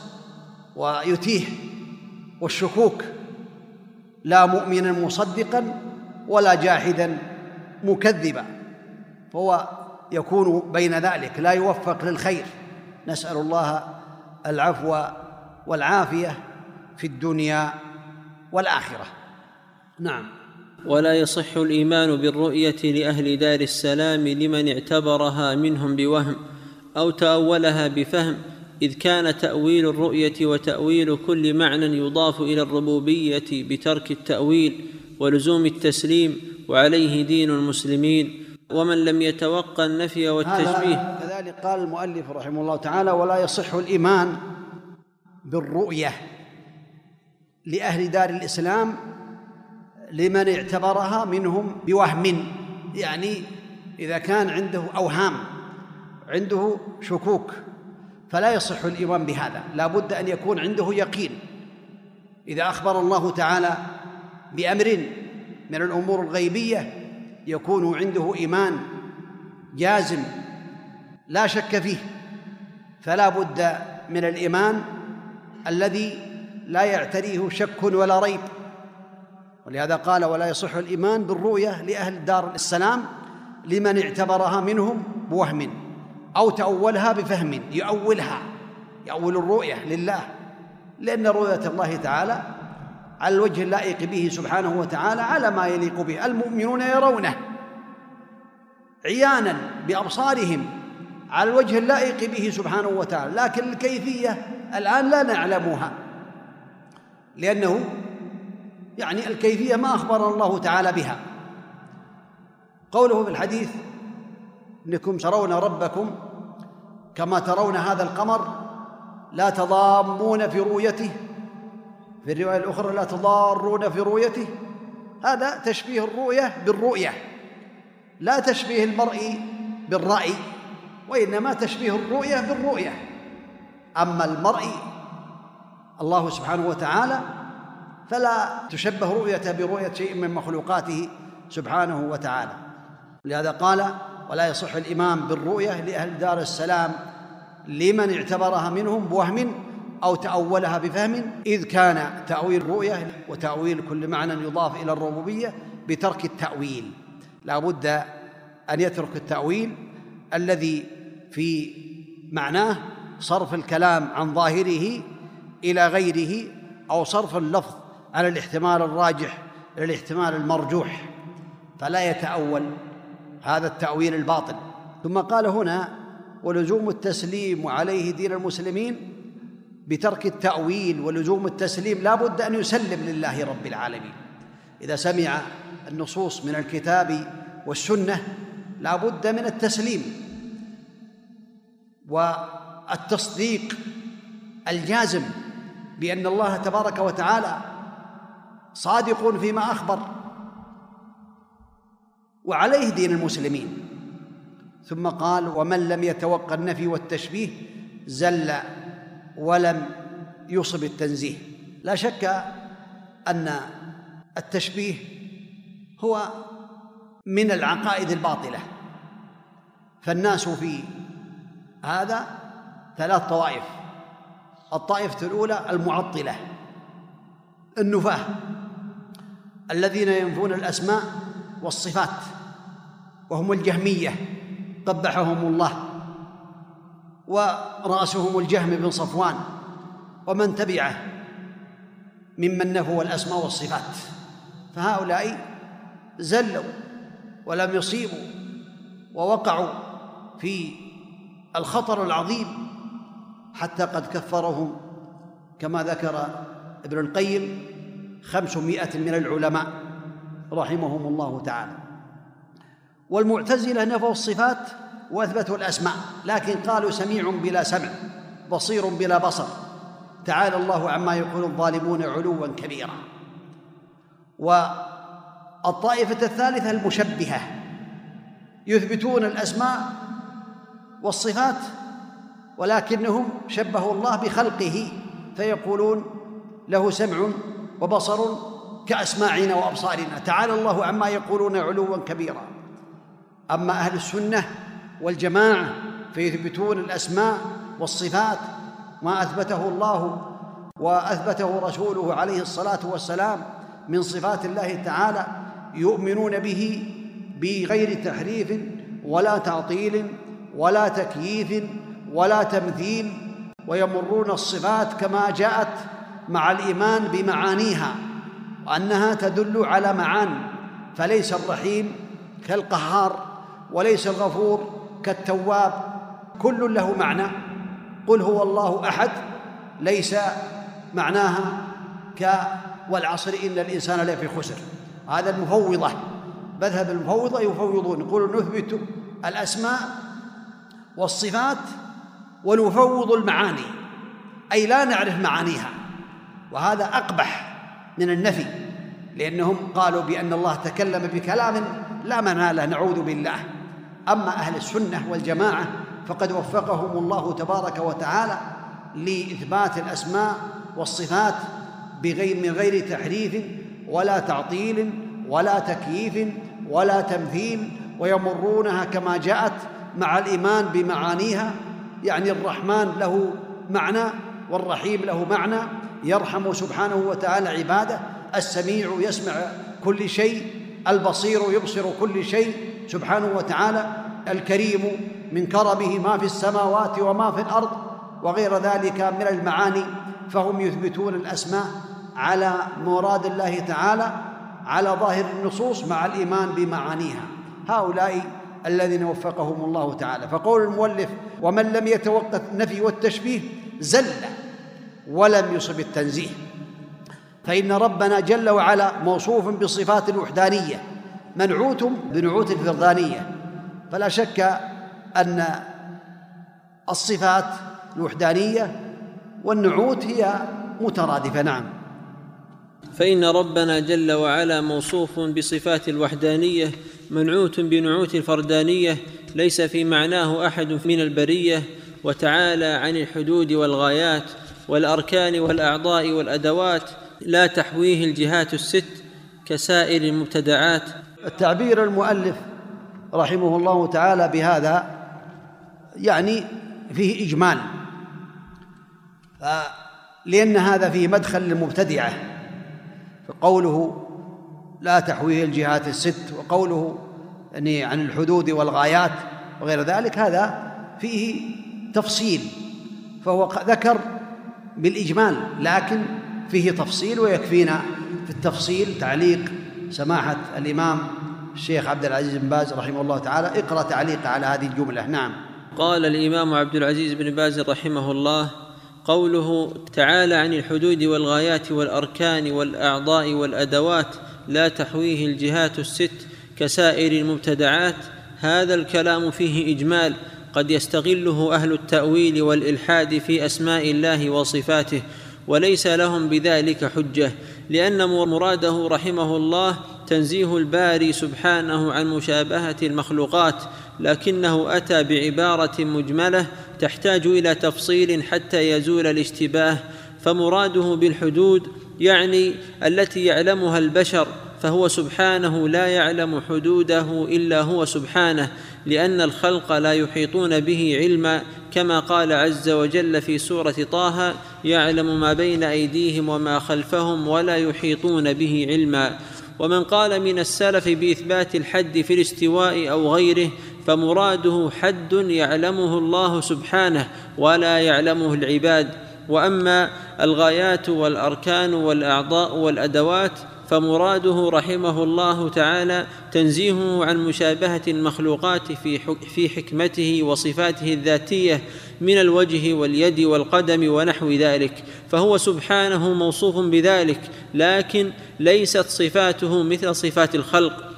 ويتيه والشكوك لا مؤمنا مصدقا ولا جاحدا مكذبا. فهو يكون بين ذلك لا يوفق للخير. نسأل الله العفو والعافية في الدنيا والآخرة. نعم. ولا يصح الإيمان بالرؤية لأهل دار السلام لمن اعتبرها منهم بوهم أو تأولها بفهم إذ كان تأويل الرؤية وتأويل كل معنى يضاف إلى الربوبية بترك التأويل ولزوم التسليم وعليه دين المسلمين. ومن لم يتوقى النفي والتشبيه كذلك قال المؤلف رحمه الله تعالى ولا يصح الإيمان بالرؤية لأهل دار الإسلام لمن اعتبرها منهم بوهم يعني إذا كان عنده أوهام عنده شكوك فلا يصح الإيمان بهذا لا بد أن يكون عنده يقين. إذا أخبر الله تعالى بأمر من الأمور الغيبية يكون عنده إيمان جازم لا شك فيه فلا بد من الإيمان الذي لا يعتريه شك ولا ريب. ولهذا قال ولا يصح الإيمان بالرؤية لأهل دار السلام لمن اعتبرها منهم بوهم أو تأولها بفهم يؤولها يؤول الرؤية لله لأن رؤية الله تعالى على الوجه اللائق به سبحانه وتعالى على ما يليق به. المؤمنون يرونه عيانا بأبصارهم على الوجه اللائق به سبحانه وتعالى لكن الكيفية الآن لا نعلمها. لأنه يعني الكيفية ما أخبر الله تعالى بها. قوله في الحديث إنكم ترون ربكم كما ترون هذا القمر لا تضامون في رؤيته في الرواية الأخرى لا تضارون في رؤيته. هذا تشبيه الرؤية بالرؤية لا تشبيه المرء بالرأي وإنما تشبيه الرؤية بالرؤية. أما المرء الله سبحانه وتعالى فلا تشبه رؤيته برؤية شيء من مخلوقاته سبحانه وتعالى. لهذا قال ولا يصح الإمام بالرؤية لأهل دار السلام لمن اعتبرها منهم بوهم أو تأولها بفهم إذ كان تأويل الرؤية وتأويل كل معنى يضاف إلى الربوبية بترك التأويل. لا بد أن يترك التأويل الذي في معناه صرف الكلام عن ظاهره إلى غيره أو صرف اللفظ على الاحتمال الراجح إلى الاحتمال المرجوح فلا يتأول هذا التأويل الباطل. ثم قال هنا ولزوم التسليم وعليه دين المسلمين بترك التأويل ولزوم التسليم لا بد أن يسلم لله رب العالمين. إذا سمع النصوص من الكتاب والسنة لا بد من التسليم. والتصديق الجازم بأن الله تبارك وتعالى صادق فيما أخبر وعليه دين المسلمين. ثم قال ومن لم يتوقع النفي والتشبيه زل ولم يصب التنزيه. لا شك أن التشبيه هو من العقائد الباطلة. فالناس في هذا ثلاث طوائف. الطائفة الأولى المعطلة. النفاة. الذين ينفون الأسماء والصفات. وهم الجهمية. قبحهم الله. ورأسهم الجهم بن صفوان. ومن تبعه. ممن نفوا الأسماء والصفات. فهؤلاء زلوا ولم يصيبوا. ووقعوا في الخطر العظيم حتى قد كفرهم كما ذكر ابن القيم خمسمائة من العلماء رحمهم الله تعالى. والمعتزلة نفوا الصفات وأثبتوا الأسماء لكن قالوا سميع بلا سمع بصير بلا بصر. تعالى الله عما يقول الظالمون علوا كبيرا. والطائفة الثالثة المشبهة يثبتون الأسماء والصفات ولكنهم شبهوا الله بخلقه فيقولون له سمع وبصر كأسماعنا وأبصارنا. تعالى الله عما يقولون علوا كبيرا. أما أهل السنة والجماعة فيثبتون الأسماء والصفات ما أثبته الله وأثبته رسوله عليه الصلاة والسلام من صفات الله تعالى يؤمنون به بغير تحريف ولا تعطيل ولا تكييف ولا تمثيل ويمرون الصفات كما جاءت مع الإيمان بمعانيها وأنها تدل على معان فليس الرحيم كالقهار وليس الغفور كالتواب كل له معنى. قل هو الله أحد ليس معناها ك والعصر إن الإنسان لفي خسر. هذا المفوضة مذهب المفوضة يفوضون يقولون نثبت الأسماء والصفات ونفوض المعاني أي لا نعرف معانيها. وهذا أقبح من النفي لأنهم قالوا بأن الله تكلم بكلام لا معنى له نعوذ بالله. أما أهل السنة والجماعة فقد وفقهم الله تبارك وتعالى لإثبات الأسماء والصفات بغير من غير تحريف ولا تعطيل ولا تكييف ولا تمثيل ويمرونها كما جاءت مع الإيمان بمعانيها يعني الرحمن له معنى والرحيم له معنى يرحم سبحانه وتعالى عباده السميع يسمع كل شيء البصير يبصر كل شيء سبحانه وتعالى الكريم من كرمه ما في السماوات وما في الأرض وغير ذلك من المعاني فهم يثبتون الأسماء على مراد الله تعالى على ظاهر النصوص مع الإيمان بمعانيها. هؤلاء الذين وفقهم الله تعالى. فقول المؤلف ومن لم يتوقف النفي والتشبيه زل ولم يصب التنزيه. فإن ربنا جل وعلا موصوف بصفات الوحدانية منعوت بنعوت الفردانية فلا شك أن الصفات الوحدانية والنعوت هي مترادفة. نعم. فإن ربنا جل وعلا موصوف بصفات الوحدانية منعوت بنعوت الفردانية ليس في معناه أحد من البرية وتعالى عن الحدود والغايات والأركان والأعضاء والأدوات لا تحويه الجهات الست كسائر المبتدعات. التعبير المؤلف رحمه الله تعالى بهذا يعني فيه إجمال لأن هذا فيه مدخل للمبتدعة فقوله لا تحويه الجهات الست وقوله يعني عن الحدود والغايات وغير ذلك هذا فيه تفصيل فهو ذكر بالإجمال لكن فيه تفصيل ويكفينا في التفصيل تعليق سماحة الإمام الشيخ عبد العزيز بن باز رحمه الله تعالى. اقرأ تعليق على هذه الجملة. نعم. قال الإمام عبد العزيز بن باز رحمه الله قوله تعالى عن الحدود والغايات والأركان والأعضاء والأدوات لا تحويه الجهات الست كسائر المبتدعات. هذا الكلام فيه إجمال. قد يستغله أهل التأويل والإلحاد في أسماء الله وصفاته وليس لهم بذلك حجة لأن مراده رحمه الله تنزيه الباري سبحانه عن مشابهة المخلوقات لكنه أتى بعبارة مجملة تحتاج إلى تفصيل حتى يزول الاشتباه. فمراده بالحدود يعني التي يعلمها البشر فهو سبحانه لا يعلم حدوده إلا هو سبحانه لأن الخلق لا يحيطون به علما كما قال عز وجل في سورة طه يعلم ما بين أيديهم وما خلفهم ولا يحيطون به علما. ومن قال من السلف بإثبات الحد في الاستواء أو غيره فمراده حد يعلمه الله سبحانه ولا يعلمه العباد. وأما الغايات والأركان والأعضاء والأدوات فمراده رحمه الله تعالى تنزيهه عن مشابهة المخلوقات في في حكمته وصفاته الذاتية من الوجه واليد والقدم ونحو ذلك فهو سبحانه موصوف بذلك لكن ليست صفاته مثل صفات الخلق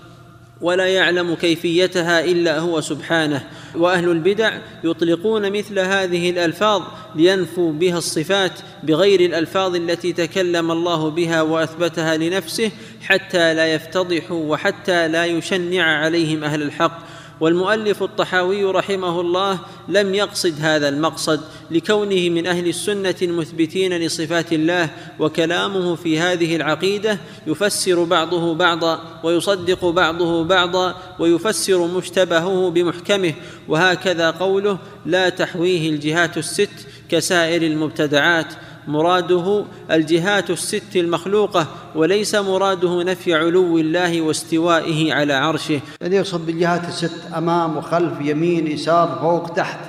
ولا يعلم كيفيتها إلا هو سبحانه. وأهل البدع يطلقون مثل هذه الألفاظ لينفوا بها الصفات بغير الألفاظ التي تكلم الله بها وأثبتها لنفسه حتى لا يفتضحوا وحتى لا يشنع عليهم أهل الحق. والمؤلف الطحاوي رحمه الله لم يقصد هذا المقصد لكونه من أهل السنة المثبتين لصفات الله وكلامه في هذه العقيدة يفسر بعضه بعضا ويصدق بعضه بعضا ويفسر مشتبهه بمحكمه وهكذا قوله لا تحويه الجهات الست كسائر المبتدعات مراده الجهات الست المخلوقة وليس مراده نفي علو الله واستوائه على عرشه. الذي يقصد بالجهات الست أمام وخلف يمين يسار فوق تحت.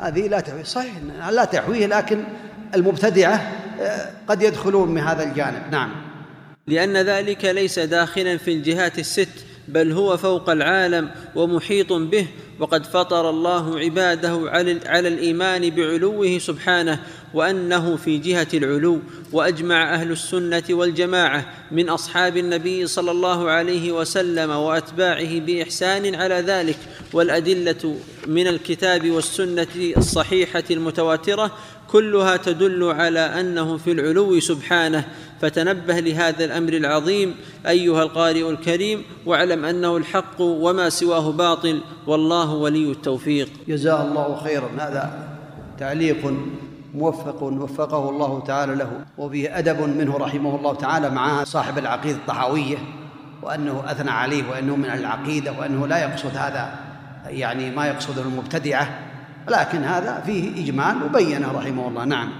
هذه لا تحويه صحيح لا تحويه لكن المبتدعة آه، قد يدخلون من هذا الجانب. نعم. لأن ذلك ليس داخلا في الجهات الست بل هو فوق العالم ومحيط به وقد فطر الله عباده على الإيمان بعلوه سبحانه وأنه في جهة العلو وأجمع أهل السنة والجماعة من أصحاب النبي صلى الله عليه وسلم وأتباعه بإحسان على ذلك والأدلة من الكتاب والسنة الصحيحة المتواترة كلها تدل على أنه في العلو سبحانه. فتنبه لهذا الأمر العظيم أيها القارئ الكريم واعلم أنه الحق وما سواه باطل والله ولي التوفيق. جزاه الله خيرا. هذا تعليق موفق وفقه الله تعالى له وفيه أدب منه رحمه الله تعالى مع صاحب العقيدة الطحاوية وأنه أثنى عليه وأنه من العقيدة وأنه لا يقصد هذا يعني ما يقصده المبتدعة. لكن هذا فيه إجمال وبينه رحمه الله. نعم.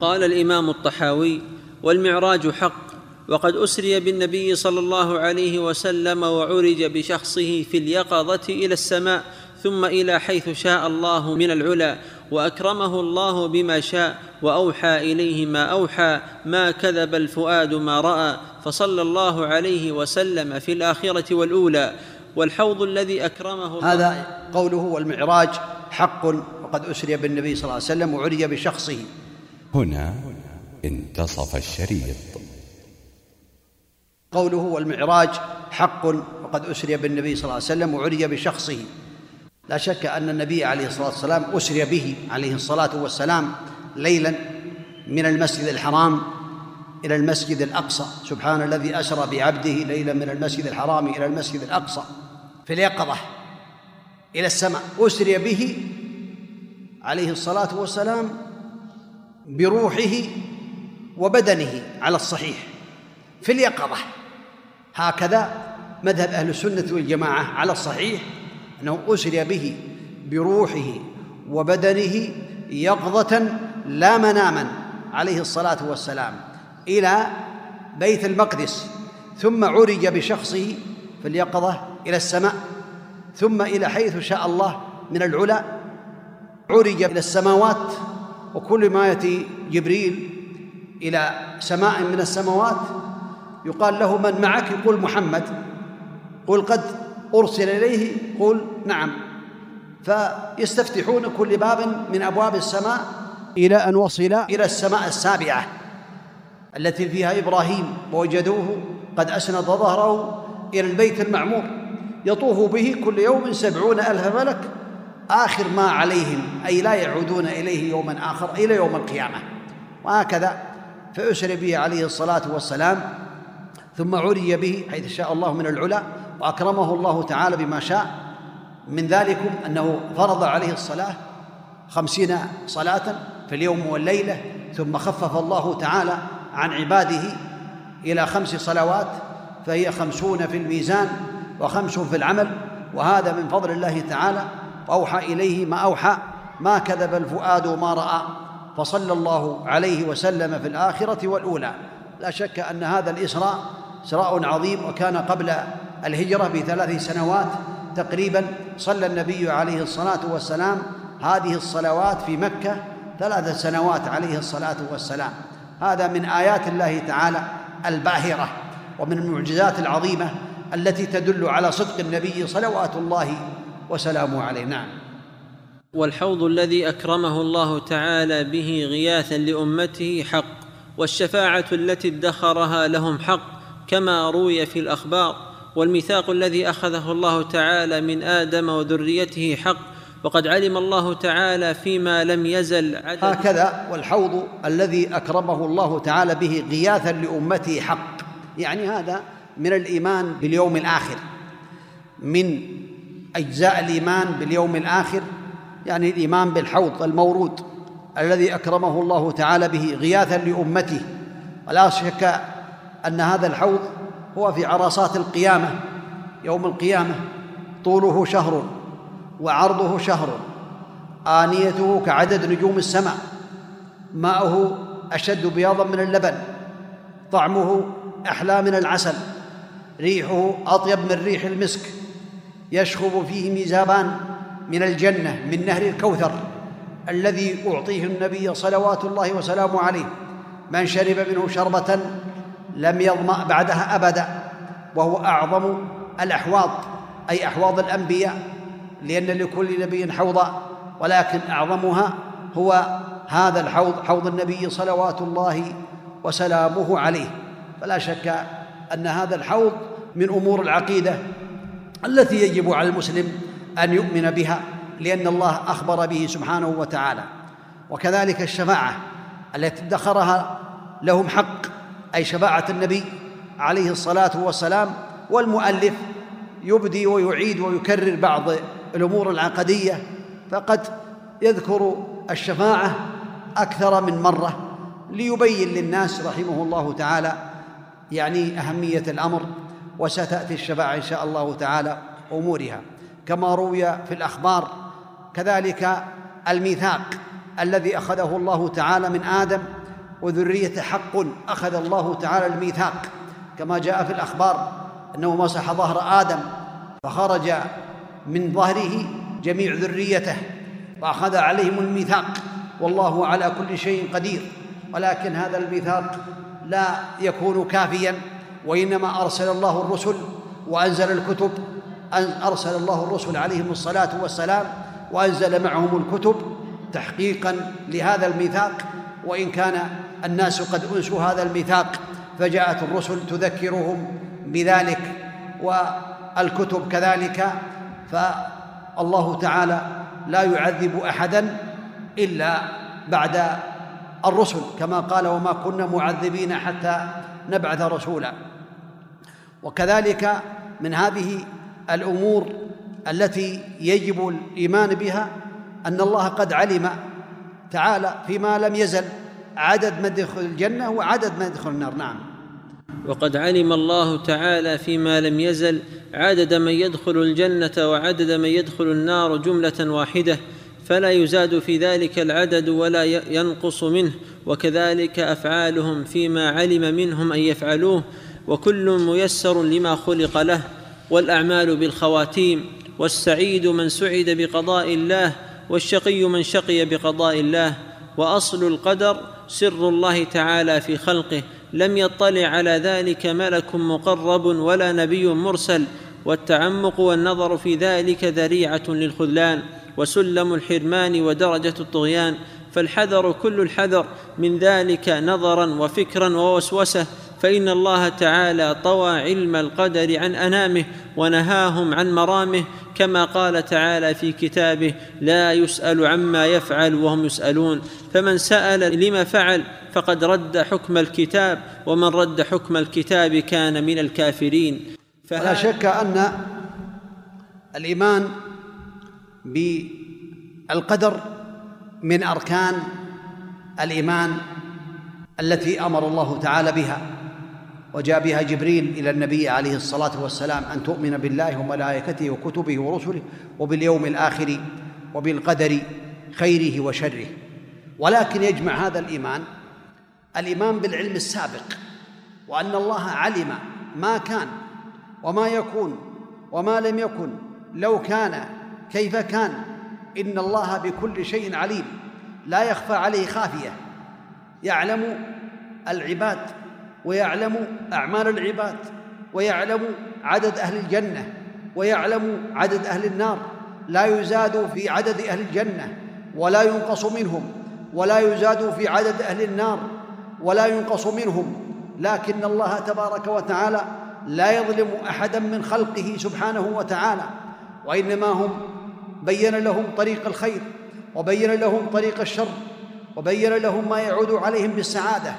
قال الإمام الطحاوي والمعراج حق وقد أسري بالنبي صلى الله عليه وسلم وعرج بشخصه في اليقظة إلى السماء ثم إلى حيث شاء الله من العلا وأكرمه الله بما شاء وأوحى إليه ما أوحى ما كذب الفؤاد ما رأى فصلى الله عليه وسلم في الآخرة والأولى. والحوض الذي أكرمه الله هذا قوله والمعراج حق وقد أسري بالنبي صلى الله عليه وسلم وعرج بشخصه. هنا انتصف الشريط. قوله والمعراج حق وقد أسري بالنبي صلى الله عليه وسلم وعرج بشخصه. لا شك أن النبي عليه الصلاة والسلام أسري به عليه الصلاة والسلام ليلا من المسجد الحرام إلى المسجد الأقصى. سبحان الذي أسرى بعبده ليلا من المسجد الحرام إلى المسجد الأقصى. في اليقظة. إلى السماء. أسري به عليه الصلاة والسلام بروحه وبدنه على الصحيح في اليقظة. هكذا مذهب أهل السنة والجماعة على الصحيح أنه أسري به بروحه وبدنه يقظة لا مناما عليه الصلاة والسلام إلى بيت المقدس. ثم عرج بشخصه في اليقظة إلى السماء. ثم إلى حيث شاء الله من العلا عرج إلى السماوات وكل ما يأتي جبريل إلى سماء من السماوات يقال له من معك؟ يقول محمد. قل قد أرسل إليه قل نعم. فيستفتحون كل باب من أبواب السماء إلى أن وصل إلى السماء السابعة التي فيها إبراهيم ووجدوه قد أسند ظهره إلى البيت المعمور. يطوف به كل يوم سبعون ألف ملك آخر ما عليهم أي لا يعودون إليه يوما آخر إلى يوم القيامة. وهكذا فأسر به عليه الصلاة والسلام ثم عري به حيث شاء الله من العلا وأكرمه الله تعالى بما شاء. من ذلكم أنه فرض عليه الصلاة خمسين صلاة في اليوم والليلة ثم خفف الله تعالى عن عباده إلى خمس صلوات فهي خمسون في الميزان. وخمس في العمل وهذا من فضل الله تعالى. واوحى إليه ما أوحى ما كذب الفؤاد ما رأى. فصلى الله عليه وسلم في الآخرة والأولى. لا شك أن هذا الإسراء اسراء عظيم وكان قبل الهجرة بثلاث سنوات تقريبا. صلى النبي عليه الصلاة والسلام هذه الصلوات في مكة ثلاث سنوات عليه الصلاة والسلام. هذا من آيات الله تعالى الباهرة ومن المعجزات العظيمة التي تدل على صدق النبي صلوات الله وسلامه عليه. نعم. والحوض الذي أكرمه الله تعالى به غياثا لأمته حق والشفاعة التي ادخرها لهم حق كما روي في الأخبار والميثاق الذي أخذه الله تعالى من آدم وذريته حق وقد علم الله تعالى فيما لم يزل عدد. هكذا والحوض الذي أكرمه الله تعالى به غياثا لأمته حق. يعني هذا من الإيمان باليوم الآخر من أجزاء الإيمان باليوم الآخر يعني الإيمان بالحوض المورود الذي أكرمه الله تعالى به غياثا لأمته. ولا شك أن هذا الحوض هو في عرصات القيامة يوم القيامة طوله شهر وعرضه شهر آنيته كعدد نجوم السماء ماؤه أشد بياضا من اللبن طعمه أحلى من العسل. ريحه أطيب من ريح المسك يشخب فيه ميزابان من الجنة من نهر الكوثر الذي أعطيه النبي صلوات الله وسلامه عليه. من شرب منه شربة لم يظمأ بعدها أبدا وهو أعظم الأحواض أي أحواض الأنبياء لأن لكل نبي حوضا ولكن أعظمها هو هذا الحوض حوض النبي صلوات الله وسلامه عليه. فلا شك أن هذا الحوض من أمور العقيدة التي يجب على المسلم أن يؤمن بها لأن الله أخبر به سبحانه وتعالى. وكذلك الشفاعة التي ادخرها لهم حق أي شفاعة النبي عليه الصلاة والسلام والمؤلف يبدي ويعيد ويكرر بعض الأمور العقدية فقد يذكر الشفاعة أكثر من مرة ليبين للناس رحمه الله تعالى يعني أهمية الأمر وستأتي الشفاعة إن شاء الله تعالى أمورها. كما روي في الأخبار كذلك الميثاق الذي أخذه الله تعالى من آدم وذرية حق أخذ الله تعالى الميثاق. كما جاء في الأخبار أنه مسح ظهر آدم فخرج من ظهره جميع ذريته وأخذ عليهم الميثاق. والله على كل شيء قدير. ولكن هذا الميثاق لا يكون كافيا وإنما أرسل الله الرسل وأنزل الكتب أرسل الله الرسل عليهم الصلاة والسلام وأنزل معهم الكتب تحقيقا لهذا الميثاق. وإن كان الناس قد أنسوا هذا الميثاق فجاءت الرسل تذكرهم بذلك والكتب كذلك. فالله تعالى لا يعذب أحدا إلا بعد الرسل كما قال وما كنا معذبين حتى نبعث رسولا. وكذلك من هذه الأمور التي يجب الإيمان بها أن الله قد علم تعالى فيما لم يزل عدد من يدخل الجنة وعدد من يدخل النار. نعم. وقد علم الله تعالى فيما لم يزل عدد من يدخل الجنة وعدد من يدخل النار جملة واحدة. فلا يزاد في ذلك العدد ولا ينقص منه. وكذلك أفعالهم فيما علم منهم أن يفعلوه. وكل ميسر لما خلق له. والأعمال بالخواتيم. والسعيد من سعد بقضاء الله. والشقي من شقي بقضاء الله. وأصل القدر سر الله تعالى في خلقه. لم يطلع على ذلك ملك مقرب ولا نبي مرسل. والتعمق والنظر في ذلك ذريعة للخذلان. وسلم الحرمان ودرجة الطغيان فالحذر كل الحذر من ذلك نظرا وفكرا ووسوسة فإن الله تعالى طوى علم القدر عن أنامه ونهاهم عن مرامه كما قال تعالى في كتابه لا يسأل عما يفعل وهم يسألون فمن سأل لما فعل فقد رد حكم الكتاب ومن رد حكم الكتاب كان من الكافرين. فلا شك أن الإيمان بالقدر من أركان الإيمان التي أمر الله تعالى بها وجاء بها جبريل إلى النبي عليه الصلاة والسلام أن تؤمن بالله وملائكته وكتبه ورسله وباليوم الآخر وبالقدر خيره وشره. ولكن يجمع هذا الإيمان الإيمان بالعلم السابق وأن الله علم ما كان وما يكون وما لم يكن لو كان كيف كان؟ إن الله بكل شيء عليم. لا يخفى عليه خافية. يعلم العباد ويعلم أعمال العباد ويعلم عدد أهل الجنة ويعلم عدد أهل النار. لا يزاد في عدد أهل الجنة ولا ينقص منهم. ولا يزاد في عدد أهل النار ولا ينقص منهم. لكن الله تبارك وتعالى لا يظلم أحدا من خلقه سبحانه وتعالى وإنما هم بين لهم طريق الخير وبين لهم طريق الشر وبين لهم ما يعود عليهم بالسعادة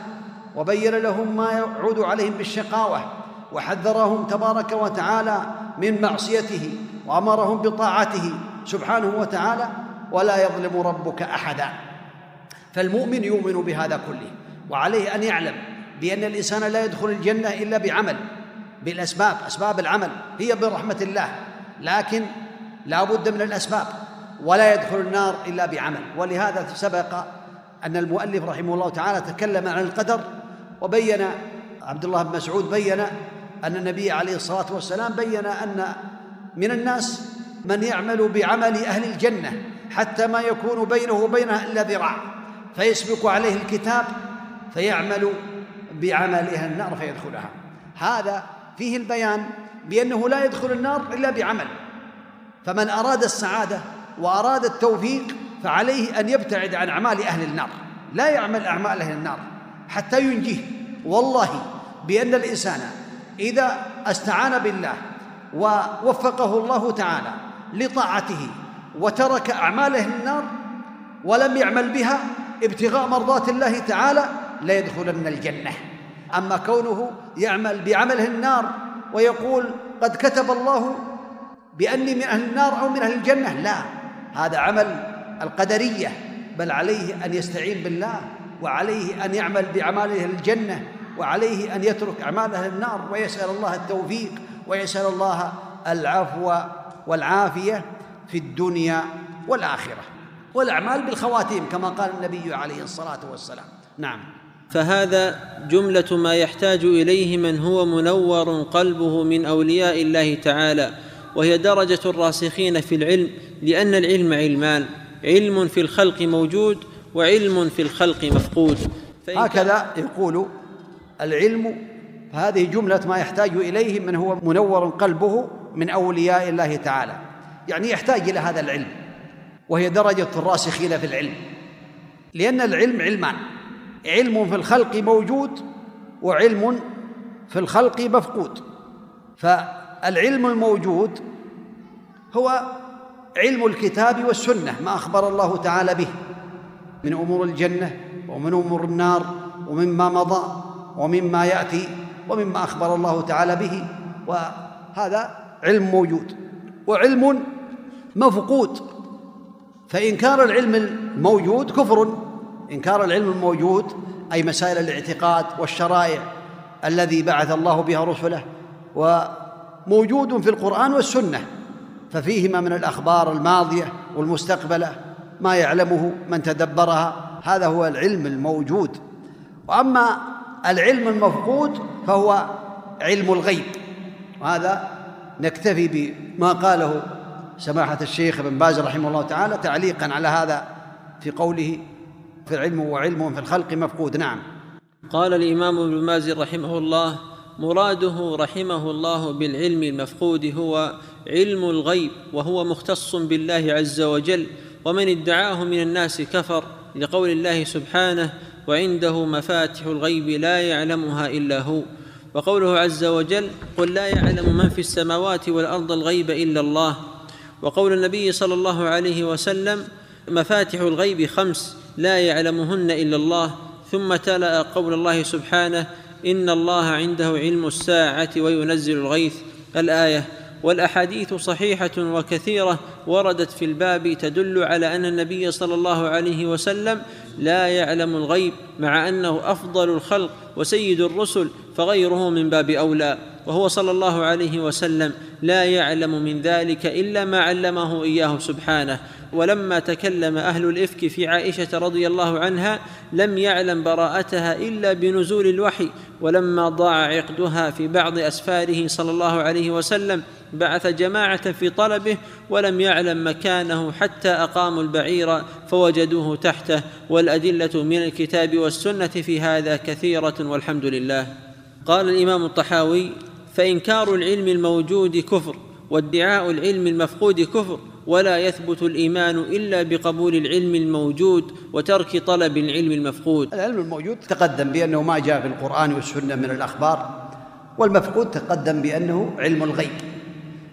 وبين لهم ما يعود عليهم بالشقاوة وحذرهم تبارك وتعالى من معصيته وأمرهم بطاعته سبحانه وتعالى ولا يظلم ربك أحدا. فالمؤمن يؤمن بهذا كله وعليه أن يعلم بأن الإنسان لا يدخل الجنة إلا بعمل بالأسباب أسباب العمل هي برحمة الله لكن لا بد من الأسباب ولا يدخل النار إلا بعمل. ولهذا سبق أن المؤلف رحمه الله تعالى تكلم عن القدر وبين عبد الله بن مسعود بين أن النبي عليه الصلاة والسلام بين أن من الناس من يعمل بعمل أهل الجنة حتى ما يكون بينه وبينها إلا ذراع. فيسبق عليه الكتاب فيعمل بعمل أهل النار فيدخلها. هذا فيه البيان بأنه لا يدخل النار إلا بعمل. فمن أراد السعادة وأراد التوفيق فعليه أن يبتعد عن أعمال أهل النار. لا يعمل أعمال أهل النار حتى ينجيه. والله بأن الإنسان إذا استعان بالله ووفقه الله تعالى لطاعته وترك أعمال أهل النار ولم يعمل بها ابتغاء مرضات الله تعالى ليدخلن الجنة. أما كونه يعمل بعمله النار ويقول قد كتب الله بأني من أهل النار أو من أهل الجنة. لا هذا عمل القدرية بل عليه أن يستعين بالله وعليه أن يعمل بأعماله الجنة وعليه أن يترك أعمال أهل النار. ويسأل الله التوفيق ويسأل الله العفو والعافية في الدنيا والآخرة. والأعمال بالخواتيم كما قال النبي عليه الصلاة والسلام. نعم. فهذا جملة ما يحتاج إليه من هو منور قلبه من أولياء الله تعالى. وهي درجة الراسخين في العلم لأن العلم علمان. علم في الخلق موجود وعلم في الخلق مفقود. هكذا يقول العلم هذه جملة ما يحتاج إليه من هو منور قلبه من أولياء الله تعالى. يعني يحتاج إلى هذا العلم وهي درجة الراسخين في العلم. لأن العلم علمان. علم في الخلق موجود وعلم في الخلق مفقود. فالعلم الموجود هو علم الكتاب والسنة ما أخبر الله تعالى به. من أمور الجنة ومن أمور النار ومما مضى ومما يأتي ومما أخبر الله تعالى به. وهذا علم موجود. وعلم مفقود. فإنكار العلم الموجود كفر. إنكار العلم الموجود أي مسائل الاعتقاد والشرائع الذي بعث الله بها رسله وموجود في القرآن والسنة. ففيهما من الأخبار الماضية والمستقبلة ما يعلمه من تدبرها. هذا هو العلم الموجود. وأما العلم المفقود فهو علم الغيب. وهذا نكتفي بما قاله سماحة الشيخ ابن باز رحمه الله تعالى تعليقا على هذا في قوله في العلم وعلم في الخلق مفقود. نعم. قال الإمام ابن باز رحمه الله مراده رحمه الله بالعلم المفقود هو علم الغيب وهو مختص بالله عز وجل ومن ادعاه من الناس كفر لقول الله سبحانه وعنده مفاتح الغيب لا يعلمها إلا هو. وقوله عز وجل قل لا يعلم من في السماوات والأرض الغيب إلا الله. وقول النبي صلى الله عليه وسلم مفاتح الغيب خمس لا يعلمهن إلا الله. ثم تلا قول الله سبحانه إن الله عنده علم الساعة وينزل الغيث. الآية والأحاديث صحيحة وكثيرة وردت في الباب تدل على أن النبي صلى الله عليه وسلم لا يعلم الغيب مع أنه أفضل الخلق وسيد الرسل فغيره من باب أولى. وهو صلى الله عليه وسلم لا يعلم من ذلك إلا ما علمه إياه سبحانه. ولما تكلم أهل الإفك في عائشة رضي الله عنها لم يعلم براءتها إلا بنزول الوحي. ولما ضاع عقدها في بعض أسفاره صلى الله عليه وسلم بعث جماعة في طلبه ولم يعلم مكانه حتى أقاموا البعير فوجدوه تحته والأدلة من الكتاب والسنة في هذا كثيرة والحمد لله. قال الإمام الطحاوي فإنكار العلم الموجود كفر وادعاء العلم المفقود كفر ولا يثبت الإيمان إلا بقبول العلم الموجود وترك طلب العلم المفقود. العلم الموجود تقدم بأنه ما جاء في القرآن والسنة من الأخبار والمفقود تقدم بأنه علم الغيب.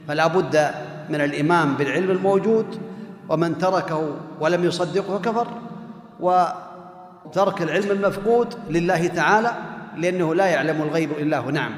فلا بد من الايمان بالعلم الموجود ومن تركه ولم يصدقه كفر وترك العلم المفقود لله تعالى لأنه لا يعلم الغيب إلا هو. نعم.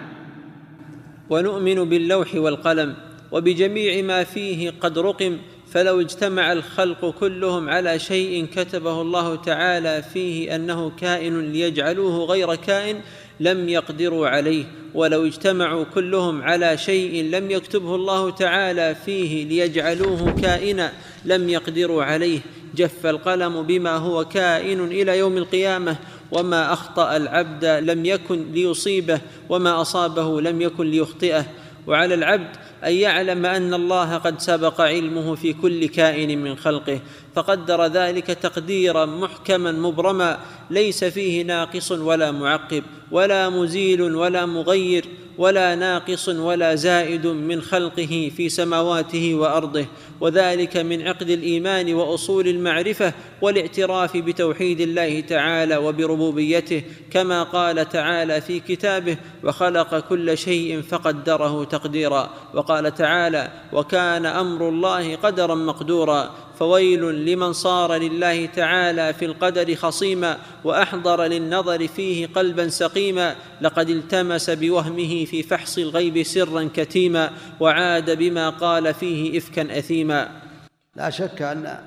ونؤمن باللوح والقلم وبجميع ما فيه قد رقم فلو اجتمع الخلق كلهم على شيء كتبه الله تعالى فيه أنه كائن ليجعلوه غير كائن لم يقدروا عليه ولو اجتمعوا كلهم على شيء لم يكتبه الله تعالى فيه ليجعلوه كائنا لم يقدروا عليه. جف القلم بما هو كائن إلى يوم القيامة. وما أخطأ العبد لم يكن ليصيبه وما أصابه لم يكن ليخطئه. وعلى العبد أن يعلم أن الله قد سبق علمه في كل كائن من خلقه. فقدر ذلك تقديرا محكما مبرما ليس فيه ناقص ولا معقب ولا مزيل ولا مغير ولا ناقص ولا زائد من خلقه في سماواته وأرضه. وذلك من عقد الإيمان وأصول المعرفة والاعتراف بتوحيد الله تعالى وبربوبيته كما قال تعالى في كتابه وخلق كل شيء فقدره تقديرا وقال تعالى وكان أمر الله قدرا مقدورا فويل لمن صار لله تعالى في القدر خصيما وأحضر للنظر فيه قلبا سقيما لقد التمس بوهمه في فحص الغيب سرا كتيما وعاد بما قال فيه إفكا أثيما. لا شك أن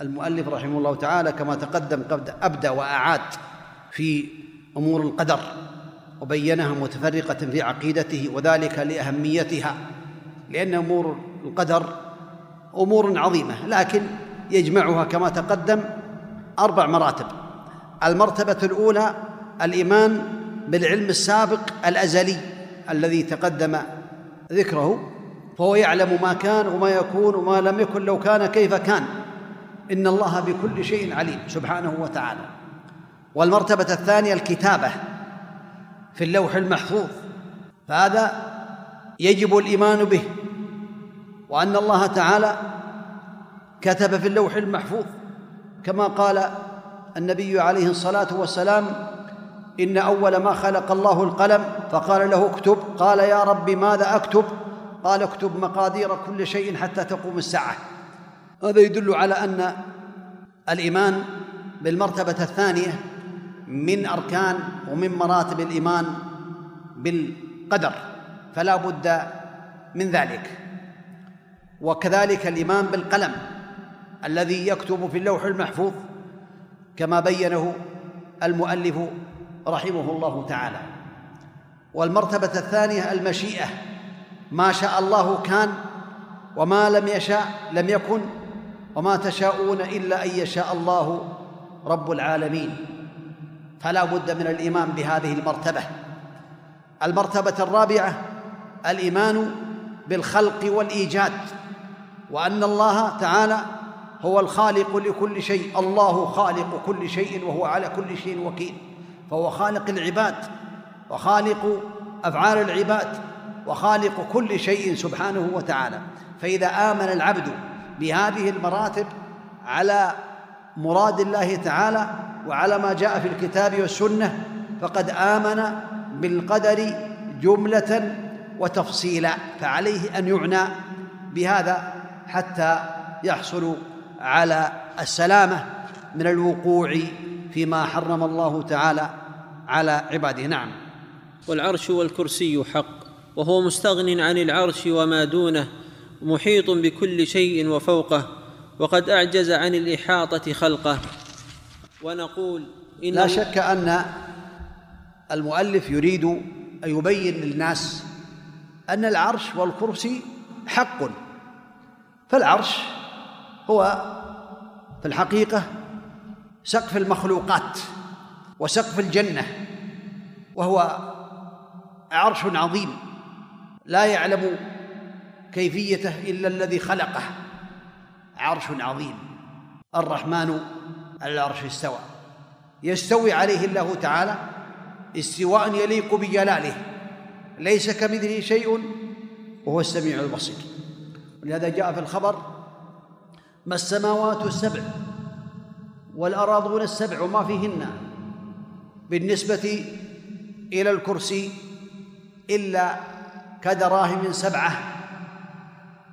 المؤلف رحمه الله تعالى كما تقدم قد أبدى وأعاد في أمور القدر وبينها متفرقة في عقيدته وذلك لأهميتها لأن أمور القدر أمور عظيمة لكن يجمعها كما تقدم أربع مراتب. المرتبة الأولى الإيمان بالعلم السابق الأزلي الذي تقدم ذكره فهو يعلم ما كان وما يكون وما لم يكن لو كان كيف كان. إن الله بكل شيء عليم سبحانه وتعالى. والمرتبة الثانية الكتابة في اللوح المحفوظ فهذا يجب الإيمان به. وأن الله تعالى كتب في اللوح المحفوظ كما قال النبي عليه الصلاة والسلام إن أول ما خلق الله القلم فقال له اكتب. قال يا رب ماذا أكتب؟ قال اكتب مقادير كل شيء حتى تقوم الساعة. هذا يدل على أن الإيمان بالمرتبة الثانية من أركان ومن مراتب الإيمان بالقدر فلا بد من ذلك. وكذلك الإيمان بالقلم. الذي يكتب في اللوح المحفوظ كما بينه المؤلف رحمه الله تعالى. والمرتبة الثانية المشيئة ما شاء الله كان وما لم يشاء لم يكن وما تشاءون إلا أن يشاء الله رب العالمين. فلا بد من الإيمان بهذه المرتبة. المرتبة الرابعة الإيمان بالخلق والإيجاد وأن الله تعالى هو الخالق لكل شيء الله خالق كل شيء وهو على كل شيء وكيل. فهو خالق العباد وخالق أفعال العباد وخالق كل شيء سبحانه وتعالى. فإذا آمن العبد بهذه المراتب على مراد الله تعالى وعلى ما جاء في الكتاب والسنة فقد آمن بالقدر جملة وتفصيلا فعليه أن يعنى بهذا حتى يحصل على السلامة من الوقوع فيما حرم الله تعالى على عباده. نعم. والعرش والكرسي حق وهو مستغن عن العرش وما دونه محيط بكل شيء وفوقه وقد أعجز عن الإحاطة خلقه. ونقول إن لا شك أن المؤلف يريد أن يبين للناس أن العرش والكرسي حق فالعرش هو في الحقيقة سقف المخلوقات وسقف الجنة وهو عرش عظيم لا يعلم كيفيته إلا الذي خلقه عرش عظيم الرحمن على العرش استوى. يستوي عليه الله تعالى استواء يليق بجلاله ليس كمثله شيء وهو السميع البصير. ولهذا جاء في الخبر ما السماوات السبع والأراضون السبع وما فيهن بالنسبة إلى الكرسي إلا كدراهم سبعة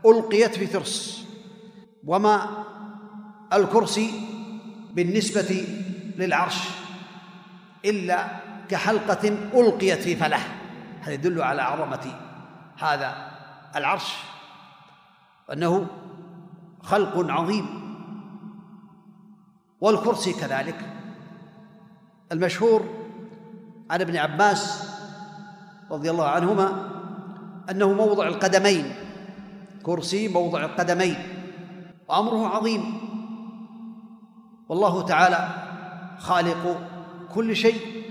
ألقيت في ترس. وما الكرسي بالنسبة للعرش إلا كحلقة ألقيت في فله هذا يدل على عظمة هذا العرش. وأنه خلق عظيم. والكرسي كذلك. المشهور عن ابن عباس رضي الله عنهما أنه موضع القدمين. كرسي موضع القدمين. وأمره عظيم. والله تعالى خالق كل شيء.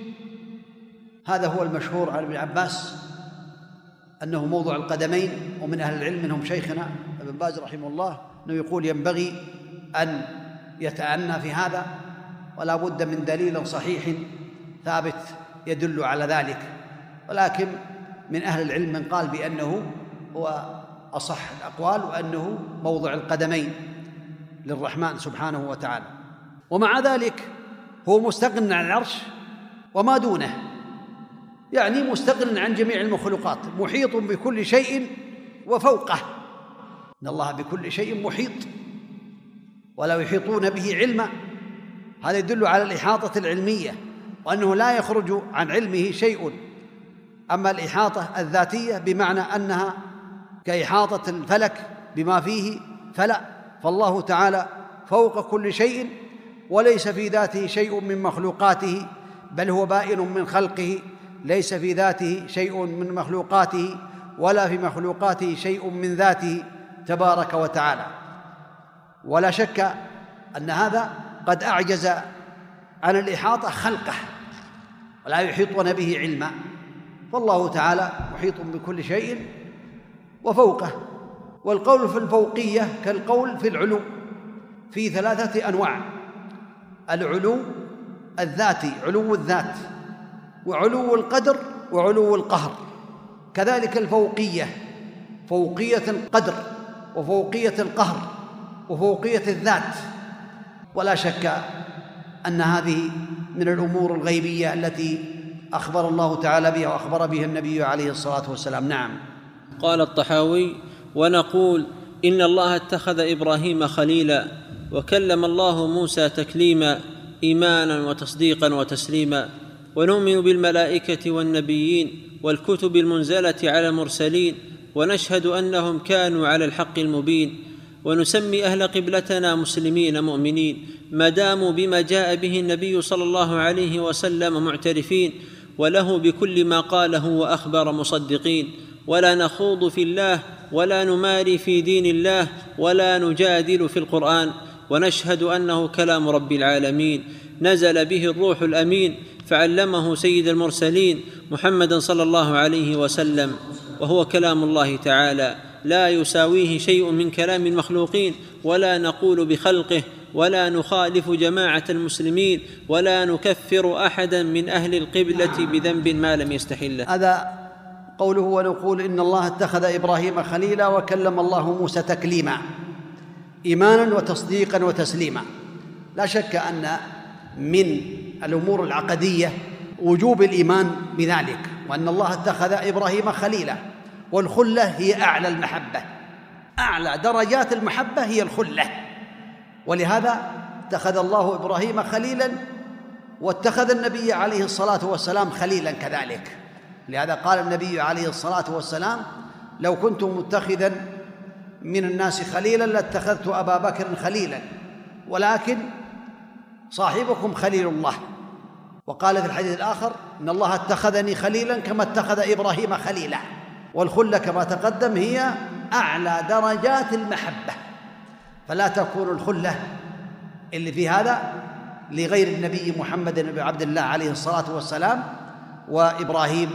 هذا هو المشهور عن ابن عباس أنه موضع القدمين. ومن أهل العلم منهم شيخنا ابن باز رحمه الله. أنه يقول ينبغي أن يتأنى في هذا ولا بد من دليل صحيح ثابت يدل على ذلك. ولكن من أهل العلم من قال بأنه هو أصح الأقوال وأنه موضع القدمين للرحمن سبحانه وتعالى. ومع ذلك هو مستغن عن العرش وما دونه. يعني مستغن عن جميع المخلوقات محيط بكل شيء وفوقه. إن الله بكل شيء محيط ولا يحيطون به علما. هذا يدل على الإحاطة العلمية وأنه لا يخرج عن علمه شيء. أما الإحاطة الذاتية بمعنى أنها كإحاطة الفلك بما فيه فلا. فالله تعالى فوق كل شيء وليس في ذاته شيء من مخلوقاته بل هو بائن من خلقه. ليس في ذاته شيء من مخلوقاته ولا في مخلوقاته شيء من ذاته. تبارك وتعالى. ولا شك أن هذا قد أعجز عن الإحاطة خلقه ولا يحيطون به علما. فالله تعالى محيط بكل شيء وفوقه. والقول في الفوقية كالقول في العلو في ثلاثة أنواع. العلو الذاتي علو الذات وعلو القدر وعلو القهر. كذلك الفوقية فوقية القدر. وفوقيه القهر وفوقيه الذات. ولا شك أن هذه من الأمور الغيبية التي أخبر الله تعالى بها وأخبر بها النبي عليه الصلاة والسلام. نعم. قال الطحاوي ونقول إن الله اتخذ إبراهيم خليلا وكلم الله موسى تكليما إيمانا وتصديقا وتسليما. ونؤمن بالملائكة والنبيين والكتب المنزلة على المرسلين ونشهد أنهم كانوا على الحق المبين ونسمي أهل قبلتنا مسلمين مؤمنين ما داموا بما جاء به النبي صلى الله عليه وسلم معترفين وله بكل ما قاله وأخبر مصدقين. ولا نخوض في الله ولا نماري في دين الله ولا نجادل في القرآن. ونشهد أنه كلام رب العالمين. نزل به الروح الأمين فعلمه سيد المرسلين محمدا صلى الله عليه وسلم. وهو كلام الله تعالى. لا يساويه شيء من كلام المخلوقين ولا نقول بخلقه ولا نخالف جماعة المسلمين ولا نكفر أحدا من أهل القبلة بذنب ما لم يستحله. هذا قوله ونقول إن الله اتخذ إبراهيم خليلا وكلم الله موسى تكليما إيمانا وتصديقا وتسليما. لا شك أن من الأمور العقدية وجوب الإيمان بذلك وأن الله اتخذ إبراهيم خليلا. والخلة هي أعلى المحبة. أعلى درجات المحبة هي الخلة. ولهذا اتخذ الله إبراهيم خليلا واتخذ النبي عليه الصلاة والسلام خليلا كذلك. لهذا قال النبي عليه الصلاة والسلام لو كنت متخذا من الناس خليلا لاتخذت أبا بكر خليلا ولكن صاحبكم خليل الله. وقال في الحديث الآخر إن الله اتخذني خليلا كما اتخذ إبراهيم خليلا. والخلة كما تقدم هي أعلى درجات المحبة. فلا تكون الخلة اللي في هذا لغير النبي محمد بن عبد الله عليه الصلاة والسلام وإبراهيم.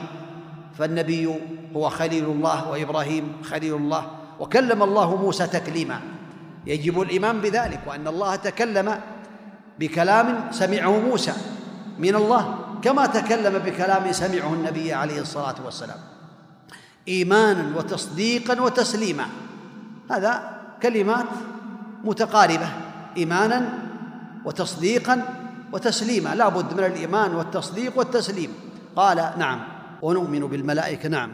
فالنبي هو خليل الله وإبراهيم خليل الله. وكلم الله موسى تكليما. يجب الإيمان بذلك وأن الله تكلم بكلام سمعه موسى من الله كما تكلم بكلام سمعه النبي عليه الصلاة والسلام. إيمانا وتصديقا وتسليما. هذا كلمات متقاربة. إيمانا وتصديقا وتسليما. لا بد من الإيمان والتصديق والتسليم. قال نعم. ونؤمن بالملائكة. نعم.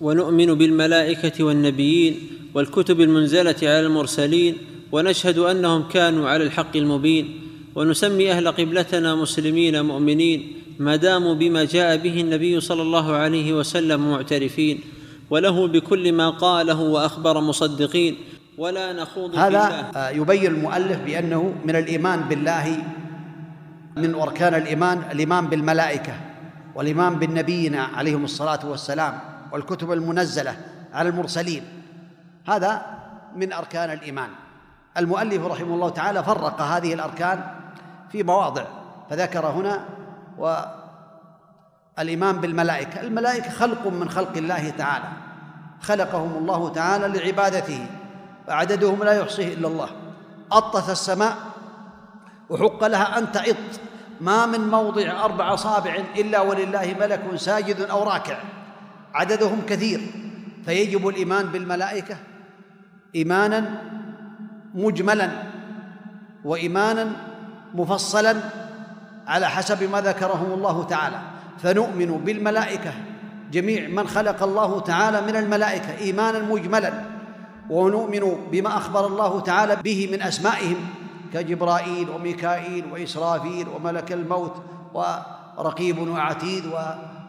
ونؤمن بالملائكة والنبيين والكتب المنزلة على المرسلين ونشهد أنهم كانوا على الحق المبين ونسمي أهل قبلتنا مسلمين مؤمنين ما داموا بما جاء به النبي صلى الله عليه وسلم معترفين وله بكل ما قاله وأخبر مصدقين ولا نخوض هذا يبين المؤلف بأنه من الإيمان بالله من أركان الإيمان الإيمان بالملائكة والإيمان بالنبينا عليهم الصلاة والسلام والكتب المنزلة على المرسلين. هذا من أركان الإيمان. المؤلف رحمه الله تعالى فرق هذه الأركان في مواضع فذكر هنا والإيمان بالملائكة. الملائكة خلق من خلق الله تعالى. خلقهم الله تعالى لعبادته وعددهم لا يحصيه إلا الله. أطت السماء وحق لها أن تعط. ما من موضع أربع أصابع إلا ولله ملك ساجد أو راكع. عددهم كثير. فيجب الإيمان بالملائكة إيمانا مجملا وإيمانا مفصلا على حسب ما ذكرهم الله تعالى. فنؤمن بالملائكة. جميع من خلق الله تعالى من الملائكة إيمانا مجملا. ونؤمن بما أخبر الله تعالى به من أسمائهم. كجبرائيل وميكائيل وإسرافيل وملك الموت ورقيب وعتيد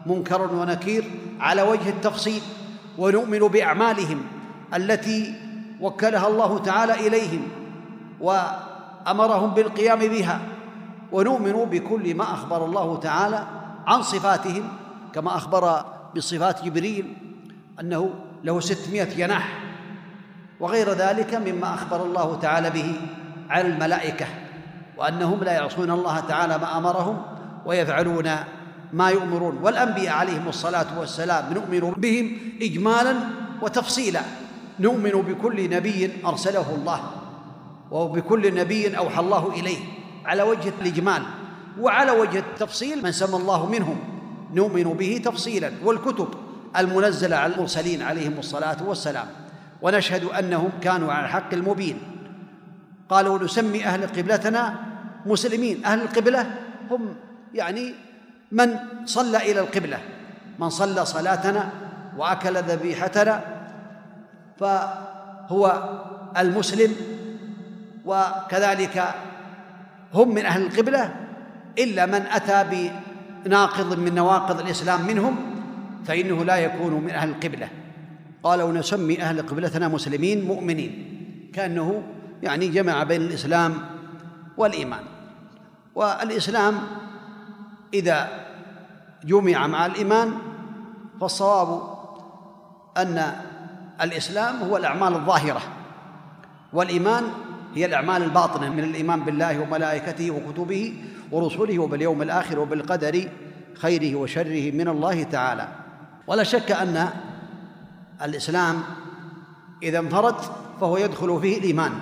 ومنكر ونكير على وجه التفصيل. ونؤمن بأعمالهم التي وكلها الله تعالى إليهم وأمرهم بالقيام بها. ونؤمن بكل ما أخبر الله تعالى عن صفاتهم كما أخبر بصفات جبريل أنه له ستمائة جناح وغير ذلك مما أخبر الله تعالى به على الملائكة وأنهم لا يعصون الله تعالى ما أمرهم ويفعلون ما يؤمرون والأنبياء عليهم الصلاة والسلام نؤمن بهم إجمالا وتفصيلا. نؤمن بكل نبي أرسله الله وبكل نبي أوحى الله إليه. على وجه الإجمال وعلى وجه التفصيل من سمى الله منهم. نؤمن به تفصيلا. والكتب المنزلة على المرسلين عليهم الصلاة والسلام. ونشهد أنهم كانوا على الحق المبين. قالوا نسمي أهل قبلتنا مسلمين. أهل القبلة هم يعني من صلى إلى القبلة. من صلى صلاتنا وأكل ذبيحتنا. فهو المسلم. وكذلك هم من أهل القبلة إلا من أتى بناقض من نواقض الإسلام منهم فإنه لا يكون من أهل القبلة. قالوا نسمي أهل قبلتنا مسلمين مؤمنين كأنه يعني جمع بين الإسلام والإيمان. والإسلام إذا جمع مع الإيمان فالصواب أن الإسلام هو الأعمال الظاهرة والإيمان هي الأعمال الباطنة من الإيمان بالله وملائكته وكتبه ورسله وباليوم الآخر وبالقدر خيره وشره من الله تعالى. ولا شك أن الإسلام إذا انفرد فهو يدخل فيه الإيمان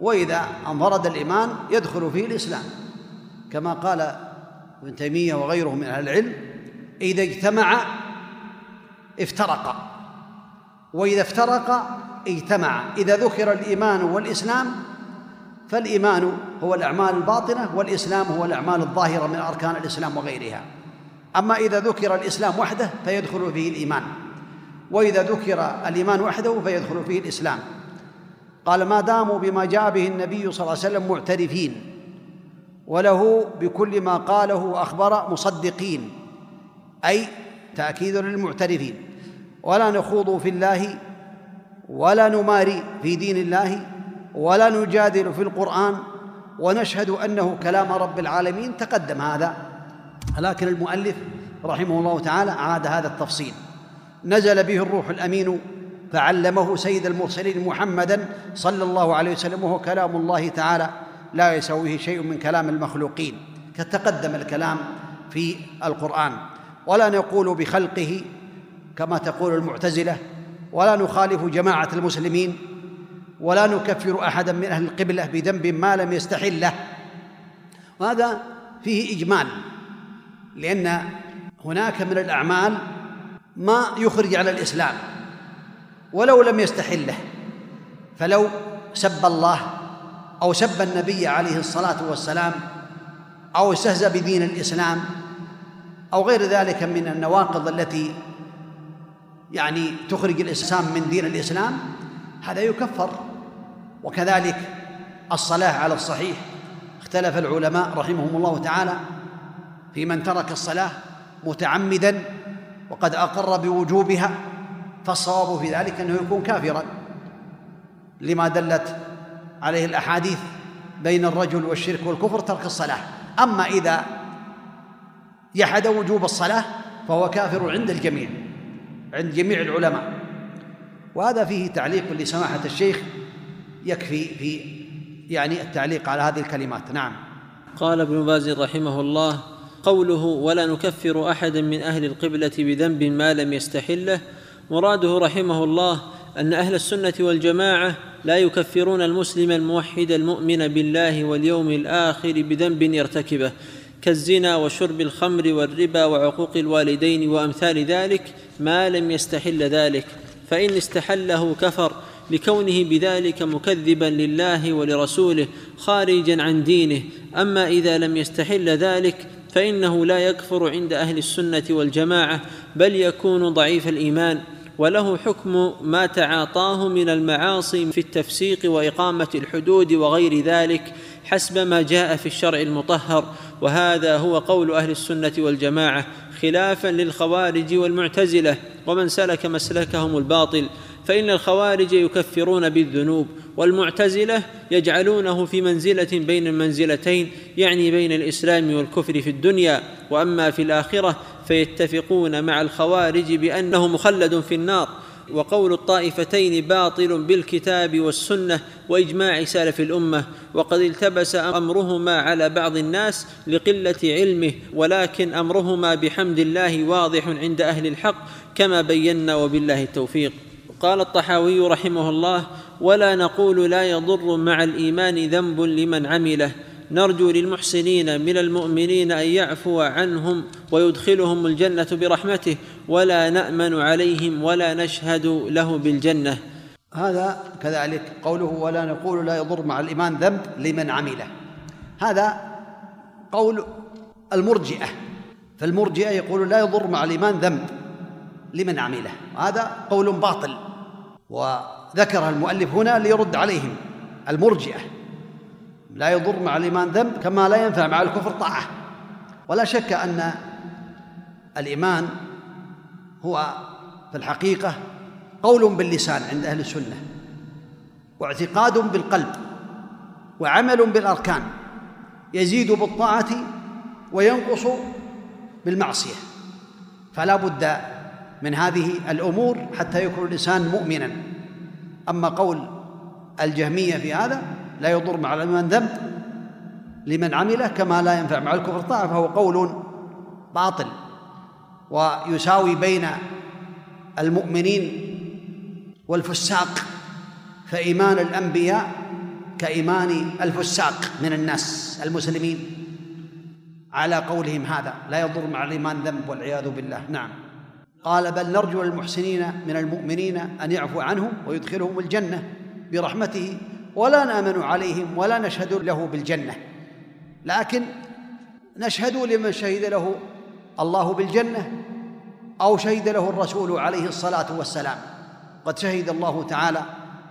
وإذا انفرد الإيمان يدخل فيه الإسلام. كما قال ابن تيمية وغيره من أهل العلم إذا اجتمع افترقا وإذا افترقا اجتمع. إذا ذكر الإيمان والإسلام فالإيمان هو الأعمال الباطنة والإسلام هو الأعمال الظاهرة من أركان الإسلام وغيرها. أما إذا ذكر الإسلام وحده فيدخل فيه الإيمان. وإذا ذكر الإيمان وحده فيدخل فيه الإسلام. قال ما داموا بما جاء به النبي صلى الله عليه وسلم معترفين وله بكل ما قاله وأخبر مصدقين. أي تأكيد للمعترفين. ولا نخوض في الله ولا نماري في دين الله ولا نجادل في القرآن ونشهد أنه كلام رب العالمين تقدم هذا. لكن المؤلف رحمه الله تعالى عاد هذا التفصيل. نزل به الروح الأمين فعلمه سيد المرسلين محمدا صلى الله عليه وسلم وهو كلام الله تعالى. لا يسويه شيء من كلام المخلوقين كتقدم الكلام في القرآن. ولا نقول بخلقه كما تقول المعتزلة ولا نخالف جماعة المسلمين ولا نكفر أحدا من أهل القبلة بذنب ما لم يستحله وهذا فيه إجمال لأن هناك من الأعمال ما يخرج على الإسلام ولو لم يستحله فلو سب الله أو سب النبي عليه الصلاة والسلام أو استهزأ بدين الإسلام أو غير ذلك من النواقض التي يعني تخرج الإسلام من دين الإسلام هذا يكفر. وكذلك الصلاة على الصحيح اختلف العلماء رحمهم الله تعالى في من ترك الصلاة متعمدا وقد أقر بوجوبها فالصواب في ذلك أنه يكون كافرا. لما دلت عليه الأحاديث بين الرجل والشرك والكفر ترك الصلاة. أما إذا جحد وجوب الصلاة فهو كافر عند الجميع. عند جميع العلماء. وهذا فيه تعليق لسماحة الشيخ يكفي في يعني التعليق على هذه الكلمات. نعم. قال ابن باز رحمه الله قوله ولا نكفر أحدا من أهل القبلة بذنب ما لم يستحله مراده رحمه الله أن أهل السنة والجماعة لا يكفرون المسلم الموحد المؤمن بالله واليوم الآخر بذنب يرتكبه كالزنا وشرب الخمر والربا وعقوق الوالدين وأمثال ذلك ما لم يستحل ذلك فإن استحله كفر لكونه بذلك مكذبا لله ولرسوله خارجا عن دينه. أما إذا لم يستحل ذلك فإنه لا يكفر عند أهل السنة والجماعة بل يكون ضعيف الإيمان. وله حكم ما تعاطاه من المعاصي في التفسيق وإقامة الحدود وغير ذلك حسب ما جاء في الشرع المطهر. وهذا هو قول أهل السنة والجماعة. خلافا للخوارج والمعتزلة ومن سلك مسلكهم الباطل فإن الخوارج يكفرون بالذنوب والمعتزلة يجعلونه في منزلة بين المنزلتين يعني بين الإسلام والكفر في الدنيا. وأما في الآخرة فيتفقون مع الخوارج بأنه مخلد في النار. وقول الطائفتين باطل بالكتاب والسنة وإجماع سلف الأمة وقد التبس أمرهما على بعض الناس لقلة علمه ولكن أمرهما بحمد الله واضح عند أهل الحق كما بينا وبالله التوفيق. قال الطحاوي رحمه الله ولا نقول لا يضر مع الإيمان ذنب لمن عمله نرجو للمحسنين من المؤمنين أن يعفو عنهم ويدخلهم الجنة برحمته ولا نأمن عليهم ولا نشهد له بالجنة. هذا كذلك قوله ولا نقول لا يضر مع الإيمان ذنب لمن عمله. هذا قول المرجئة. فالمرجئة يقول لا يضر مع الإيمان ذنب لمن عمله. هذا قول باطل. وذكر المؤلف هنا ليرد عليهم المرجئة. لا يضر مع الإيمان ذنب كما لا ينفع مع الكفر طاعة. ولا شك أن الإيمان هو في الحقيقة قول باللسان عند أهل السنة واعتقاد بالقلب وعمل بالأركان يزيد بالطاعة وينقص بالمعصية. فلا بد من هذه الأمور حتى يكون الإنسان مؤمنا. أما قول الجهمية في هذا لا يضر مع الإيمان ذنب لمن عمله كما لا ينفع مع الكفر. طاعه فهو قول باطل ويساوي بين المؤمنين والفساق فإيمان الأنبياء كإيمان الفساق من الناس المسلمين. على قولهم هذا لا يضر مع الإيمان ذنب والعياذ بالله. نعم. قال بل نرجو للمحسنين من المؤمنين أن يعفو عنهم ويدخلهم الجنة برحمته ولا نآمن عليهم ولا نشهد له بالجنة. لكن نشهد لمن شهد له الله بالجنة أو شهد له الرسول عليه الصلاة والسلام. قد شهد الله تعالى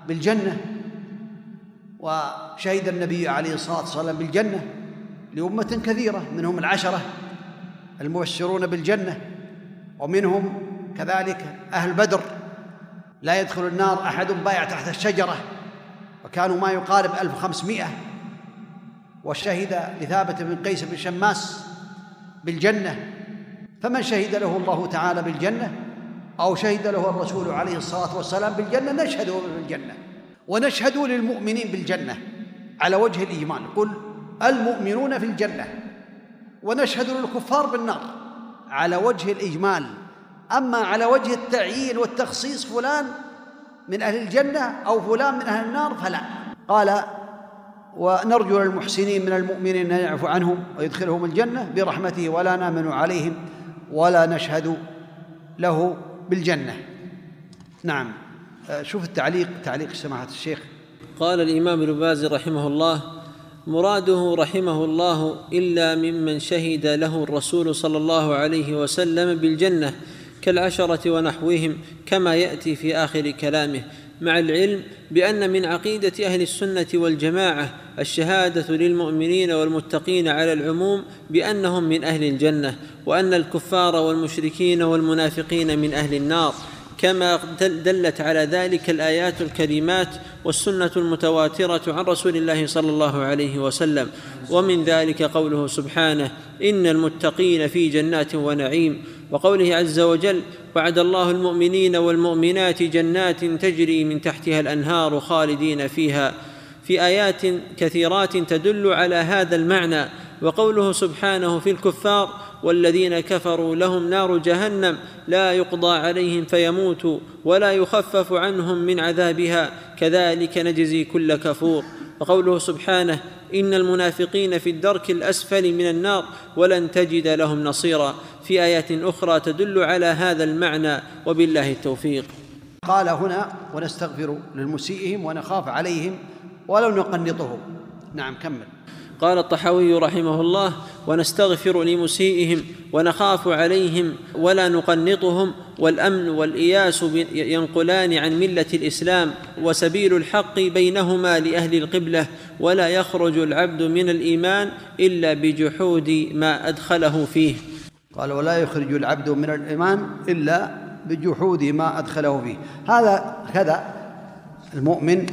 بالجنة وشهد النبي عليه الصلاة والسلام بالجنة لأمة كثيرة منهم العشرة المبشرون بالجنة ومنهم كذلك أهل بدر. لا يدخل النار أحد بايع تحت الشجرة. وكانوا ما يقارب ألف وخمسمائة. وشهد لثابت بن قيس بن شماس بالجنة. فمن شهد له الله تعالى بالجنة أو شهد له الرسول عليه الصلاة والسلام بالجنة نشهد بالجنة. ونشهد للمؤمنين بالجنة على وجه الإيمان. قل المؤمنون في الجنة. ونشهد للكفار بالنار على وجه الإجمال. أما على وجه التعيين والتخصيص فلان من أهل الجنة أو فلان من أهل النار؟ فلا. قال ونرجو للمحسنين من المؤمنين أن يعفو عنهم ويدخلهم الجنة برحمته ولا نامن عليهم ولا نشهد له بالجنة. نعم. شوف التعليق تعليق سماحة الشيخ. قال الإمام ابن باز رحمه الله مراده رحمه الله إلا ممن شهد له الرسول صلى الله عليه وسلم بالجنة كالعشرة ونحوهم كما يأتي في آخر كلامه مع العلم بأن من عقيدة أهل السنة والجماعة الشهادة للمؤمنين والمتقين على العموم بأنهم من أهل الجنة وأن الكفار والمشركين والمنافقين من أهل النار. كما دلت على ذلك الآيات الكريمات والسنة المتواترة عن رسول الله صلى الله عليه وسلم. ومن ذلك قوله سبحانه إن المتقين في جنات ونعيم. وقوله عز وجل وعد الله المؤمنين والمؤمنات جنات تجري من تحتها الأنهار خالدين فيها. في آيات كثيرات تدل على هذا المعنى. وقوله سبحانه في الكفار والذين كفروا لهم نار جهنم لا يقضى عليهم فيموتوا ولا يخفف عنهم من عذابها كذلك نجزي كل كفور وقوله سبحانه إن المنافقين في الدرك الأسفل من النار ولن تجد لهم نصيرا في آيات أخرى تدل على هذا المعنى وبالله التوفيق قال هنا ونستغفر للمسيئهم ونخاف عليهم ولو نقنطهم. نعم كمل. قال الطحاوي رحمه الله ونستغفر لمسيئهم ونخاف عليهم ولا نقنطهم والأمن والإياس ينقلان عن ملة الإسلام وسبيل الحق بينهما لأهل القبلة ولا يخرج العبد من الإيمان إلا بجحود ما أدخله فيه. قال ولا يخرج العبد من الإيمان إلا بجحود ما أدخله فيه. هذا كذا المؤمن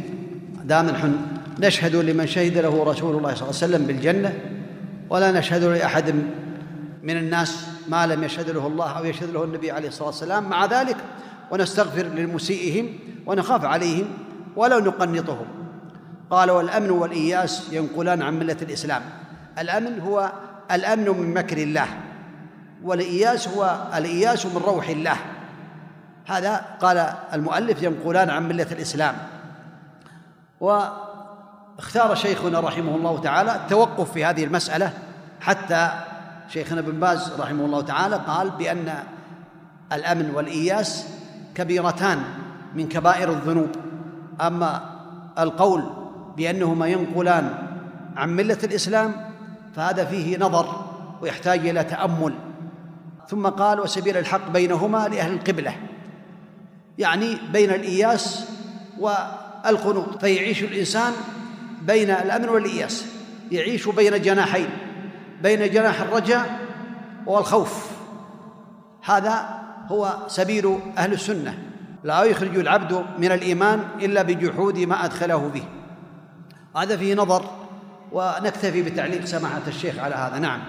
دام نشهد لمن شهد له رسول الله صلى الله عليه وسلم بالجنة ولا نشهد لأحد من الناس ما لم يشهد له الله أو يشهد له النبي عليه الصلاة والسلام. مع ذلك ونستغفر لمسيئهم ونخاف عليهم ولا نقنطهم. قال والأمن والإياس ينقلان عن ملة الإسلام. الأمن هو الأمن من مكر الله والإياس هو الإياس من روح الله. هذا قال المؤلف ينقلان عن ملة الإسلام. واختار شيخنا رحمه الله تعالى التوقف في هذه المسألة حتى شيخنا بن باز رحمه الله تعالى قال بأن الأمن والإياس كبيرتان من كبائر الذنوب. أما القول بأنهما ينقلان عن ملة الإسلام فهذا فيه نظر ويحتاج إلى تأمل. ثم قال وسبيل الحق بينهما لأهل القبلة. يعني بين الإياس والقنوط فيعيش الإنسان بين الأمن والإياس يعيش بين جناحين بين جناح الرجاء والخوف. هذا هو سبيل أهل السنة. لا يخرج العبد من الإيمان إلا بجحود ما أدخله به. هذا فيه نظر ونكتفي بتعليق سماحة الشيخ على هذا. نعم.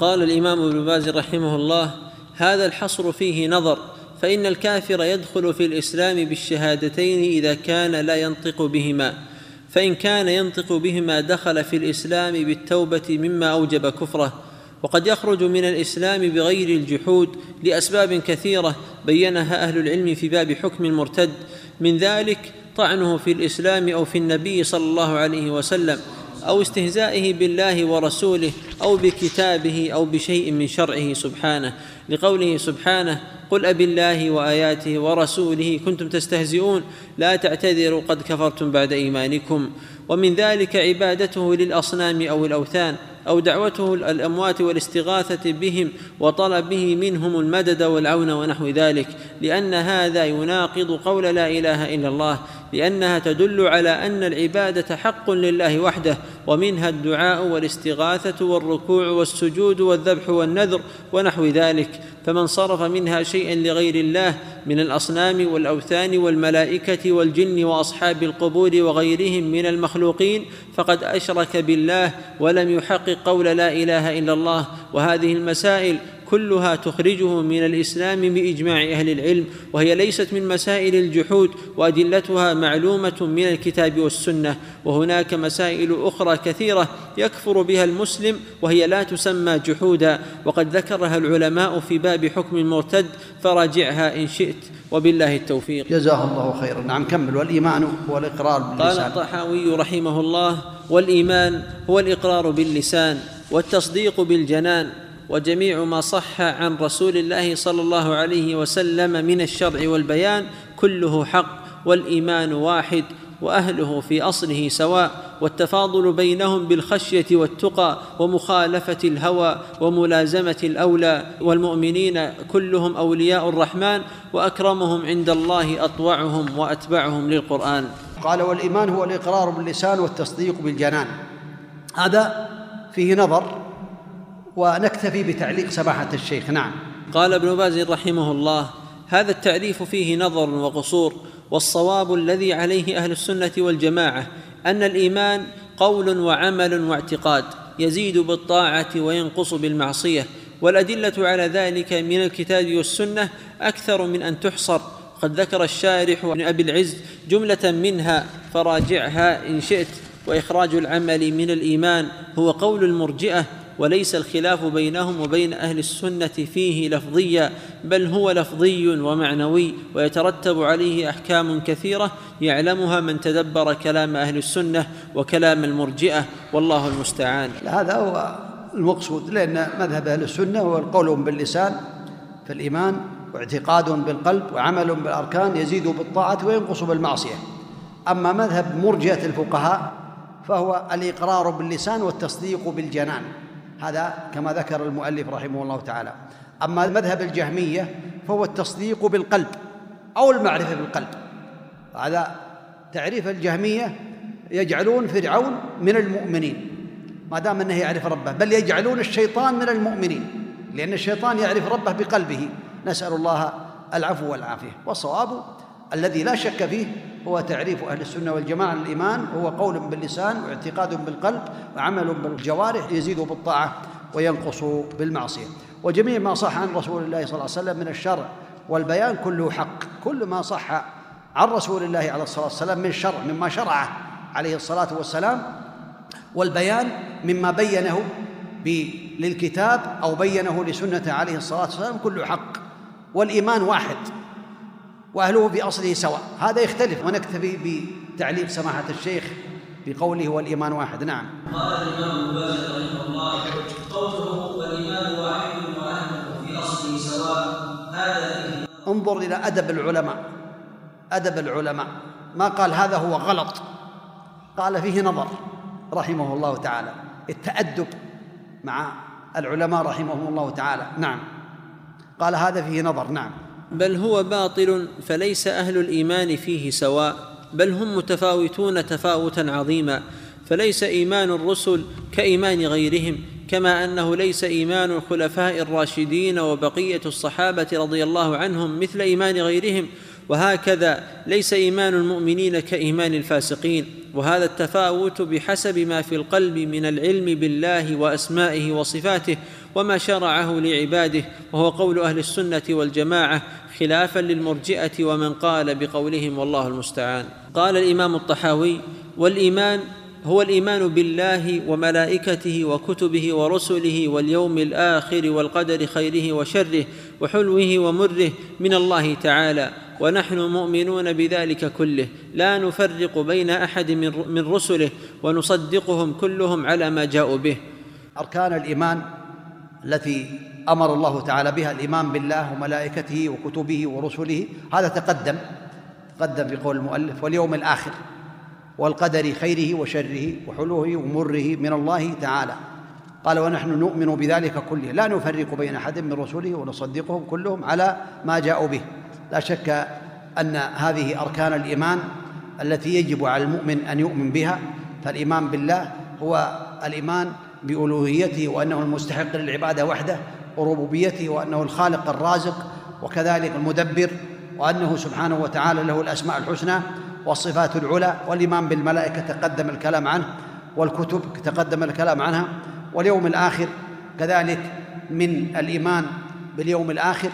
قال الإمام ابن باز رحمه الله هذا الحصر فيه نظر فإن الكافر يدخل في الإسلام بالشهادتين إذا كان لا ينطق بهما. فإن كان ينطق بهما دخل في الإسلام بالتوبة مما أوجب كفره. وقد يخرج من الإسلام بغير الجحود لأسباب كثيرة بينها أهل العلم في باب حكم المرتد. من ذلك طعنه في الإسلام أو في النبي صلى الله عليه وسلم أو استهزائه بالله ورسوله أو بكتابه أو بشيء من شرعه سبحانه. لقوله سبحانه قل أب الله وآياته ورسوله كنتم تستهزئون. لا تعتذروا قد كفرتم بعد إيمانكم. ومن ذلك عبادته للأصنام أو الأوثان أو دعوته الأموات والاستغاثة بهم وطلبه منهم المدد والعون ونحو ذلك لأن هذا يناقض قول لا إله إلا الله لأنها تدل على أن العبادة حق لله وحده ومنها الدعاء والاستغاثة والركوع والسجود والذبح والنذر ونحو ذلك. فمن صرف منها شيئا لغير الله من الأصنام والأوثان والملائكة والجن وأصحاب القبور وغيرهم من المخلوقين فقد أشرك بالله ولم يحقق قول لا إله إلا الله. وهذه المسائل كلها تخرجه من الإسلام بإجماع أهل العلم وهي ليست من مسائل الجحود وأدلتها معلومة من الكتاب والسنة. وهناك مسائل أخرى كثيرة يكفر بها المسلم وهي لا تسمى جحودا. وقد ذكرها العلماء في باب حكم المرتد فراجعها إن شئت. وبالله التوفيق. جزاه الله خيرا. نعم كمل. والإيمان هو الإقرار باللسان. قال الطحاوي رحمه الله والإيمان هو الإقرار باللسان والتصديق بالجنان وجميع ما صح عن رسول الله صلى الله عليه وسلم من الشرع والبيان كله حق والإيمان واحد وأهله في أصله سواء والتفاضل بينهم بالخشية والتقى ومخالفة الهوى وملازمة الأولى والمؤمنين كلهم أولياء الرحمن وأكرمهم عند الله أطوعهم وأتبعهم للقرآن. قال والإيمان هو الإقرار باللسان والتصديق بالجنان. هذا فيه نظر ونكتفي بتعليق سماحة الشيخ. نعم. قال ابن باز رحمه الله هذا التعريف فيه نظر وقصور والصواب الذي عليه أهل السنة والجماعة أن الإيمان قول وعمل واعتقاد يزيد بالطاعة وينقص بالمعصية والأدلة على ذلك من الكتاب والسنة أكثر من أن تحصر. قد ذكر الشارح بن أبي العز جملة منها فراجعها إن شئت وإخراج العمل من الإيمان هو قول المرجئة وليس الخلاف بينهم وبين أهل السنة فيه لفظيا بل هو لفظي ومعنوي ويترتب عليه أحكام كثيرة يعلمها من تدبر كلام أهل السنة وكلام المرجئة والله المستعان. هذا هو المقصود لأن مذهب أهل السنة هو القول باللسان في الإيمان واعتقاد بالقلب وعمل بالأركان يزيد بالطاعة وينقص بالمعصية. أما مذهب مرجئة الفقهاء فهو الإقرار باللسان والتصديق بالجنان. هذا كما ذكر المؤلف رحمه الله تعالى. أما مذهب الجهمية فهو التصديق بالقلب أو المعرفة بالقلب. هذا تعريف الجهمية يجعلون فرعون من المؤمنين. ما دام أنه يعرف ربه بل يجعلون الشيطان من المؤمنين. لأن الشيطان يعرف ربه بقلبه. نسأل الله العفو والعافية. والصواب الذي لا شك فيه هو تعريف أهل السنة والجماعة الايمان هو قول باللسان واعتقاد بالقلب وعمل بالجوارح يزيد بالطاعة وينقص بالمعصية. وجميع ما صح عن رسول الله صلى الله عليه وسلم من الشرع والبيان كله حق. كل ما صح عن رسول الله عليه الصلاة والسلام من الشرع مما شرعه عليه الصلاة والسلام والبيان مما بينه للكتاب أو بينه لسنة عليه الصلاة والسلام كله حق. والإيمان واحد. وأهله في اصله سواء. هذا يختلف. ونكتفي بتعليق سماحة الشيخ بقوله والإيمان واحد. نعم. قال الإمام ابن رحمه الله قوله والإيمان واحد وأهله في أصله سواء هذا انظر إلى أدب العلماء. أدب العلماء. ما قال هذا هو غلط. قال فيه نظر رحمه الله تعالى. التأدب مع العلماء رحمهم الله تعالى. نعم. قال هذا فيه نظر. نعم. بل هو باطل فليس أهل الإيمان فيه سواء بل هم متفاوتون تفاوتا عظيما فليس إيمان الرسل كإيمان غيرهم كما أنه ليس إيمان الخلفاء الراشدين وبقية الصحابة رضي الله عنهم مثل إيمان غيرهم وهكذا ليس إيمان المؤمنين كإيمان الفاسقين وهذا التفاوت بحسب ما في القلب من العلم بالله وأسمائه وصفاته وما شرعه لعباده وهو قول أهل السنة والجماعة خلافا للمرجئة ومن قال بقولهم والله المستعان. قال الإمام الطحاوي والإيمان هو الإيمان بالله وملائكته وكتبه ورسله واليوم الآخر والقدر خيره وشره وحلوه ومره من الله تعالى ونحن مؤمنون بذلك كله. لا نفرق بين أحد من رسله ونصدقهم كلهم على ما جاءوا به. أركان الإيمان التي أمر الله تعالى بها الايمان بالله وملائكته وكتبه ورسله. هذا تقدم تقدم بقول المؤلف واليوم الآخر والقدر خيره وشره وحلوه ومره من الله تعالى. قال ونحن نؤمن بذلك كله. لا نفرق بين أحد من رسله ونصدقهم كلهم على ما جاءوا به. لا شك أن هذه أركان الإيمان التي يجب على المؤمن أن يؤمن بها. فالإيمان بالله هو الإيمان بألوهيته وأنه المستحق للعبادة وحده وربوبيته وأنه الخالق الرازق وكذلك المدبر وأنه سبحانه وتعالى له الأسماء الحسنى والصفات العلى والايمان بالملائكة تقدم الكلام عنه والكتب تقدم الكلام عنها واليوم الآخر كذلك من الإيمان باليوم الآخر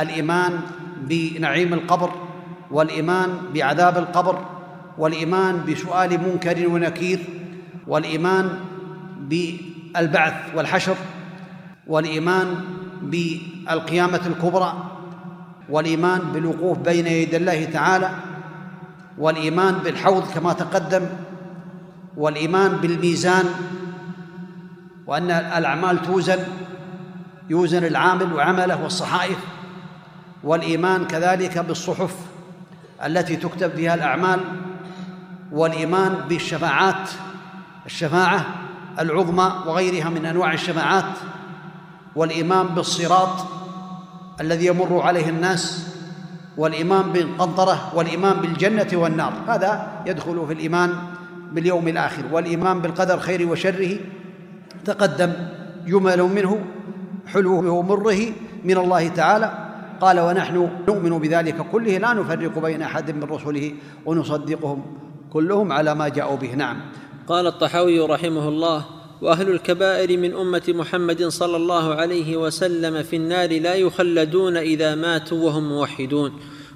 الإيمان بنعيم القبر والإيمان بعذاب القبر والإيمان بسؤال منكر ونكير والإيمان بالبعث والحشر والإيمان بالقيامة الكبرى والإيمان بالوقوف بين يدي الله تعالى والإيمان بالحوض كما تقدم والإيمان بالميزان وأن الأعمال توزن يوزن العامل وعمله والصحائف والإيمان كذلك بالصحف التي تكتب فيها الأعمال والإيمان بالشفاعات الشفاعة العظمى وغيرها من أنواع الشفاعات والإيمان بالصراط الذي يمر عليه الناس والإيمان بالقنطرة والإيمان بالجنة والنار. هذا يدخل في الإيمان باليوم الآخر. والإيمان بالقدر خيره وشره تقدم جمل منه حلوة ومره من الله تعالى. قال ونحن نؤمن بذلك كله لا نفرق بين أحد من رسله ونصدقهم كلهم على ما جاءوا به. نعم. قال الطحاوي رحمه الله وأهل الكبائر من أمة محمد صلى الله عليه وسلم في النار لا يخلدون إذا ماتوا وهم موحدون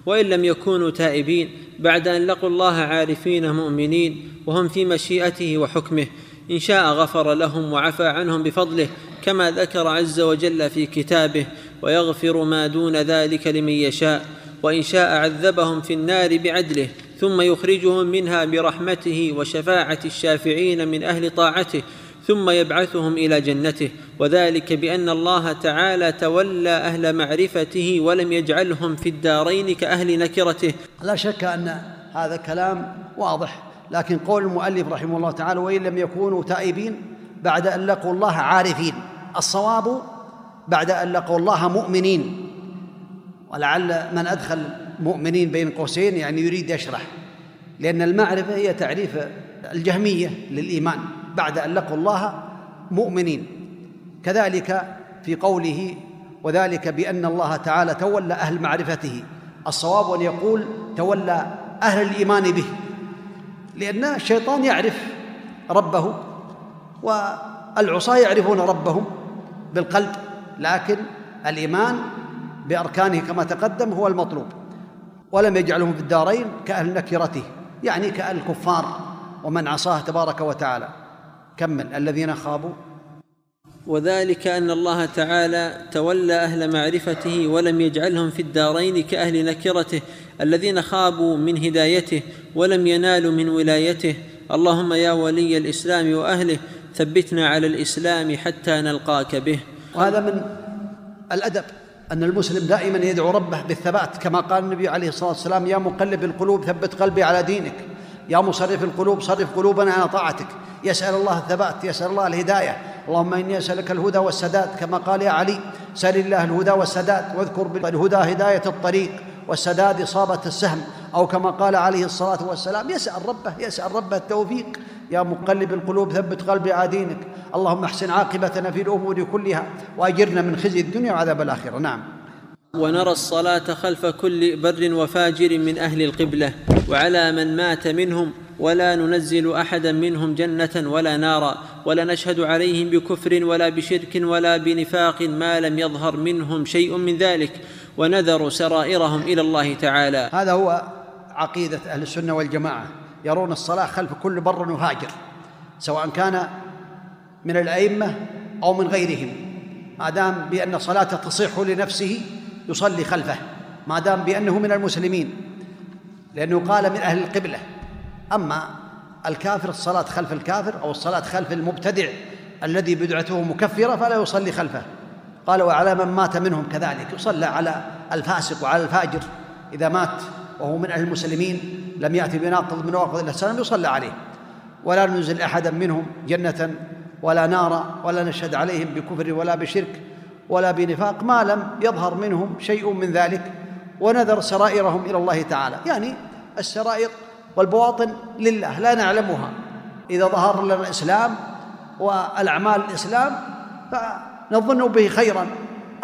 وإن لم يكونوا تائبين بعد أن لقوا الله عارفين مؤمنين وهم في مشيئته وحكمه إن شاء غفر لهم وعفى عنهم بفضله كما ذكر عز وجل في كتابه ويغفر ما دون ذلك لمن يشاء وإن شاء عذبهم في النار بعدله. ثم يخرجهم منها برحمته وشفاعة الشافعين من أهل طاعته ثم يبعثهم إلى جنته. وذلك بأن الله تعالى تولى أهل معرفته ولم يجعلهم في الدارين كأهل نكرته. لا شك أن هذا كلام واضح لكن قول المؤلف رحمه الله تعالى وإن لم يكونوا تائبين بعد أن لقوا الله عارفين الصواب بعد أن لقوا الله مؤمنين ولعل من أدخل مؤمنين بين قوسين يعني يريد يشرح. لأن المعرفة هي تعريف الجهمية للإيمان. بعد أن لقوا الله مؤمنين. كذلك في قوله وذلك بأن الله تعالى تولى أهل معرفته. الصواب أن يقول تولى أهل الإيمان به. لأن الشيطان يعرف ربه والعصاة يعرفون ربهم بالقلب. لكن الإيمان بأركانه كما تقدم هو المطلوب. ولم يجعلهم في الدارين كأهل نكرته يعني كأهل الكفار. ومن عصاه تبارك وتعالى. كمل الذين خابوا. وذلك أن الله تعالى تولى أهل معرفته ولم يجعلهم في الدارين كأهل نكرته. الذين خابوا من هدايته ولم ينالوا من ولايته. اللهم يا ولي الإسلام وأهله ثبتنا على الإسلام حتى نلقاك به. وهذا من الأدب. أن المسلم دائما يدعو ربه بالثبات كما قال النبي عليه الصلاة والسلام يا مقلب القلوب ثبت قلبي على دينك. يا مصرف القلوب صرف قلوبنا على طاعتك. يسأل الله الثبات يسأل الله الهداية. اللهم إني أسألك الهدى والسداد كما قال يا علي سل الله الهدى والسداد واذكر بالهدى هداية الطريق والسداد إصابة السهم. أو كما قال عليه الصلاة والسلام يسأل ربه يسأل ربه التوفيق. يا مقلب القلوب ثبت قلبي على دينك. اللهم احسن عاقبتنا في الأمور كلها وأجرنا من خزي الدنيا وعذاب الآخرة. نعم. ونرى الصلاة خلف كل بر وفاجر من أهل القبلة وعلى من مات منهم ولا ننزل أحدا منهم جنة ولا نارا ولا نشهد عليهم بكفر ولا بشرك ولا بنفاق ما لم يظهر منهم شيء من ذلك ونذر سرائرهم إلى الله تعالى. هذا هو عقيدة أهل السنة والجماعة. يرون الصلاة خلف كل بر وفاجر سواء كان من الأئمة أو من غيرهم. ما دام بأن صلاته تصح لنفسه يصلي خلفه ما دام بأنه من المسلمين لأنه قال من أهل القبلة. أما الكافر الصلاة خلف الكافر أو الصلاة خلف المبتدع الذي بدعته مكفرة فلا يصلي خلفه. قال وعلى من مات منهم كذلك. يصلى على الفاسق وعلى الفاجر. إذا مات وهو من أهل المسلمين لم يأتي بناقض من نواقض الاسلام يصلى عليه. ولا ننزل أحدا منهم جنة ولا نارا ولا نشهد عليهم بكفر ولا بشرك ولا بنفاق ما لم يظهر منهم شيء من ذلك. ونذر سرائرهم إلى الله تعالى. يعني السرائر والبواطن لله لا نعلمها. إذا ظهر لنا الإسلام والأعمال الإسلام فنظن به خيرا.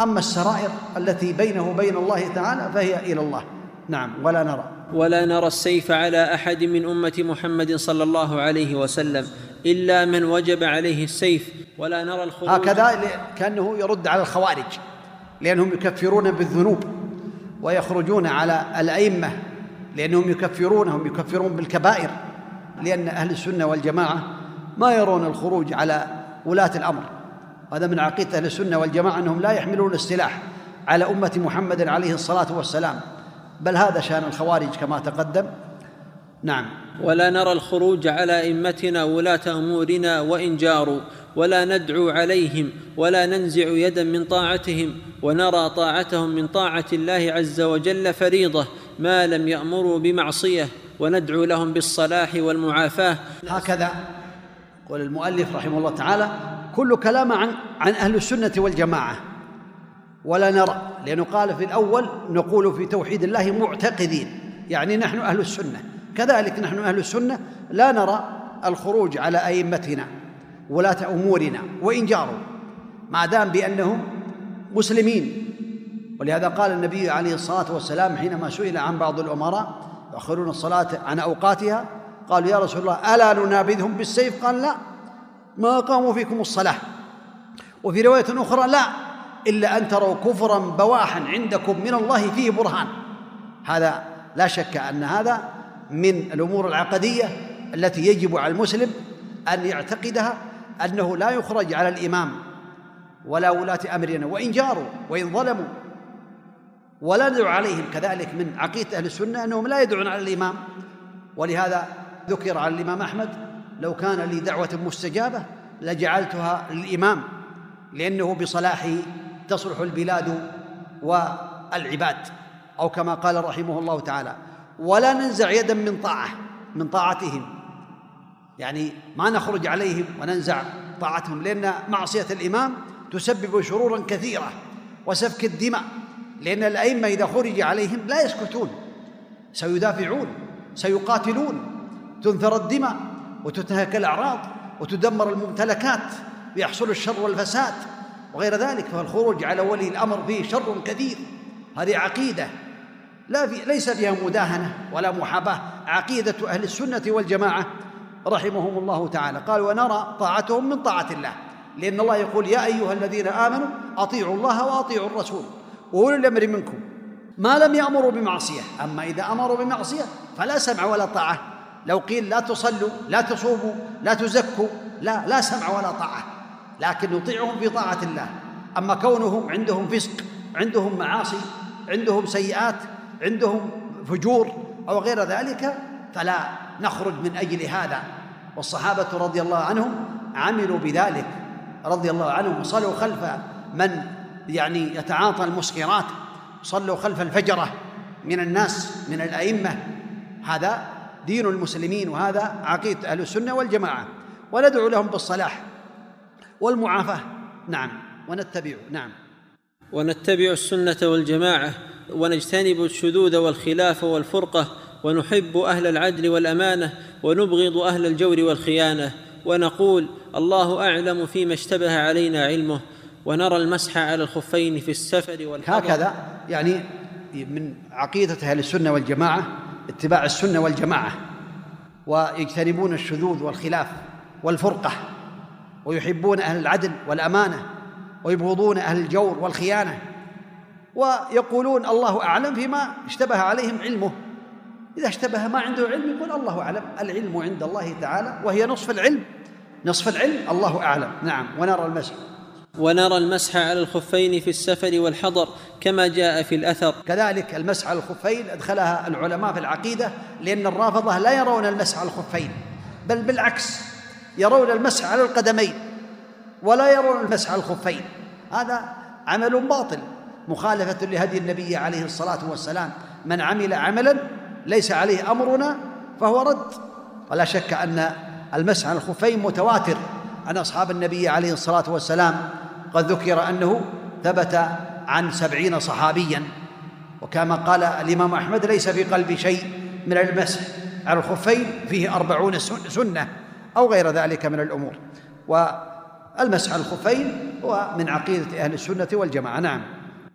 أما السرائر التي بينه وبين الله تعالى فهي إلى الله. نعم. ولا نرى. ولا نرى السيف على أحد من أمة محمد صلى الله عليه وسلم إلا من وجب عليه السيف ولا نرى الخروج. هكذا كأنه يرد على الخوارج لأنهم يكفرون بالذنوب ويخرجون على الأئمة لأنهم يكفرونهم يكفرون بالكبائر لأن أهل السنة والجماعة ما يرون الخروج على ولاة الأمر. هذا من عقيدة أهل السنة والجماعة أنهم لا يحملون السلاح على أمة محمد عليه الصلاة والسلام. بل هذا شأن الخوارج كما تقدم. نعم. ولا نرى الخروج على ائمتنا ولاة أمورنا وإن جاروا ولا ندعو عليهم ولا ننزع يدا من طاعتهم ونرى طاعتهم من طاعة الله عز وجل فريضة ما لم يأمروا بمعصية وندعو لهم بالصلاح والمعافاة. هكذا قول المؤلف رحمه الله تعالى كل كلام عن عن أهل السنة والجماعة. ولا نرى لأنه قال في الأول نقول في توحيد الله معتقدين يعني نحن أهل السنة. كذلك نحن أهل السنة لا نرى الخروج على أئمتنا ولاة أمورنا وإن جاروا ما دام بأنهم مسلمين. ولهذا قال النبي عليه الصلاة والسلام حينما سئل عن بعض الأمراء يؤخرون الصلاة عن أوقاتها قالوا يا رسول الله ألا ننابذهم بالسيف؟ قال لا. ما قاموا فيكم الصلاة. وفي رواية أخرى لا. إلا أن تروا كفرا بواحا عندكم من الله فيه برهان. هذا لا شك أن هذا من الأمور العقدية التي يجب على المسلم أن يعتقدها أنه لا يخرج على الإمام ولا ولاة أمرنا وإن جاروا وإن ظلموا ولا ندعو عليهم كذلك من عقيدة أهل السنة أنهم لا يدعون على الإمام. ولهذا ذكر عن الإمام أحمد لو كان لي دعوة مستجابة لجعلتها للإمام لأنه بصلاحه تصلح البلاد والعباد أو كما قال رحمه الله تعالى ولا ننزع يدا من طاعة من طاعتهم. يعني ما نخرج عليهم وننزع طاعتهم لأن معصية الإمام تسبب شرورا كثيرة وسفك الدماء لأن الأئمة إذا خرج عليهم لا يسكتون سيدافعون سيقاتلون تنثر الدماء وتنتهك الأعراض وتدمر الممتلكات ويحصل الشر والفساد. وغير ذلك فالخروج على ولي الأمر فيه شر كثير هذه عقيدة لا في ليس فيها مداهنة ولا محاباة. عقيدة أهل السنة والجماعة رحمهم الله تعالى. قال ونرى طاعتهم من طاعة الله. لأن الله يقول يا أيها الذين آمنوا أطيعوا الله وأطيعوا الرسول. وأولي الأمر منكم ما لم يأمروا بمعصية. أما إذا أمروا بمعصية فلا سمع ولا طاعة. لو قيل لا تصلوا لا تصوموا لا تزكوا. لا لا سمع ولا طاعة. لكن نطيعهم في طاعة الله. أما كونهم عندهم فسق عندهم معاصي عندهم سيئات عندهم فجور أو غير ذلك فلا نخرج من أجل هذا. والصحابة رضي الله عنهم عملوا بذلك. رضي الله عنهم وصلوا خلف من يعني يتعاطى المسكرات صلوا خلف الفجرة من الناس من الأئمة. هذا دين المسلمين وهذا عقيدة أهل السنة والجماعة. وندعو لهم بالصلاح. والمعافاة. نعم. ونتبع. نعم. ونتبع السنة والجماعة ونجتنب الشذوذ والخلاف والفرقة ونحب أهل العدل والأمانة ونبغض أهل الجور والخيانة ونقول الله أعلم فيما اشتبه علينا علمه ونرى المسح على الخفين في السفر والحضر هكذا يعني من عقيدة أهل السنة والجماعة اتباع السنة والجماعة ويجتنبون الشذوذ والخلاف والفرقة. ويحبون أهل العدل والأمانة ويبغضون أهل الجور والخيانة ويقولون الله أعلم فيما اشتبه عليهم علمه. إذا اشتبه ما عنده علم يقول الله أعلم. العلم عند الله تعالى وهي نصف العلم. نصف العلم الله أعلم. نعم. ونرى المسح. ونرى المسح على الخفين في السفر والحضر كما جاء في الأثر. كذلك المسح على الخفين أدخلها العلماء في العقيدة لأن الرافضة لا يرون المسح على الخفين بل بالعكس. يرون المسح على القدمين ولا يرون المسح على الخفين. هذا عمل باطل مخالفة لهدي النبي عليه الصلاة والسلام. من عمل عملا ليس عليه أمرنا فهو رد. ولا شك أن المسح على الخفين متواتر. عن أصحاب النبي عليه الصلاة والسلام قد ذكر أنه ثبت عن سبعين صحابيا. وكما قال الإمام أحمد ليس في قلبي شيء من المسح على الخفين فيه أربعون سنة. أو غير ذلك من الأمور. والمسح على الخفين هو من عقيدة أهل السنة والجماعة. نعم.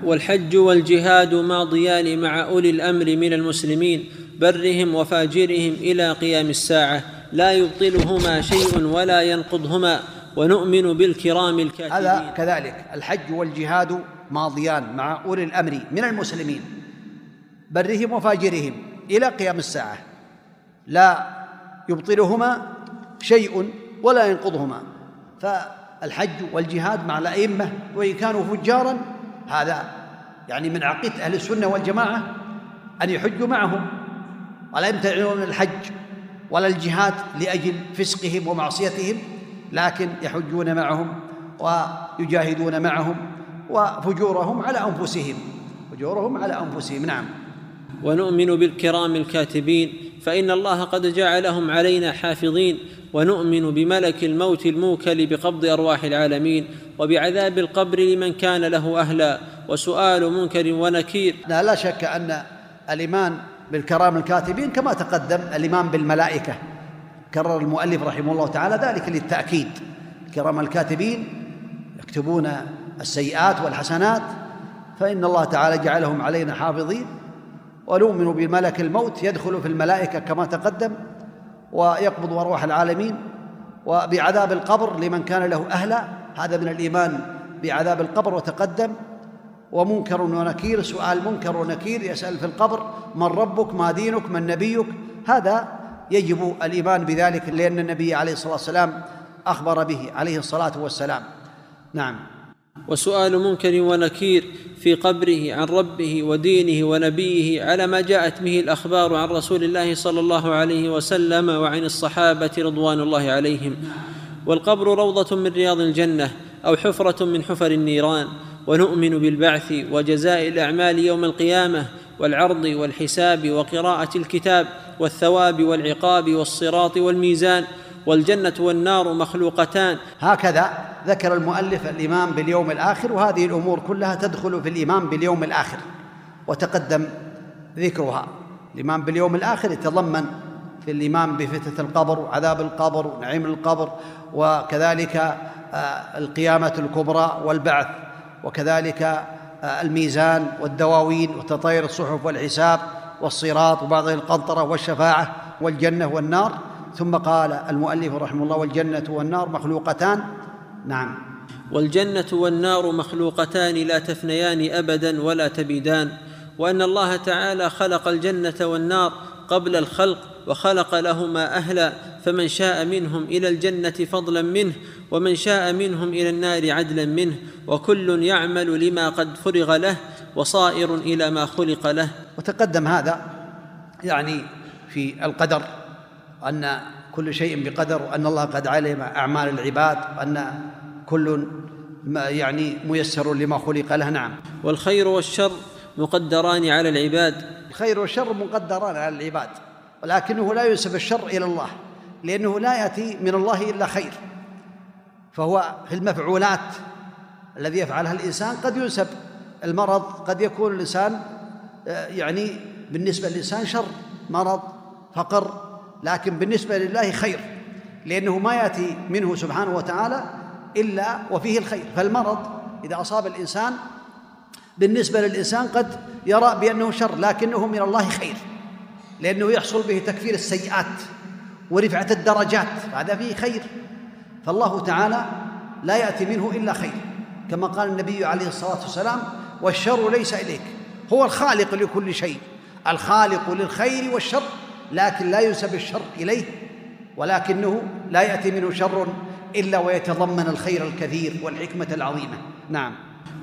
والحج والجهاد ماضيان مع أولي الأمر من المسلمين برهم وفاجرهم إلى قيام الساعة. لا يبطلهما شيء ولا ينقضهما ونؤمن بالكرام الكاتبين. هذا كذلك. الحج والجهاد ماضيان مع أولي الأمر من المسلمين برهم وفاجرهم إلى قيام الساعة. لا يبطلهما شيء ولا ينقضهما. فالحج والجهاد مع الأئمة وإن كانوا فجارا هذا يعني من عقيدة أهل السنة والجماعة أن يحجوا معهم. ولا يمتنعون الحج ولا الجهاد لأجل فسقهم ومعصيتهم لكن يحجون معهم ويجاهدون معهم وفجورهم على أنفسهم. فجورهم على أنفسهم نعم. ونؤمن بالكرام الكاتبين فإن الله قد جعلهم علينا حافظين ونؤمن بملك الموت الموكل بقبض أرواح العالمين وبعذاب القبر لمن كان له أهلا وسؤال منكر ونكير. لا, لا شك أن الإيمان بالكرام الكاتبين كما تقدم الإيمان بالملائكة. كرر المؤلف رحمه الله تعالى ذلك للتأكيد. الكرام الكاتبين يكتبون السيئات والحسنات فإن الله تعالى جعلهم علينا حافظين. ونؤمن بملك الموت يدخل في الملائكة كما تقدم ويقبض أرواح العالمين وبعذاب القبر لمن كان له أهلا. هذا من الإيمان بعذاب القبر وتقدم. ومنكر ونكير سؤال منكر ونكير يسأل في القبر من ربك؟ ما دينك؟ من نبيك؟ هذا يجب الإيمان بذلك لأن النبي عليه الصلاة والسلام أخبر به عليه الصلاة والسلام. نعم. وسؤال منكر ونكير في قبره عن ربه ودينه ونبيه على ما جاءت به الأخبار عن رسول الله صلى الله عليه وسلم وعن الصحابة رضوان الله عليهم. والقبر روضة من رياض الجنة أو حفرة من حفر النيران. ونؤمن بالبعث وجزاء الأعمال يوم القيامة والعرض والحساب وقراءة الكتاب والثواب والعقاب والصراط والميزان. والجنة والنار مخلوقتان. هكذا ذكر المؤلف الايمان باليوم الآخر وهذه الأمور كلها تدخل في الايمان باليوم الآخر وتقدم ذكرها. الايمان باليوم الآخر يتضمن في الايمان بفتنه القبر وعذاب القبر ونعيم القبر وكذلك آه، القيامة الكبرى والبعث وكذلك آه، الميزان والدواوين وتطير الصحف والحساب والصراط وبعض القنطرة والشفاعة والجنة والنار. ثم قال المؤلف رحمه الله والجنة والنار مخلوقتان. نعم. والجنة والنار مخلوقتان لا تفنيان أبدا ولا تبيدان وأن الله تعالى خلق الجنة والنار قبل الخلق وخلق لهما أهلا فمن شاء منهم إلى الجنة فضلا منه ومن شاء منهم إلى النار عدلا منه وكل يعمل لما قد فرغ له وصائر إلى ما خلق له. وتقدم هذا يعني في القدر. أن كل شيء بقدر وأن الله قد علم أعمال العباد وأن كل ما يعني ميسر لما خلق له. نعم. والخير والشر مقدران على العباد. الخير والشر مقدران على العباد ولكنه لا ينسب الشر إلى الله لأنه لا يأتي من الله إلا خير. فهو في المفعولات الذي يفعلها الإنسان قد ينسب المرض قد يكون الإنسان آه، يعني بالنسبة للإنسان شر مرض فقر لكن بالنسبة لله خير لأنه ما يأتي منه سبحانه وتعالى إلا وفيه الخير. فالمرض إذا أصاب الإنسان بالنسبة للإنسان قد يرى بأنه شر لكنه من الله خير لأنه يحصل به تكفير السيئات ورفعة الدرجات هذا فيه خير. فالله تعالى لا يأتي منه إلا خير كما قال النبي عليه الصلاة والسلام والشر ليس إليك. هو الخالق لكل شيء الخالق للخير والشر. لكن لا ينسب الشر إليه ولكنه لا يأتي منه شر إلا ويتضمن الخير الكثير والحكمة العظيمة. نعم.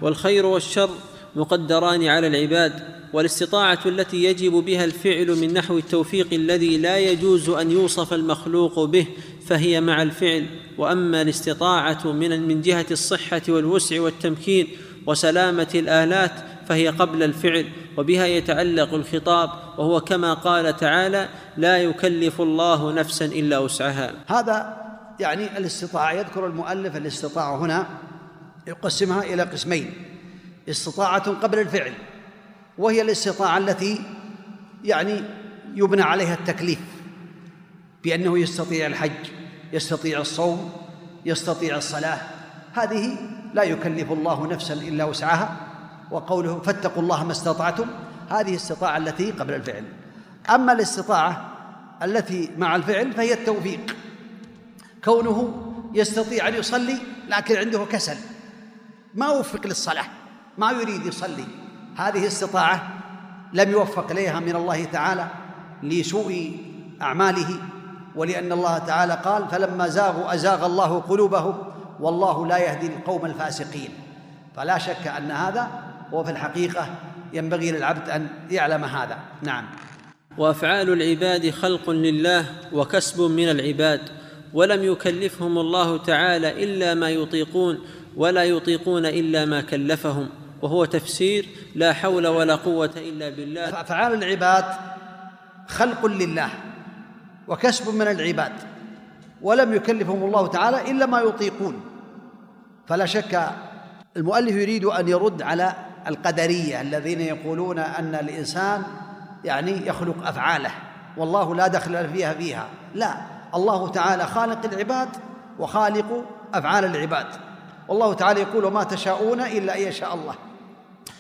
والخير والشر مقدران على العباد والاستطاعة التي يجب بها الفعل من نحو التوفيق الذي لا يجوز أن يوصف المخلوق به فهي مع الفعل. وأما الاستطاعة من من جهة الصحة والوسع والتمكين وسلامة الآلات فهي قبل الفعل وبها يتعلق الخطاب وهو كما قال تعالى لا يكلف الله نفسا إلا وسعها. هذا يعني الاستطاعة يذكر المؤلف الاستطاعة هنا يقسمها إلى قسمين استطاعة قبل الفعل وهي الاستطاعة التي يعني يبنى عليها التكليف بأنه يستطيع الحج يستطيع الصوم يستطيع الصلاة هذه لا يكلف الله نفسا إلا وسعها. وقوله فاتقوا الله ما استطعتم. هذه الاستطاعه التي قبل الفعل. أما الاستطاعة التي مع الفعل فهي التوفيق. كونه يستطيع أن يصلي لكن عنده كسل. ما وفق للصلاة. ما يريد يصلي. هذه استطاعة لم يوفق إليها من الله تعالى لسوء أعماله. ولأن الله تعالى قال فلما زاغوا أزاغ الله قلوبهم والله لا يهدي القوم الفاسقين. فلا شك أن هذا هو في الحقيقة ينبغي للعبد أن يعلم هذا. نعم. وأفعال العباد خلق لله وكسب من العباد ولم يكلفهم الله تعالى إلا ما يطيقون ولا يطيقون إلا ما كلفهم وهو تفسير لا حول ولا قوة إلا بالله. أفعال العباد خلق لله وكسب من العباد ولم يكلفهم الله تعالى إلا ما يطيقون. فلا شك المؤلف يريد أن يرد على القدرية الذين يقولون أن الإنسان يعني يخلق أفعاله والله لا دخل فيها فيها. لا الله تعالى خالق العباد وخالق أفعال العباد. والله تعالى يقول وما تشاءون إلا أن يشاء الله.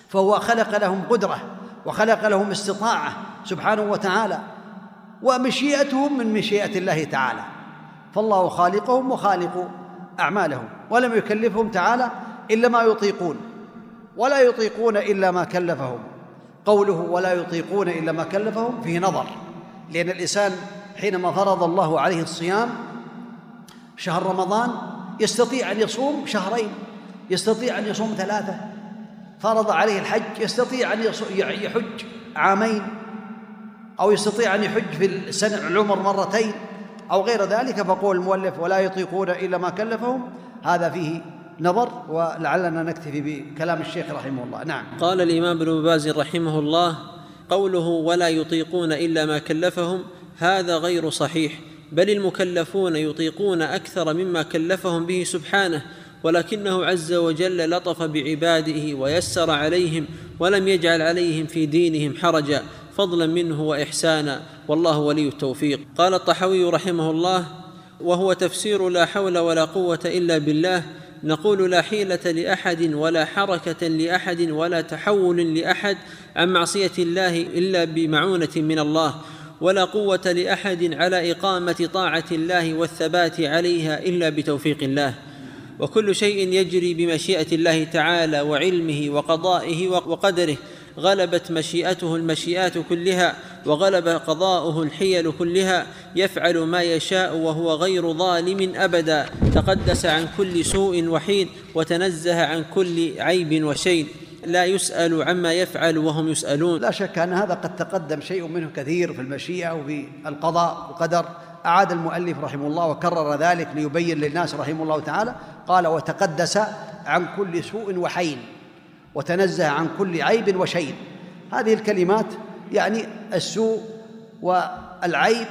فهو خلق لهم قدرة وخلق لهم استطاعة سبحانه وتعالى ومشيئتهم من مشيئة الله تعالى. فالله خالقهم وخالق أعمالهم ولم يكلفهم تعالى إلا ما يطيقون. ولا يطيقون إلا ما كلفهم. قوله ولا يطيقون إلا ما كلفهم فيه نظر لأن الإنسان حينما فرض الله عليه الصيام شهر رمضان يستطيع أن يصوم شهرين يستطيع أن يصوم ثلاثة. فرض عليه الحج يستطيع أن يحج عامين أو يستطيع أن يحج في السنة العمر مرتين أو غير ذلك فقول المؤلف ولا يطيقون إلا ما كلفهم هذا فيه نظر ولعلنا نكتفي بكلام الشيخ رحمه الله. نعم. قال الإمام ابن باز رحمه الله قوله ولا يطيقون إلا ما كلفهم. هذا غير صحيح. بل المكلفون يطيقون أكثر مما كلفهم به سبحانه ولكنه عز وجل لطف بعباده ويسر عليهم ولم يجعل عليهم في دينهم حرجا فضلا منه وإحسانا. والله ولي التوفيق. قال الطحوي رحمه الله وهو تفسير لا حول ولا قوة إلا بالله نقول لا حيلة لأحد ولا حركة لأحد ولا تحول لأحد عن معصية الله إلا بمعونة من الله ولا قوة لأحد على إقامة طاعة الله والثبات عليها إلا بتوفيق الله. وكل شيء يجري بمشيئة الله تعالى وعلمه وقضائه وقدره. غلبت مشيئته المشيئات كلها وغلب قضاؤه الحيل كلها يفعل ما يشاء وهو غير ظالم أبدا. تقدس عن كل سوء وحين وتنزه عن كل عيب وشين لا يسأل عما يفعل وهم يسألون. لا شك أن هذا قد تقدم شيء منه كثير في المشيئة وفي القضاء والقدر أعاد المؤلف رحمه الله وكرر ذلك ليبين للناس رحمه الله تعالى. قال وتقدس عن كل سوء وحين وتنزه عن كل عيب وشين هذه الكلمات يعني السوء والعيب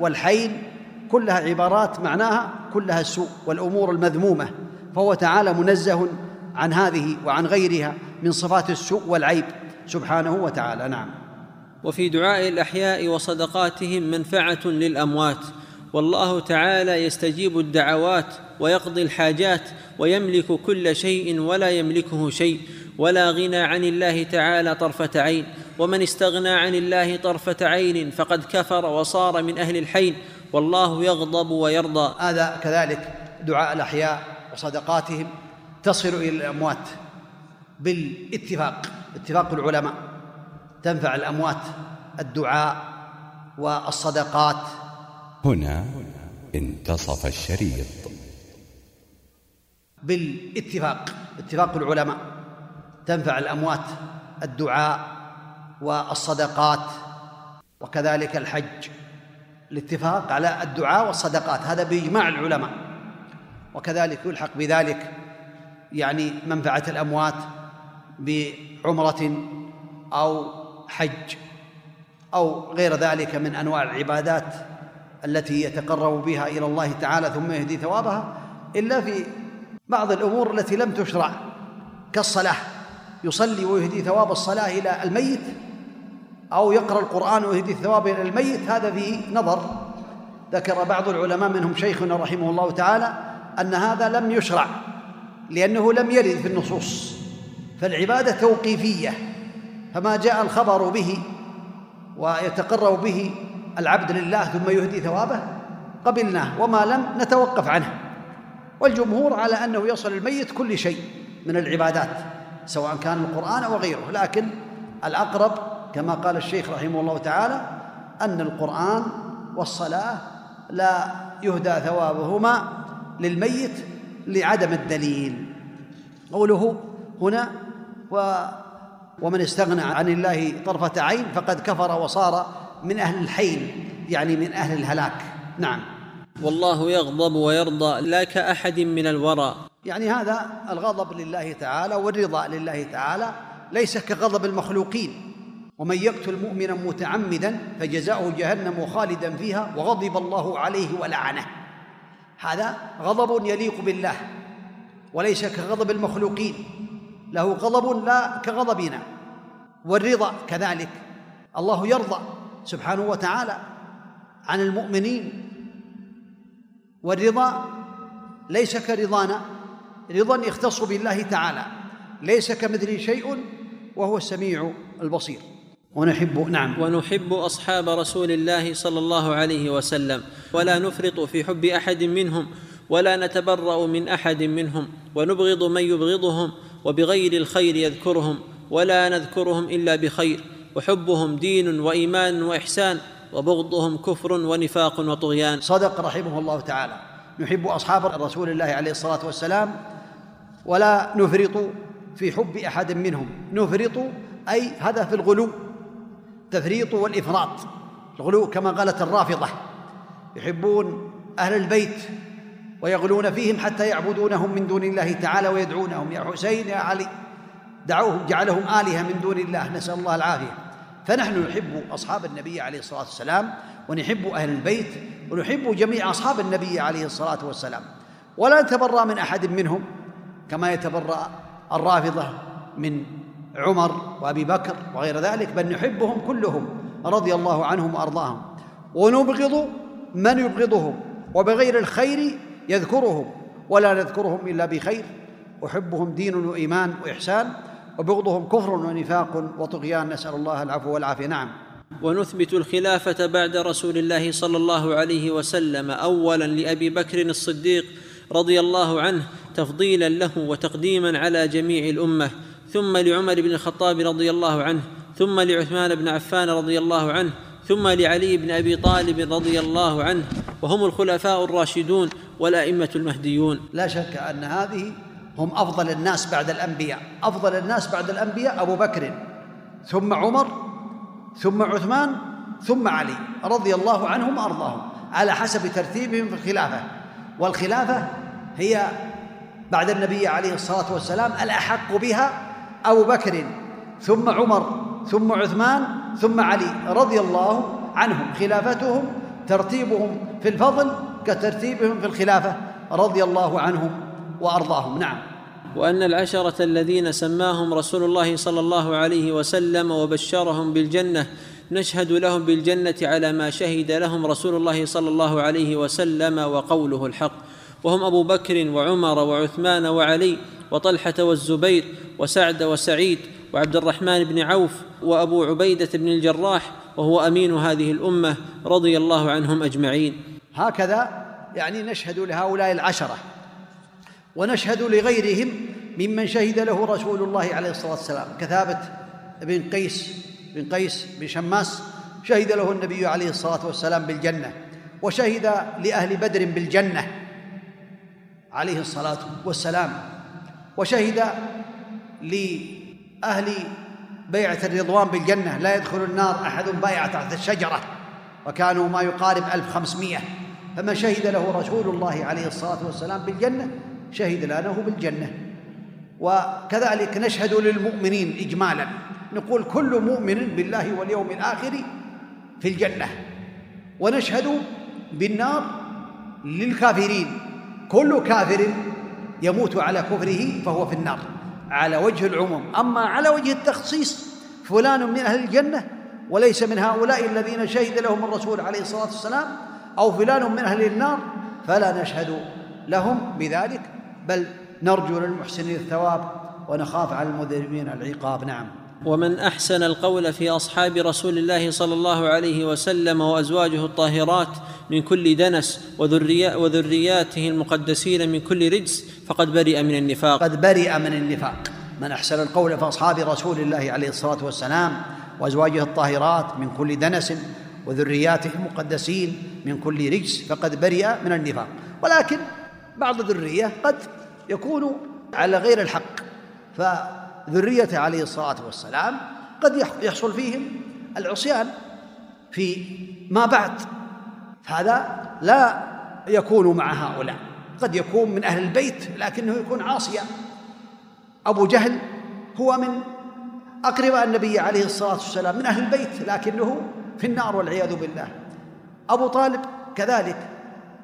والحين كلها عبارات معناها كلها السوء والأمور المذمومة فهو تعالى منزه عن هذه وعن غيرها من صفات السوء والعيب سبحانه وتعالى. نعم. وفي دعاء الأحياء وصدقاتهم منفعة للأموات والله تعالى يستجيب الدعوات ويقضي الحاجات ويملك كل شيء ولا يملكه شيء ولا غنى عن الله تعالى طرفة عين ومن استغنى عن الله طرفة عين فقد كفر وصار من أهل الحين والله يغضب ويرضى. هذا كذلك دعاء الأحياء وصدقاتهم تصل إلى الأموات بالاتفاق اتفاق العلماء تنفع الأموات الدعاء والصدقات. هنا انتصف الشريط. بالاتفاق اتفاق العلماء. تنفع الأموات الدعاء والصدقات وكذلك الحج. الاتفاق على الدعاء والصدقات هذا بإجماع العلماء. وكذلك يلحق بذلك يعني منفعة الأموات بعمرة أو حج أو غير ذلك من أنواع العبادات التي يتقرب بها إلى الله تعالى ثم يهدي ثوابها إلا في بعض الأمور التي لم تشرع كالصلاة. يصلي ويهدي ثواب الصلاة إلى الميت أو يقرأ القرآن ويهدي الثواب إلى الميت هذا فيه نظر. ذكر بعض العلماء منهم شيخنا رحمه الله تعالى أن هذا لم يشرع لأنه لم يرد في النصوص فالعبادة توقيفية فما جاء الخبر به ويتقرب به العبد لله ثم يهدي ثوابه قبلناه وما لم نتوقف عنه. والجمهور على أنه يصل الميت كل شيء من العبادات. سواء كان القرآن أو غيره. لكن الأقرب كما قال الشيخ رحمه الله تعالى أن القرآن والصلاة لا يهدى ثوابهما للميت لعدم الدليل. قوله هنا و ومن استغنى عن الله طرفة عين فقد كفر وصار من أهل الحين يعني من أهل الهلاك. نعم. والله يغضب ويرضى لا كأحد من الورى. يعني هذا الغضب لله تعالى والرضا لله تعالى ليس كغضب المخلوقين. ومن يقتل مؤمنا متعمدا فجزاؤه جهنم خالدا فيها وغضب الله عليه ولعنه. هذا غضب يليق بالله وليس كغضب المخلوقين. له غضب لا كغضبنا. والرضا كذلك. الله يرضى سبحانه وتعالى عن المؤمنين. والرضا ليس كرضانا. رضا يختص بالله تعالى. ليس كمثله شيء وهو السميع البصير. ونحب نعم. ونحب أصحاب رسول الله صلى الله عليه وسلم. ولا نفرط في حب أحد منهم ولا نتبرأ من أحد منهم ونبغض من يبغضهم وبغير الخير يذكرهم ولا نذكرهم إلا بخير. وحبهم دين وإيمان وإحسان وبغضهم كفر ونفاق وطغيان. صدق رحمه الله تعالى. نحب أصحاب رسول الله عليه الصلاة والسلام ولا نفرط في حب أحد منهم. نفرط أي هذا في الغلو. التفريط والإفراط. الغلو كما قالت الرافضة. يحبون أهل البيت ويغلون فيهم حتى يعبدونهم من دون الله تعالى ويدعونهم. يا حسين يا علي. دعوهم جعلهم آلهة من دون الله. نسأل الله العافية. فنحن نحب أصحاب النبي عليه الصلاة والسلام ونحب أهل البيت ونحب جميع أصحاب النبي عليه الصلاة والسلام. ولا نتبرأ من أحد منهم. كما يتبرأ الرافضة من عمر وأبي بكر وغير ذلك بل نحبهم كلهم رضي الله عنهم وأرضاهم. ونبغض من يبغضهم وبغير الخير يذكرهم ولا نذكرهم إلا بخير. أحبهم دين وإيمان وإحسان وبغضهم كفر ونفاق وطغيان. نسأل الله العفو والعافية. نعم. ونثبت الخلافة بعد رسول الله صلى الله عليه وسلم اولا لأبي بكر الصديق رضي الله عنه تفضيلا له وتقديما على جميع الأمة ثم لعمر بن الخطاب رضي الله عنه ثم لعثمان بن عفان رضي الله عنه ثم لعلي بن أبي طالب رضي الله عنه وهم الخلفاء الراشدون والأئمة المهديون. لا شك أن هذه هم أفضل الناس بعد الأنبياء أفضل الناس بعد الأنبياء أبو بكر ثم عمر ثم عثمان ثم علي رضي الله عنهم وأرضاهم على حسب ترتيبهم في الخلافة. والخلافة هي بعد النبي عليه الصلاة والسلام الأحق بها أبو بكر ثم عمر ثم عثمان ثم علي رضي الله عنهم. خلافتهم ترتيبهم في الفضل كترتيبهم في الخلافة رضي الله عنهم وأرضاهم. نعم. وأن العشرة الذين سماهم رسول الله صلى الله عليه وسلم وبشرهم بالجنة نشهد لهم بالجنة على ما شهد لهم رسول الله صلى الله عليه وسلم وقوله الحق. وهم أبو بكر وعمر وعثمان وعلي وطلحة والزبير وسعد وسعيد وعبد الرحمن بن عوف وأبو عبيدة بن الجراح وهو أمين هذه الأمة رضي الله عنهم أجمعين. هكذا يعني نشهد لهؤلاء العشرة ونشهد لغيرهم ممن شهد له رسول الله عليه الصلاة والسلام. كثابت بن قيس بن قيس بن شماس شهد له النبي عليه الصلاة والسلام بالجنة وشهد لأهل بدر بالجنة. عليه الصلاة والسلام وشهد لأهل بيعة الرضوان بالجنة لا يدخل النار أحد بايع تحت الشجرة وكانوا ما يقارب 1500 فمن شهد له رسول الله عليه الصلاة والسلام بالجنة شهد لنا بالجنة. وكذلك نشهد للمؤمنين اجمالا نقول كل مؤمن بالله واليوم الآخر في الجنة ونشهد بالنار للكافرين. كل كافر يموت على كفره فهو في النار. على وجه العموم. أما على وجه التخصيص فلان من أهل الجنة وليس من هؤلاء الذين شهد لهم الرسول عليه الصلاة والسلام أو فلان من أهل النار فلا نشهد لهم بذلك بل نرجو للمحسنين الثواب ونخاف على المذنبين العقاب. نعم. ومن أحسن القول في أصحاب رسول الله صلى الله عليه وسلم وأزواجه الطاهرات من كل دنس وذريا وذرياته المقدسين من كل رجس فقد برئ من النفاق. قد برئ من النفاق. من أحسن القول في أصحاب رسول الله عليه الصلاة والسلام وأزواجه الطاهرات من كل دنس وذرياته المقدسين من كل رجس فقد برئ من النفاق. ولكن بعض الذرية قد يكون على غير الحق فذريته عليه الصلاة والسلام قد يحصل فيهم العصيان في ما بعد. هذا لا يكون مع هؤلاء قد يكون من أهل البيت لكنه يكون عاصيا. أبو جهل هو من اقرباء النبي عليه الصلاة والسلام من أهل البيت لكنه في النار والعياذ بالله. أبو طالب كذلك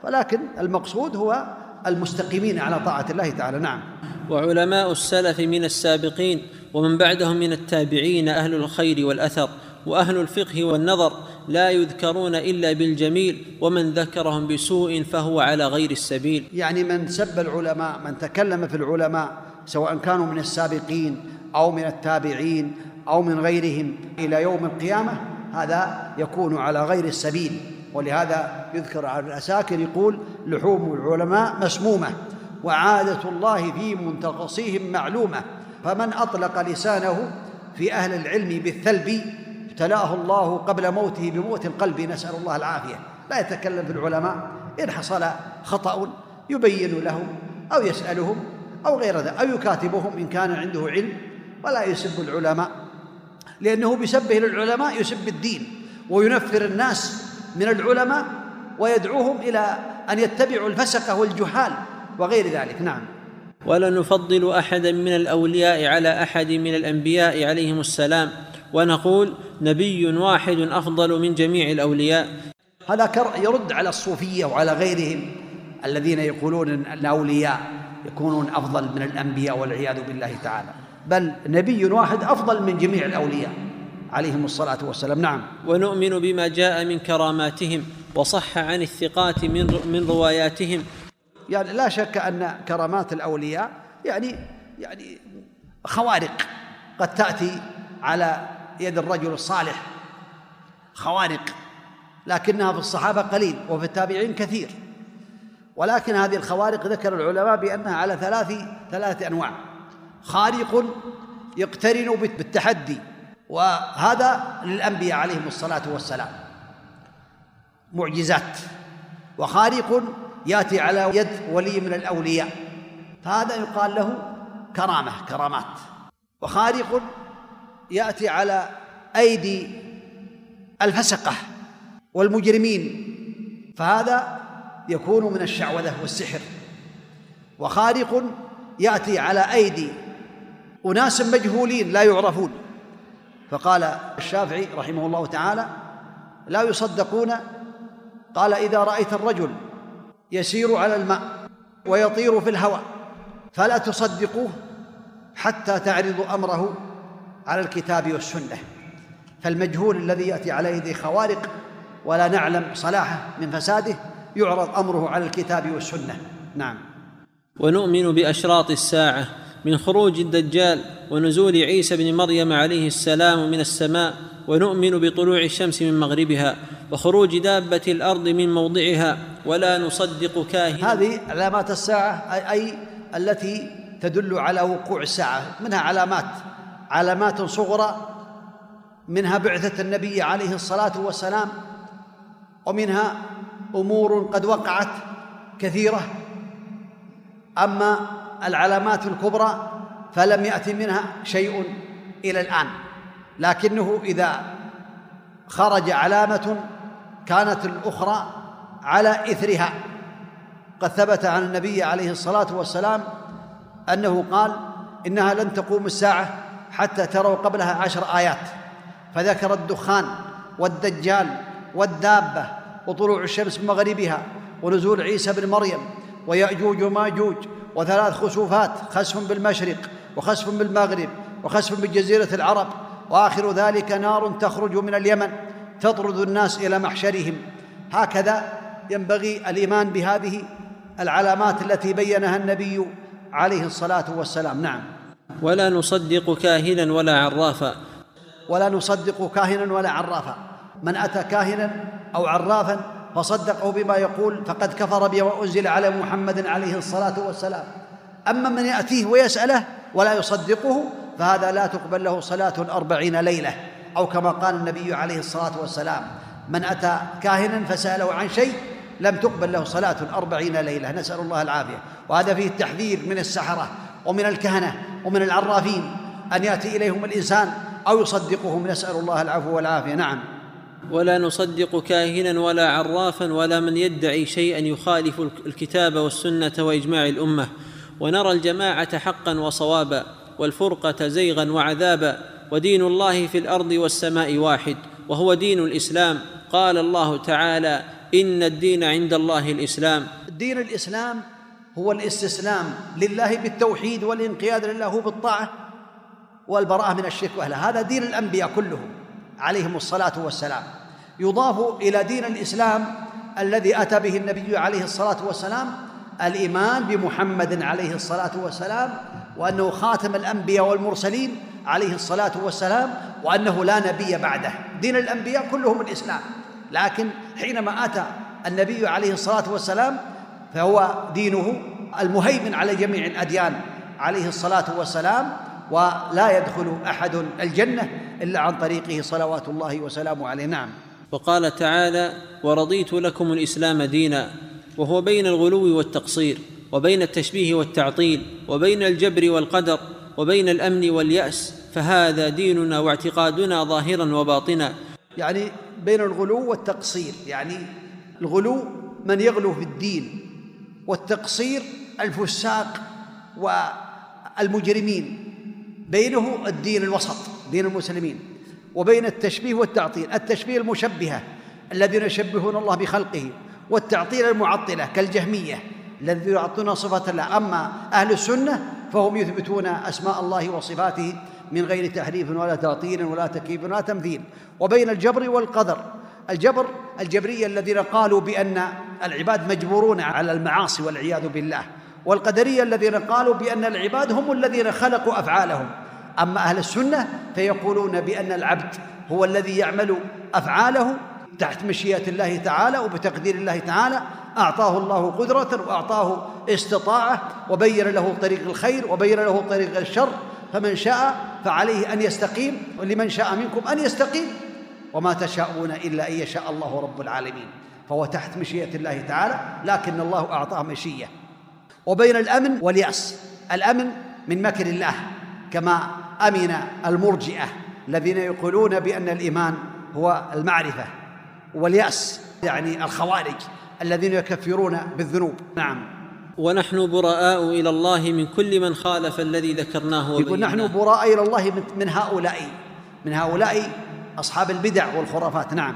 ولكن المقصود هو المستقيمين على طاعة الله تعالى. نعم. وعلماء السلف من السابقين ومن بعدهم من التابعين أهل الخير والأثر وأهل الفقه والنظر لا يذكرون إلا بالجميل ومن ذكرهم بسوء فهو على غير السبيل. يعني من سب العلماء من تكلم في العلماء سواء كانوا من السابقين أو من التابعين أو من غيرهم إلى يوم القيامة هذا يكون على غير السبيل. ولهذا يذكر عن الأساكر يقول لحوم العلماء مسمومة. وعادة الله في منتقصيهم معلومة. فمن أطلق لسانه في أهل العلم بالثلب ابتلاه الله قبل موته بموت القلب نسأل الله العافية. لا يتكلم في العلماء. إن حصل خطأ يبين لهم أو يسألهم أو غير ذلك أو يكاتبهم إن كان عنده علم. ولا يسب العلماء لأنه بسبه للعلماء يسب الدين وينفر الناس من العلماء ويدعوهم إلى أن يتبعوا الفسقه والجهال. وغير ذلك نعم. ولا نفضل احدا من الأولياء على أحد من الأنبياء عليهم السلام ونقول نبي واحد أفضل من جميع الأولياء. هذا يرد على الصوفية وعلى غيرهم الذين يقولون إن الأولياء يكونون أفضل من الأنبياء والعياذ بالله تعالى. بل نبي واحد أفضل من جميع الأولياء عليهم الصلاة والسلام نعم. ونؤمن بما جاء من كراماتهم وصح عن الثقات من من رواياتهم يعني لا شك أن كرامات الأولياء يعني يعني خوارق. قد تأتي على يد الرجل الصالح. خوارق. لكنها في الصحابة قليل وفي التابعين كثير. ولكن هذه الخوارق ذكر العلماء بأنها على ثلاث ثلاثة أنواع. خارق يقترن بالتحدي. وهذا للأنبياء عليهم الصلاة والسلام. معجزات. وخارق ياتي على يد ولي من الأولياء. فهذا يقال له كرامة كرامات. وخارق يأتي على أيدي الفسقة والمجرمين. فهذا يكون من الشعوذة والسحر. وخارق يأتي على أيدي أناس مجهولين لا يعرفون. فقال الشافعي رحمه الله تعالى لا يصدقون. قال إذا رأيت الرجل يسير على الماء ويطير في الهواء فلا تصدقوه حتى تعرضوا أمره على الكتاب والسنة. فالمجهول الذي يأتي على يدي خوارق ولا نعلم صلاحه من فساده يعرض أمره على الكتاب والسنة. نعم. ونؤمن بأشراط الساعة من خروج الدجال ونزول عيسى بن مريم عليه السلام من السماء ونؤمن بطلوع الشمس من مغربها وخروج دابة الأرض من موضعها ولا نصدق كاهن هذه علامات الساعة اي التي تدل على وقوع الساعة. منها علامات علامات صغرى منها بعثة النبي عليه الصلاة والسلام ومنها أمور قد وقعت كثيرة. أما العلامات الكبرى فلم يأت منها شيء إلى الآن. لكنه إذا خرج علامة كانت الأخرى على إثرها. قد ثبت عن النبي عليه الصلاة والسلام أنه قال إنها لن تقوم الساعة حتى تروا قبلها عشر آيات. فذكر الدخان والدجال والدابة وطلوع الشمس من مغربها ونزول عيسى بن مريم ويأجوج وماجوج وثلاث خسوفات خسف بالمشرق وخسف بالمغرب وخسف بجزيرة العرب وآخر ذلك نار تخرج من اليمن. تطرد الناس إلى محشرهم. هكذا ينبغي الإيمان بهذه العلامات التي بينها النبي عليه الصلاة والسلام. نعم. ولا نصدق كاهنا ولا عرافا. ولا نصدق كاهنا ولا عرافا. من أتى كاهنا أو عرافا فصدقه بما يقول فقد كفر بما أنزل على محمد عليه الصلاة والسلام. أما من يأتيه ويسأله ولا يصدقه فهذا لا تقبل له صلاة أربعين ليلة. أو كما قال النبي عليه الصلاة والسلام من أتى كاهنا فسأله عن شيء لم تقبل له صلاة أربعين ليلة. نسأل الله العافية. وهذا فيه التحذير من السحرة ومن الكهنة ومن العرافين أن يأتي إليهم الإنسان أو يصدقهم. نسأل الله العفو والعافية. نعم. ولا نصدق كاهنا ولا عرافا ولا من يدعي شيئا يخالف الكتاب والسنة وإجماع الأمة. ونرى الجماعة حقا وصوابا. والفرقة زيغا وعذابا ودين الله في الأرض والسماء واحد وهو دين الإسلام. قال الله تعالى إن الدين عند الله الإسلام. دين الإسلام هو الاستسلام لله بالتوحيد والانقياد لله بالطاعة والبراءة من الشرك واهله هذا دين الأنبياء كلهم عليهم الصلاة والسلام. يضاف إلى دين الإسلام الذي أتى به النبي عليه الصلاة والسلام الإيمان بمحمد عليه الصلاة والسلام وأنه خاتم الأنبياء والمرسلين عليه الصلاة والسلام وأنه لا نبي بعده. دين الأنبياء كلهم الإسلام. لكن حينما أتى النبي عليه الصلاة والسلام فهو دينه المهيمن على جميع الأديان عليه الصلاة والسلام ولا يدخل أحد الجنة إلا عن طريقه صلوات الله وسلامه عليه. نعم. وقال تعالى ورضيت لكم الإسلام دينا وهو بين الغلو والتقصير. وبين التشبيه والتعطيل وبين الجبر والقدر وبين الأمن واليأس فهذا ديننا واعتقادنا ظاهرا وباطنا. يعني بين الغلو والتقصير يعني الغلو من يغلو في الدين والتقصير الفساق والمجرمين. بينه الدين الوسط دين المسلمين. وبين التشبيه والتعطيل التشبيه المشبهة الذين يشبهون الله بخلقه والتعطيل المعطلة كالجهمية. الذين يعطون صفة الله. أما أهل السنة فهم يثبتون أسماء الله وصفاته من غير تحريف ولا تعطيل ولا تكييف ولا تمثيل. وبين الجبر والقدر. الجبر الجبرية الذين قالوا بأن العباد مجبورون على المعاصي والعياذ بالله. والقدرية الذين قالوا بأن العباد هم الذين خلقوا أفعالهم. أما أهل السنة فيقولون بأن العبد هو الذي يعمل أفعاله تحت مشيئة الله تعالى وبتقدير الله تعالى أعطاه الله قدرة وأعطاه استطاعة وبين له طريق الخير وبين له طريق الشر فمن شاء فعليه أن يستقيم ولمن شاء منكم أن يستقيم وما تشاءون إلا أن يشاء الله رب العالمين. فهو تحت مشيئة الله تعالى لكن الله أعطاه مشيئة. وبين الأمن واليأس الأمن من مكر الله كما أمن المرجئة الذين يقولون بأن الإيمان هو المعرفة. واليأس يعني الخوارج الذين يكفرون بالذنوب. نعم. ونحن براء إلى الله من كل من خالف الذي ذكرناه يقول نحن براء إلى الله من هؤلاء من هؤلاء أصحاب البدع والخرافات. نعم.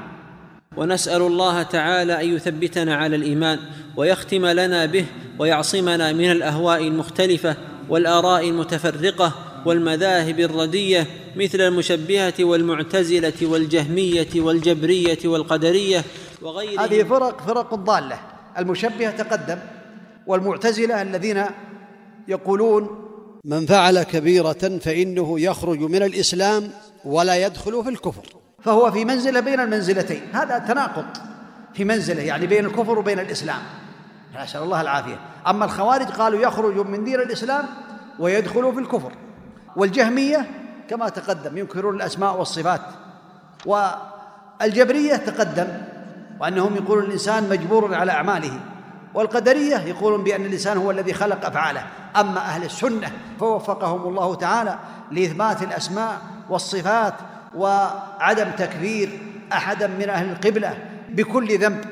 ونسأل الله تعالى أن يثبتنا على الإيمان ويختم لنا به ويعصمنا من الأهواء المختلفة والآراء المتفرقة والمذاهب الردية مثل المشبهة والمعتزلة والجهمية والجبرية والقدرية وغيرهم. هذه فرق فرق ضالة. المشبهه تقدم والمعتزلة الذين يقولون من فعل كبيرة فإنه يخرج من الإسلام ولا يدخل في الكفر. فهو في منزلة بين المنزلتين. هذا تناقض في منزلة يعني بين الكفر وبين الإسلام. نسأل الله العافية. أما الخوارج قالوا يخرج من دين الإسلام ويدخل في الكفر. والجهمية كما تقدم ينكرون الأسماء والصفات. والجبرية تقدم وأنهم يقولون الإنسان مجبور على أعماله. والقدرية يقولون بأن الإنسان هو الذي خلق أفعاله. أما أهل السنة فوفقهم الله تعالى لإثبات الأسماء والصفات وعدم تكفير أحدا من أهل القبلة بكل ذنب.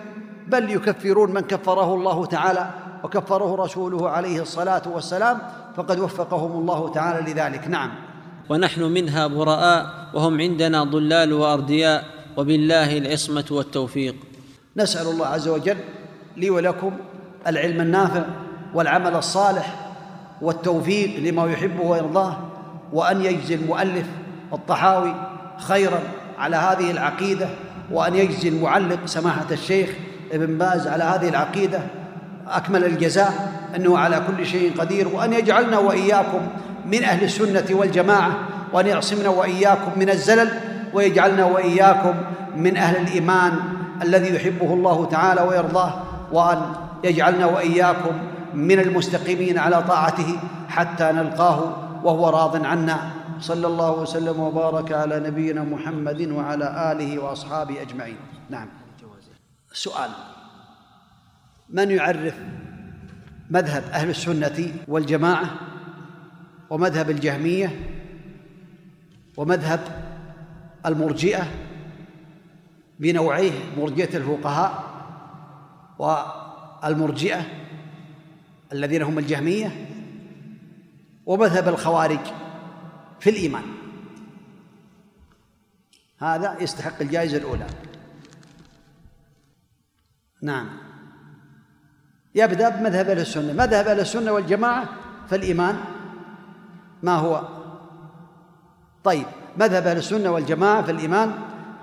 بل يكفرون من كفره الله تعالى وكفره رسوله عليه الصلاة والسلام فقد وفقهم الله تعالى لذلك. نعم. ونحن منها براء وهم عندنا ضلال وأردياء وبالله العصمة والتوفيق. نسأل الله عز وجل لي ولكم العلم النافع والعمل الصالح والتوفيق لما يحبه ويرضاه وأن يجزي المؤلف الطحاوي خيرا على هذه العقيدة وأن يجزي المعلق سماحة الشيخ ابن باز على هذه العقيدة أكمل الجزاء إنه على كل شيء قدير وأن يجعلنا وإياكم من أهل السنة والجماعة وأن يعصمنا وإياكم من الزلل ويجعلنا وإياكم من أهل الإيمان الذي يحبه الله تعالى ويرضاه وأن يجعلنا وإياكم من المستقيمين على طاعته حتى نلقاه وهو راض عنا. صلى الله وسلم وبارك على نبينا محمد وعلى آله وأصحابه أجمعين. نعم. سؤال. من يعرف مذهب أهل السنة والجماعة ومذهب الجهمية ومذهب المرجئة بنوعيه مرجئة الفقهاء والمرجئة الذين هم الجهمية ومذهب الخوارج في الإيمان. هذا يستحق الجائزة الأولى. نعم. يبدأ بمذهب أهل السنة. مذهب أهل السنة والجماعة فالإيمان ما هو؟ طيب مذهب أهل السنة والجماعة في الإيمان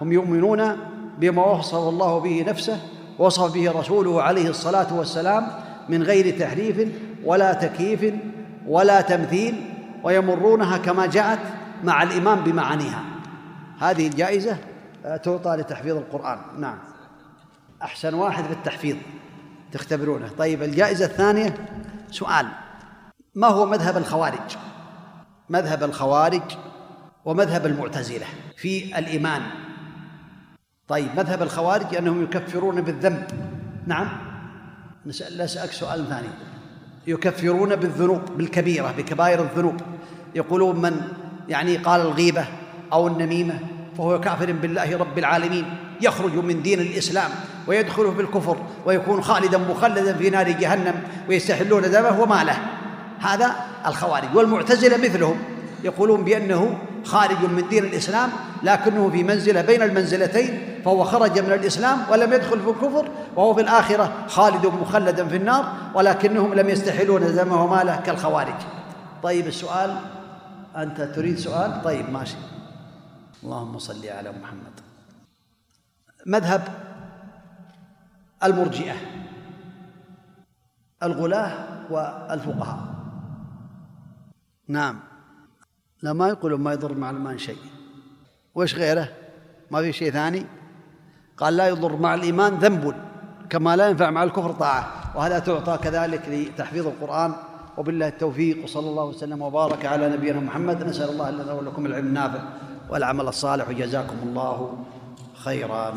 هم يؤمنون بما وصف الله به نفسه وصف به رسوله عليه الصلاة والسلام من غير تحريف ولا تكييف ولا تمثيل ويمرونها كما جاءت مع الإمام بمعانيها. هذه الجائزة آه، تعطى لتحفيظ القرآن. نعم. أحسن واحد في التحفيظ. تختبرونه. طيب الجائزة الثانية سؤال. ما هو مذهب الخوارج؟ مذهب الخوارج ومذهب المعتزلة في الإيمان. طيب مذهب الخوارج أنهم يكفرون بالذنب. نعم. نسأل أسألك سؤال ثاني. يكفرون بالذنوب بالكبيرة بكبائر الذنوب. يقولون من؟ يعني قال الغيبة أو النميمة فهو كافر بالله رب العالمين. يخرج من دين الإسلام ويدخل في الكفر ويكون خالدا مخلدا في نار جهنم ويستحلون دمه وماله. هذا الخوارج والمعتزلة مثلهم يقولون بأنه خارج من دين الإسلام لكنه في منزلة بين المنزلتين فهو خرج من الإسلام ولم يدخل في الكفر وهو في الآخرة خالد مخلدا في النار ولكنهم لم يستحلون دمه وماله كالخوارج. طيب السؤال أنت تريد سؤال؟ طيب ماشي. اللهم صل على محمد. مذهب المرجئة الغلاة والفقهاء. نعم. لا ما يقولون ما يضر مع الإيمان شيء. وإيش غيره؟ ما في شيء ثاني؟ قال لا يضر مع الإيمان ذنب كما لا ينفع مع الكفر طاعة. وهذا تعطى كذلك لتحفيظ القرآن؟ وبالله التوفيق وصلى الله وسلم وبارك على نبينا محمد. نسأل الله لنا ولكم العلم النافع والعمل الصالح. وجزاكم الله خيرا.